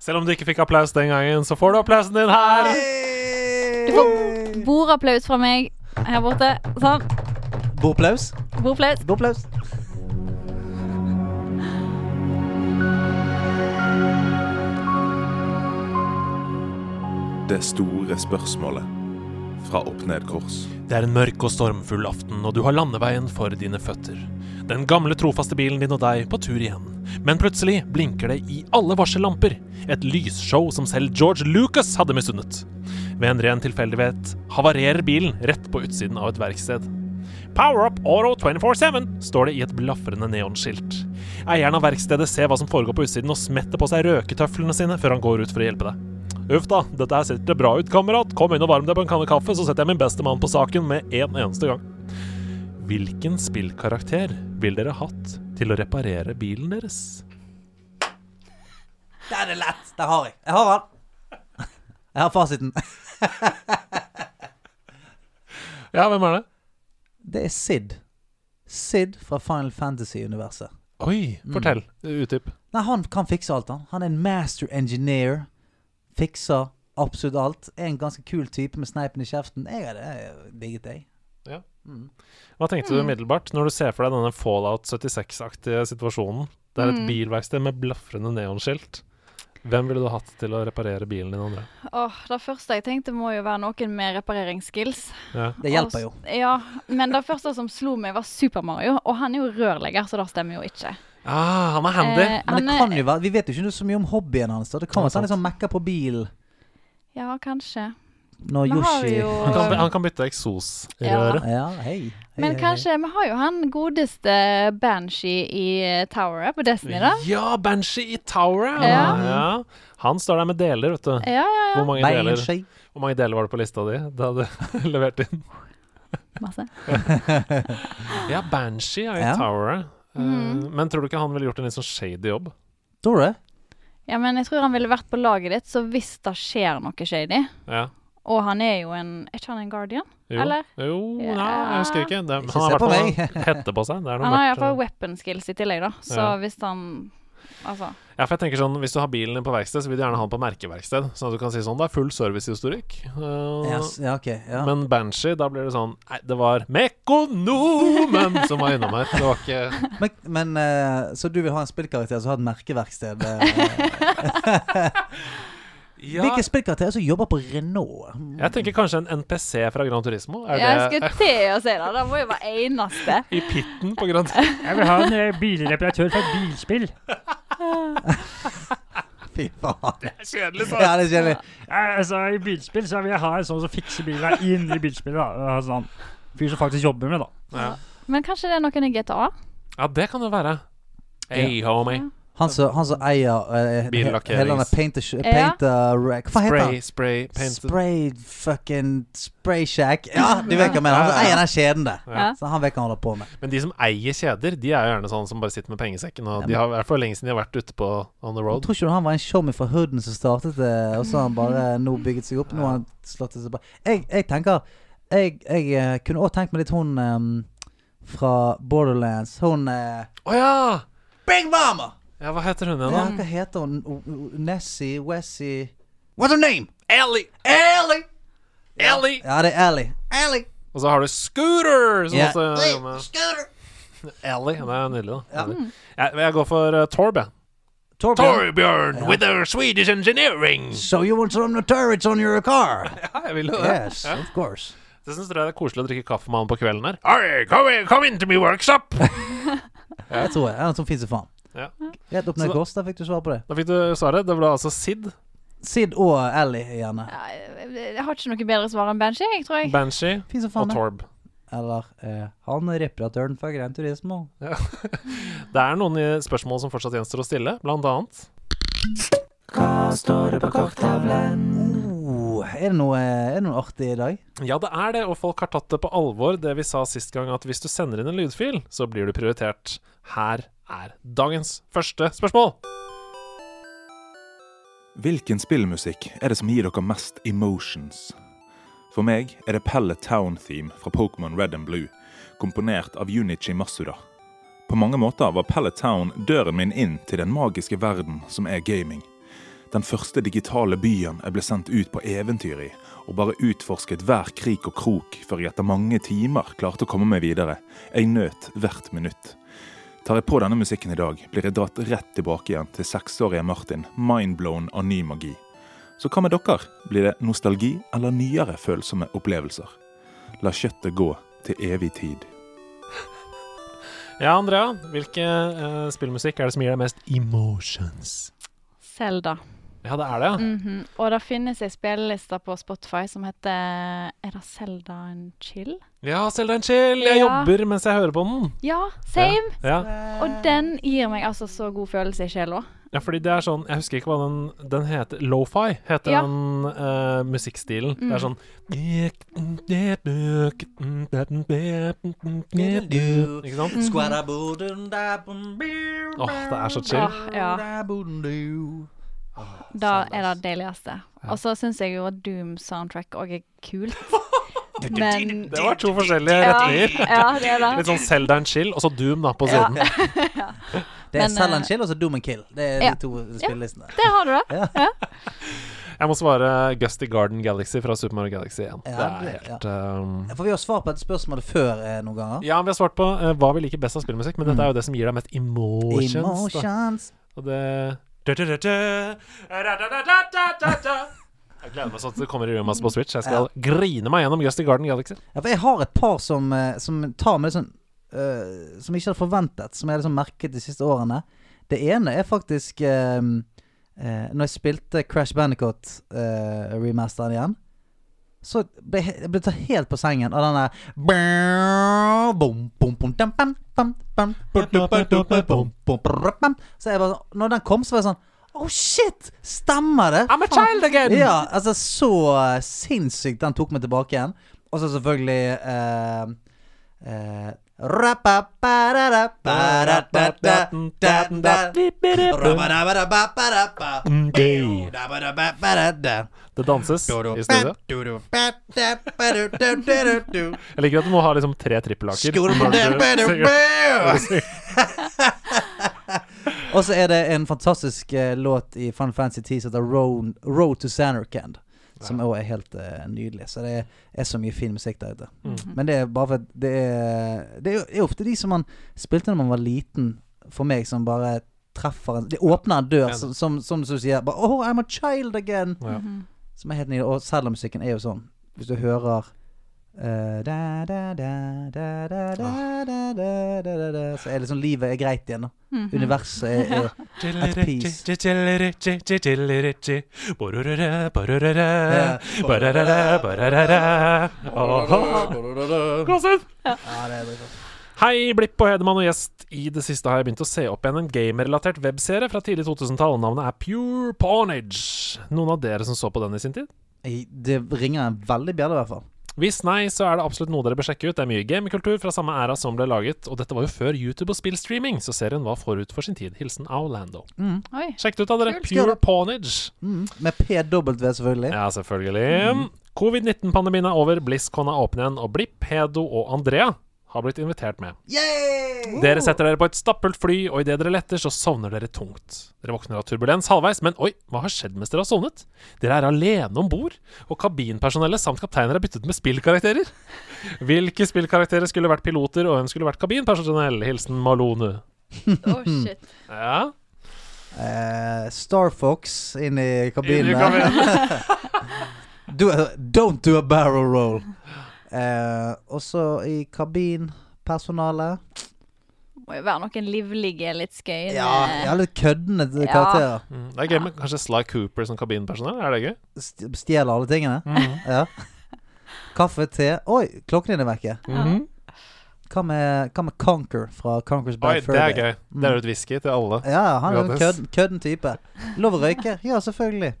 Selv om du ikke fikk applaus den gangen, så får du applausen din her. Du får bordapplaus fra meg her borte. Sånn. Bordapplaus. Bordapplaus. Det store spørsmålet fra Opp Ned Kors. Det er en mørk og stormfull aften, og du har landeveien for dine føtter. Den gamle, trofaste bilen din og deg på tur igjen. Men plutselig blinker det i alle varsellamper. Et lysshow som selv George Lucas hadde misunnet. Ved en ren tilfeldighet havarerer bilen rett på utsiden av et verksted. Power Up Auto 24-7 står det i et blafrende neonskilt. Eieren av verkstedet ser hva som foregår på utsiden og smetter på seg røketøflene sine før han går ut for å hjelpe deg. Uff da, dette her ser bra ut, kamerat. Kom inn og varm deg på en kanne kaffe, så setter jeg min beste mann på saken med en eneste gang. Hvilken spillkarakter vil dere hatt til å reparere bilen deres? Der er det lett. Der har jeg. Jeg har han. Jeg har fasiten. Ja, hvem er det? Det er Sid. Sid fra Final Fantasy-universet. Oi, fortell. Utdyp. Nei, han kan fikse alt, han. Han er en master engineer. Fikser absolutt alt. Er en ganske kul type med sneipen i kjeften. Jeg hadde digget deg. Hva tenkte du umiddelbart når du ser for deg denne Fallout 76-aktige situasjonen? Det er et Mm. bilverksted med blafrende neonskilt. Hvem ville du hatt til å reparere bilen din, André? Åh, det første jeg tenkte må jo være noen med repareringsskills. Ja. Det hjelper jo. Og, Ja, men det første som slo meg, var Super Mario. Og han er jo rørlegger, så det stemmer jo ikke. Ah, han er handy. Eh, Men han det er- kan jo være Vi vet jo ikke så mye om hobbyen hans. Da. Det kan Ja, være Han sant. liksom mekker på bil Ja, kanskje. når Vi har Yoshi jo- han, kan, han kan bytte eksosrøre. Ja, hei. hei Men hei, kanskje Vi har jo han godeste Banshee i eh, Toweret på Destiny, da. Ja, Banshee i Tower, ja. Han står der med deler, vet du. Ja, ja, ja. Hvor mange, hei. deler, Banshee. hvor mange deler var det på lista di da du leverte inn? Masse. Ja, Banshee er i Ja. Tower. Eh, Mhm. men tror du ikke han ville gjort en litt sånn shady jobb? Tror du det? Ja, men jeg tror han ville vært på laget ditt, så hvis det skjer noe shady Ja. Og han er jo en Er ikke han en guardian? Jo. Eller? Jo, Ja. nei, jeg husker ikke. Det, han har i på hvert fall hette på seg. Det er noe Han har iallfall eh. weapon skills i tillegg, da. Så Ja. hvis han Altså. Ja, for jeg tenker sånn Hvis du har bilen din på verksted, så vil du gjerne ha den på merkeverksted. Sånn at du kan si sånn Det er full servicehistorikk. Uh, Yes, ja, ok. Ja. Men Banshee, da blir det sånn Nei, det var Mekonomen som var innom her. Det var ikke Men, men uh, Så du vil ha en spillkarakter som har et merkeverksted? eh. ja, Hvilke spillkarakterer som jobber på Renault? Jeg tenker kanskje en NPC fra Gran Turismo. Er Jeg det skulle til å si det. Det må jo være eneste. i pitten på Gran Turismo? Jeg vil ha en eh, bilreparatør for et bilspill. Fy faen. Kjedelig, Ja, det er kjedelig. Ja, altså, I bilspill så vil jeg ha en sånn som fikser bilen inn i bilspillet. da. Sånn fyr som faktisk jobber med det. da. Ja. Men kanskje det er noen i GTA? ja, det kan det være. Hey, homie. Han som, han som eier uh, Billakkerings- hele denne painter... painter rack. Hva heter han? Spray, spray, Spray fucking Spray Shack. Ja, du vet hva jeg mener. Han som eier den kjeden der. Ja. Så han vet hva han holder på med. Men de som eier kjeder, de er jo gjerne sånn som bare sitter med pengesekken. Og Ja, de har i hvert fall lenge siden de har vært ute på on the Jeg road. tror ikke du han var en showman fra Hooden som startet det, og så har han bare nå bygget seg opp. Nå har han slått det seg bare Jeg, jeg tenker Jeg, jeg eh, kunne også tenkt meg litt hun um, fra Borderlands. Hun eh, Å ja! Big Mama! Ja, hva heter hun Ja, da? hva heter hun? O- o- Nessie? Wessie? What's her name? Ellie! Ellie! Ellie! Ja, det er Ellie. Ellie! Og så har du Scooter! Som Ja. også jobber med Scooter! Ellie. Det er nydelig, da. Ja. Nydelig. Jeg, jeg går for uh, Torb, jeg. Torbjørn. Torbjørn Ja. with her Swedish engineering! So you want some turrets on your car? Ja, jeg vil jo det. yes, of course. Det syns dere det er koselig å drikke kaffe med han på kvelden her? Hey, come, in, come into me workshop! Jeg tror jeg. Han som finnes i faen. Ja. Rett opp ned kors, da fikk du svar på det. Da fikk du svaret. Det ble altså Sid, Sid og Ellie, gjerne. Ja, jeg, jeg har ikke noe bedre svar enn Banshee, jeg, tror jeg. Banshee og Torb. Eller eh, han reparatøren fra Gran Turismo. Det er noen spørsmål som fortsatt gjenstår å stille, blant annet. Hva står det på korktavlen? Oh, er, det noe, er det noe artig i dag? Ja, det er det, og folk har tatt det på alvor, det vi sa sist gang, at hvis du sender inn en lydfil, så blir du prioritert. Her er dagens første spørsmål. Hvilken spillmusikk er det som gir dere mest emotions? For meg er det Pellet Town Theme fra Pokémon Red and Blue, komponert av Junichi Masuda. På mange måter var Pellet Town døren min inn til den magiske verden som er gaming. Den første digitale byen jeg ble sendt ut på eventyr i, og bare utforsket hver krik og krok før jeg etter mange timer klarte å komme meg videre. Jeg nøt hvert minutt. Tar jeg på denne musikken i dag, blir jeg dratt rett tilbake igjen til seksårige Martin, mindblown av ny magi. Så hva med dere? Blir det nostalgi eller nyere følsomme opplevelser? La kjøttet gå til evig tid. Ja, Andrea, hvilke eh, spillmusikk er det som gir deg mest emotions? Selda. Ja, det er det, ja. -hmm. Og det finnes ei spilleliste på Spotify som heter Er det Selda and Chill? Ja, Selda and Chill! Jeg Ja. jobber mens jeg hører på den. Ja, same! Ja. Og den gir meg altså så god følelse i sjela. ja, fordi det er sånn Jeg husker ikke hva den Den heter Lo-fi, heter Ja. den uh, musikkstilen. Det er sånn Ikke sant? Åh, det er så chill. Ja, ja. Da er det deiligste. Og så syns jeg jo at Doom-soundtrack òg er kult. Men Det var to forskjellige ja, retninger. ja, det er Litt sånn Selda and Chill, og så Doom da på siden. Det er Men, Sell and eh, Chill og så Doom and Kill. Det er de to spillelistene. det har du da. Jeg må svare Gusty Garden Galaxy fra Super Mario Galaxy 1. Ja, det er helt ja. um, For vi har svart på et spørsmål før eh, noen ganger. Ja, vi har svart på eh, hva vi liker best av spillmusikk, men dette er jo det som gir deg mest emotions. Da. Emotions. Og det Jeg gleder meg sånn at det kommer i remaster på Switch. Jeg skal grine meg gjennom Gusty Garden Galaxy. Ja, for jeg har et par som, eh, som tar litt sånn uh, Som jeg ikke hadde forventet, som jeg har liksom merket de siste årene. Det ene er faktisk uh, Når jeg spilte Crash Bandicoot-remasteren igjen, så ble jeg ble tatt helt på sengen av denne Så jeg bare Når den kom, så var jeg sånn Oh shit! Stemmer det? I'm a child again! Ja, altså Så sinnssykt den tok meg tilbake igjen. Og så selvfølgelig eh, eh, det danses i studio. Jeg liker at du må ha liksom tre trippelaker. Og så er det en fantastisk uh, låt i Fun Fancy Tea som heter Road, Road to Sanerkand. Som òg er helt uh, nydelig. Så det er, er så mye fin musikk der ute. Men det er bare for at det er Det er ofte de som man spilte da man var liten, for meg, som bare treffer en Det åpner en dør, som, som, som du sier bare, Oh, I'm a child again! Ja. Som er helt nydelig. Og selgermusikken er jo sånn Hvis du hører så er liksom livet er greit igjen. Mhm. Universet er, at peace. Klassen! Ja, det er Hei, Blipp og Hedemann og gjest. I det siste har jeg begynt å se opp igjen en gamerelatert webserie fra tidlig 2000-tall. Navnet er Pure Pornage. Noen av dere som så på den i sin tid? Det ringer en veldig bjelle, i hvert fall. Hvis nei, så er det absolutt noe dere bør sjekke ut. Det er mye gamekultur fra samme æra som ble laget, og dette var jo før YouTube og spillstreaming, så serien var forut for sin tid. Hilsen Orlando. Mm. Sjekk det ut, da, dere. Pure Pornage. Mm. Med PW, selvfølgelig. Ja, selvfølgelig. Covid-19-pandemien er over, BlizzCon er åpen igjen, og Blipp, Hedo og Andrea har blitt invitert med. Yay! Dere setter dere på et stappelt fly, og idet dere letter, så sovner dere tungt. Dere våkner av turbulens halvveis, men oi, hva har skjedd mens dere har sovnet? Dere er alene om bord, og kabinpersonellet samt kapteiner er byttet med spillkarakterer. Hvilke spillkarakterer skulle vært piloter, og hvem skulle vært kabinpersonell? Hilsen Malone. Oh, shit. Ja. Uh, Star Fox inn i Inn i kabinen. do a, don't do a barrel roll. Eh, også i kabinpersonalet. Må jo være noen livlige, litt skøyende Ja, ja, litt køddende Ja. karakterer. Mm, Det er gøy med kanskje Sly Cooper som kabinpersonell. Er det gøy? St- Stjeler alle tingene. Mhm. Ja. Kaffe, te Oi, klokken din er vekke. Mhm. Hva med, hva med Conquer fra Conquer's Oi, Furby? det er gøy. Det er jo et whisky til alle. Ja, han er en kødden, kødden type. Lov å røyke? Ja, selvfølgelig.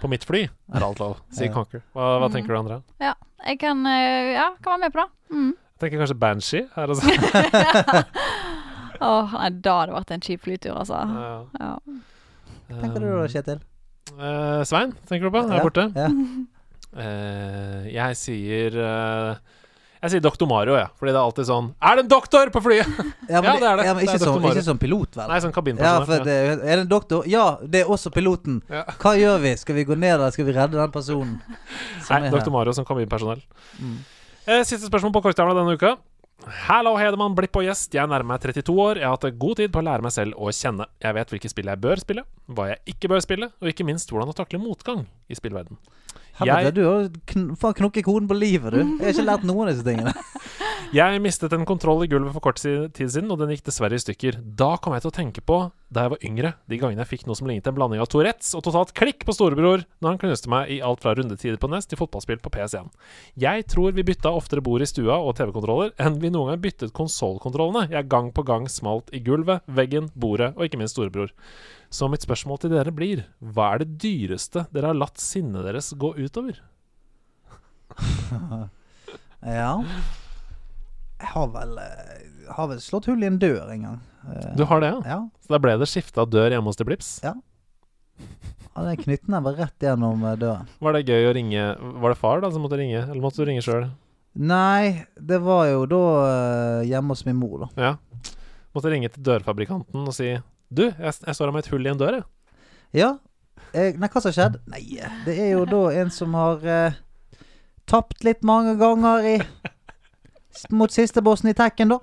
På mitt fly er alt lov. Sier Ja. Conquer. Hva, hva Mhm. tenker du, Andrea? Ja, jeg kan eh, Ja, kan være med på det. Mm. Jeg tenker kanskje Banshee her altså. Åh, nei, da hadde det vært en kjip flytur, altså. Ja. Ja. Tenker du da, Kjetil? Uh, Svein, tenker du på? Her Ja, borte? ja. Uh, jeg sier eh, Jeg sier Doktor Mario, jeg. Ja, fordi det er alltid sånn Er det en doktor på flyet?! Ja, men, Ja, det er det. Ja, men Det er ikke, som, ikke som pilot, vel? Nei, som kabinpersonell. Ja, for det, er det en doktor? Ja, det er også piloten. Hva gjør vi? Skal vi gå ned, der? skal vi redde den personen? som Nei? Doktor Mario som kabinpersonell. Mm. Eh, siste spørsmål på korktavla denne uka. Hallo, Hedemann, Blipp og gjest. Jeg nærmer meg 32 år. Jeg har hatt god tid på å lære meg selv å kjenne. Jeg vet hvilke spill jeg bør spille, hva jeg ikke bør spille, og ikke minst hvordan å takle motgang i spillverden. Helvete, Jeg- du har kn knukket koden på livet, du. Jeg har ikke lært noen av disse tingene. Jeg mistet en kontroll i gulvet for kort tid siden, og den gikk dessverre i stykker. Da kom jeg til å tenke på da jeg var yngre, de gangene jeg fikk noe som lignet en blanding av Tourettes og totalt klikk på storebror når han knuste meg i alt fra rundetider på Nest til fotballspill på PS1. Jeg tror vi bytta oftere bord i stua og TV-kontroller enn vi noen gang byttet konsollkontrollene. Jeg gang på gang smalt i gulvet, veggen, bordet og ikke minst storebror. Så mitt spørsmål til dere blir hva er det dyreste dere har latt sinnet deres gå utover? Ja. Jeg har vel eh, Har vel slått hull i en dør en gang. Eh, Du har det, ja? Ja. Så da ble det skifta dør hjemme hos De Blips? ja den knyttneven var rett gjennom eh, døren. Var det gøy å ringe Var det far da som måtte ringe, eller måtte du ringe sjøl? Nei, det var jo da hjemme hos min mor, da. Ja. Måtte ringe til dørfabrikanten og si Du, jeg, jeg står her med et hull i en dør, jeg. Ja. Eh, nei, hva som har skjedd? Nei, det er jo da en som har eh, tapt litt mange ganger i Mot sistebossen i Tekken, da.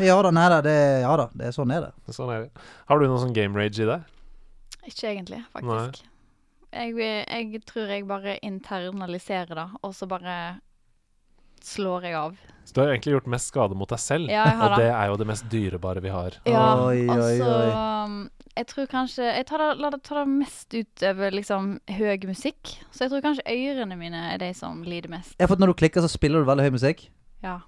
Ja da, nei da, det, ja da, det er sånn er det. Sånn er det. Har du noe sånn game rage i deg? Ikke egentlig, faktisk. Jeg, jeg tror jeg bare internaliserer det, og så bare slår jeg av. Så du har egentlig gjort mest skade mot deg selv, Ja, og det. det er jo det mest dyrebare vi har. Ja, Oi, oi, så oi. um, Jeg tror kanskje Jeg tar det, la det tar det mest utover liksom høy musikk. Så jeg tror kanskje ørene mine er de som lider mest. Ja, for når du klikker, så spiller du veldig høy musikk. Ja.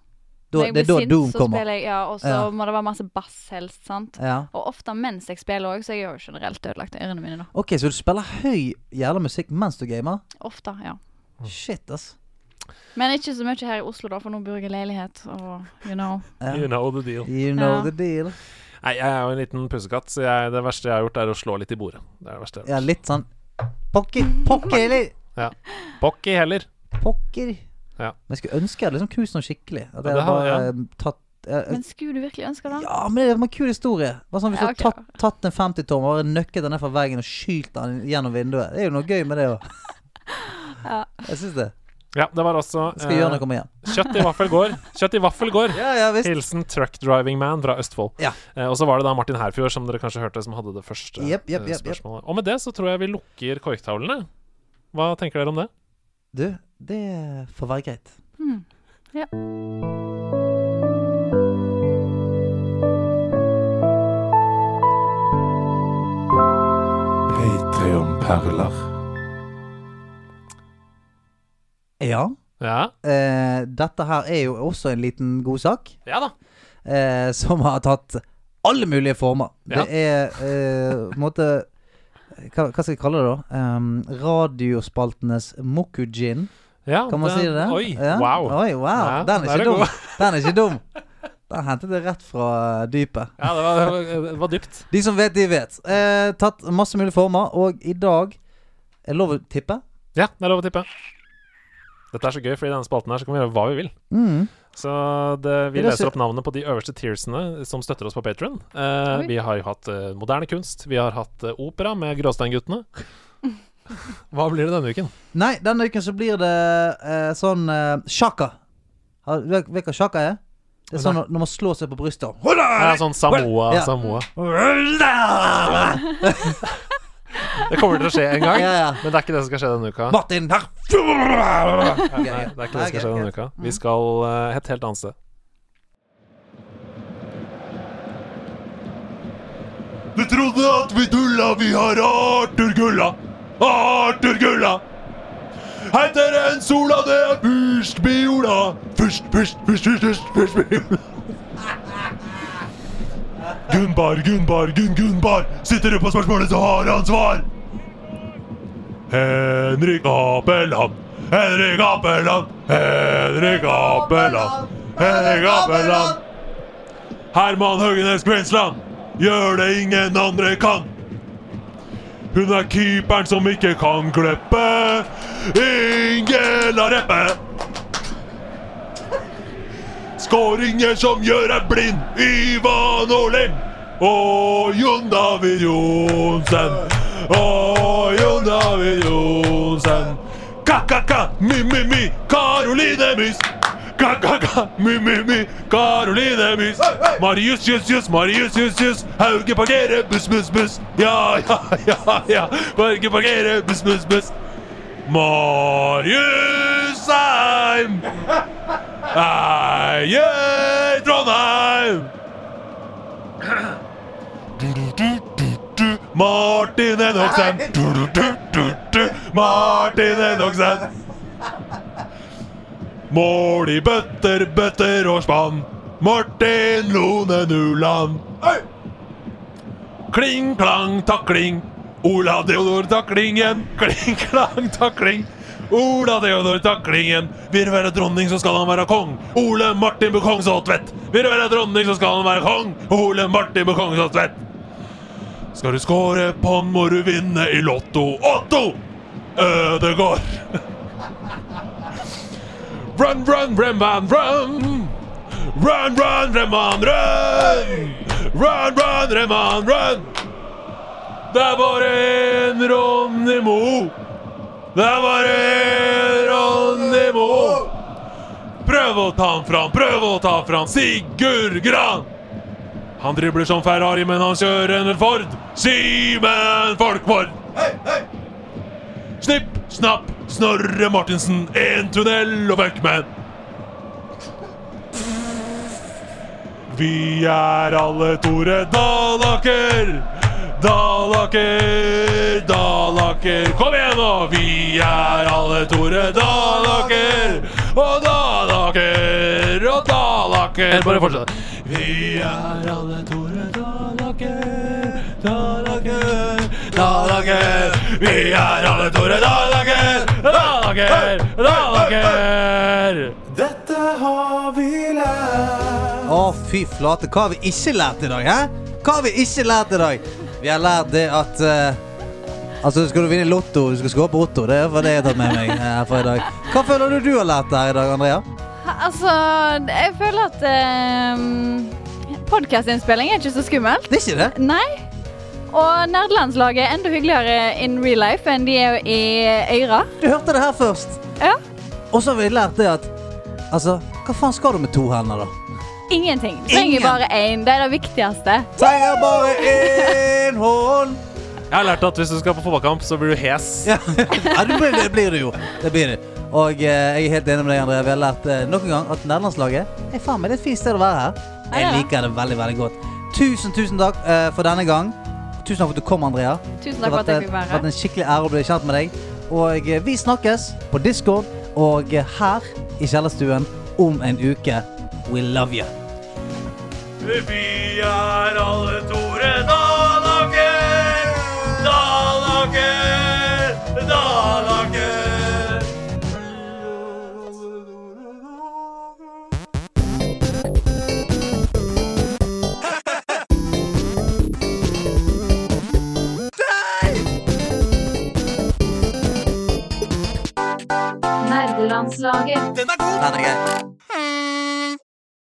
Da, Når jeg det er blir da sint, Doom så kommer. spiller Jeg, ja, og så Ja. må det være masse bass helst, sant. Ja. Og ofte mens jeg spiller òg, så jeg er jo generelt ødelagt av ørene mine da. Ok, så du spiller høy jævla musikk mens du gamer? Ofte, ja. Shit, ass. Men ikke så mye her i Oslo, da, for nå bor jeg i leilighet, og you know. Ja. You know the deal. You know Ja. the deal. Nei, jeg er jo en liten pussekatt, så jeg, det verste jeg har gjort, er å slå litt i bordet. Det er det verste. jeg Ja, har gjort. litt sånn Pokker, pokker, heller! Ja. Pokker heller. Pokker. Ja. Men jeg skulle ønske jeg hadde liksom knust noe skikkelig. At jeg ja, har- bare ja. eh, tatt jeg, Men skulle du virkelig ønske det? Ja, men det var en kul historie. Bare sånn Hvis Ja, du har tatt, tatt en 50-tom og nøkket den ned fra veggen og skylt den gjennom vinduet. Det er jo noe gøy med det òg. Ja. Jeg syns det. Ja, det var også skal gjøre noe med igjen. kjøtt i vaffel går. Kjøtt i vaffel går. Ja, ja, visst. Hilsen Truck Driving Man fra Østfold. Ja. Eh, og så var det da Martin Herfjord, som dere kanskje hørte, som hadde det første Jepp, jepp, eh, spørsmålet. Og med det så tror jeg vi lukker korktavlene. Hva tenker dere om det? Du, det får være greit. Ja Patreon-perler. Ja. Ja? Eh, dette her er jo også en liten godsak. Ja da. eh, som har tatt alle mulige former. Ja. Det er eh, på en måte hva, hva skal jeg kalle det, da? Um, radiospaltenes mokujin. Ja, Kan man si det? Oi, Ja. wow. Oi, wow. Ja, Den er er er ikke dum. Den er ikke dum. Den hentet det rett fra eh, dypet. Ja, det var, det var, dypt. De som vet, de vet. Eh, tatt masse mulige former, og i dag Er lov å tippe? Ja, det er lov å tippe. Dette er så gøy, for i denne spalten her så kan vi gjøre hva vi vil. Mm. Så det, vi er leser opp navnene på de øverste tiersene som støtter oss på Patron. Eh, vi har jo hatt eh, moderne kunst, vi har hatt eh, opera med Gråsteinguttene. Hva blir det denne uken? Nei, denne uken så blir det eh, sånn eh, Du vet vet hva shaka er? Det er sånn når, når man slår seg på brystet. Ja, sånn Samoa, Ja. Samoa. Det kommer til å skje en gang, Ja, ja. men det er ikke det som skal skje denne uka. Martin her. Nei, det er ikke det som skal skje denne uka. Vi skal eh, et helt annet sted. Du trodde at vi tulla, vi har Arthur Gulla. Arthur Gulla. Heiter en sola, det er fyrst biola. Fyrst, fyrst, fyrst, fyrst, fyrst, fyrst biola. Gunbar, Gunbar, Gunn-Gunbar. Sitter du på spørsmålet, så har han svar. Henrik Apeland. Henrik Apeland. Henrik Apeland. Henrik Apeland. Herman Høgenes Kvensland gjør det ingen andre kan. Hun er keeperen som ikke kan kleppe. Ingela Reppe. Skåringer som gjør deg blind. Ivan Olim Og Jon David Johnsen. Og Jon David Johnsen. Ka-ka-ka, mi-mi-mi, Karoline Mys. Ka-ka-ka, mi-mi-mi, Karoline Mys. Marius, jus, jus, Marius, jus, jus. Hauge parkerer, buss, buss, buss. Ja, ja, ja, ja. Hauge parkerer, buss, buss, buss. Marius Heim eier Trondheim. Martin Enoksen. Martin Enoksen. Mål i bøtter, bøtter og spann. Martin Lone Nuland. Kling, klang, takling. Ola Deodor taklingen. Kling, klang, takling. Ola Deodor taklingen. Vil du være dronning, så skal han være kong. Ole Martin Bukongsåtvedt. Vil du være dronning, så skal han være kong. Ole Martin Bukongsåtvedt. Skal du score han, må du vinne i Lotto. Otto Ødegård. Run, run, run, run, run. Run, run, run, run! Run, run, Remman, run! Det er bare en Ronny Moe. Det er bare en Ronny Moe. Prøv å ta han fram, prøv å ta fram Sigurd Gran. Han dribler som Ferrari, men han kjører en Ford. Simen Folkvord. Snipp, snapp, Snorre Martinsen. En tunnel og fuckman. Vi er alle Tore Dalaker. Dalaker, Dalaker. Kom igjen nå! Vi er alle Tore Dalaker. Og Dalaker og Dalaker. Bare fortsett. Vi er alle Tore Dalaker. Dalaker, Dalaker. Vi er alle Tore Dalaker. Dalaker, Dalaker. Dette har vi lært. Å, fy flate. Hva har vi ikke lært i dag, hæ? Hva har vi ikke lært i dag? Vi har lært det at uh, Altså, skal du vinne Lotto, du skal skåre på Otto. Det er for det jeg har tatt med meg her for i dag. Hva føler du du har lært her i dag, Andrea? Altså, jeg føler at uh, podkastinnspilling er ikke så skummelt. Det er ikke det. Nei. Og nerdelandslaget er enda hyggeligere in real life enn de er i øyra. Du hørte det her først. Ja. Og så har vi lært det at Altså, hva faen skal du med to hender, da? Ingenting. Trenger Ingen. bare én. Det er det viktigste. Trenger bare én hånd. Jeg har lært at hvis du skal på fotballkamp, så blir du hes. Ja, ja det, blir, det blir du jo. Det blir du. Og eh, jeg er helt enig med deg, Andrea. Vi har lært eh, nok en gang at nederlandslaget er faen meg et fint sted å være her. Jeg liker det veldig, veldig godt. Tusen, tusen takk eh, for denne gang. Tusen takk for at du kom, Andrea. Tusen Det takk for at jeg fikk være en- har vært en skikkelig ære å bli kjent med deg. Og eh, vi snakkes på Discord og eh, her i kjellerstuen om en uke. We love you. Vi er alle Tore Dalaker. Dalaker, Dalaker. Nerdelandslaget. Den er grei.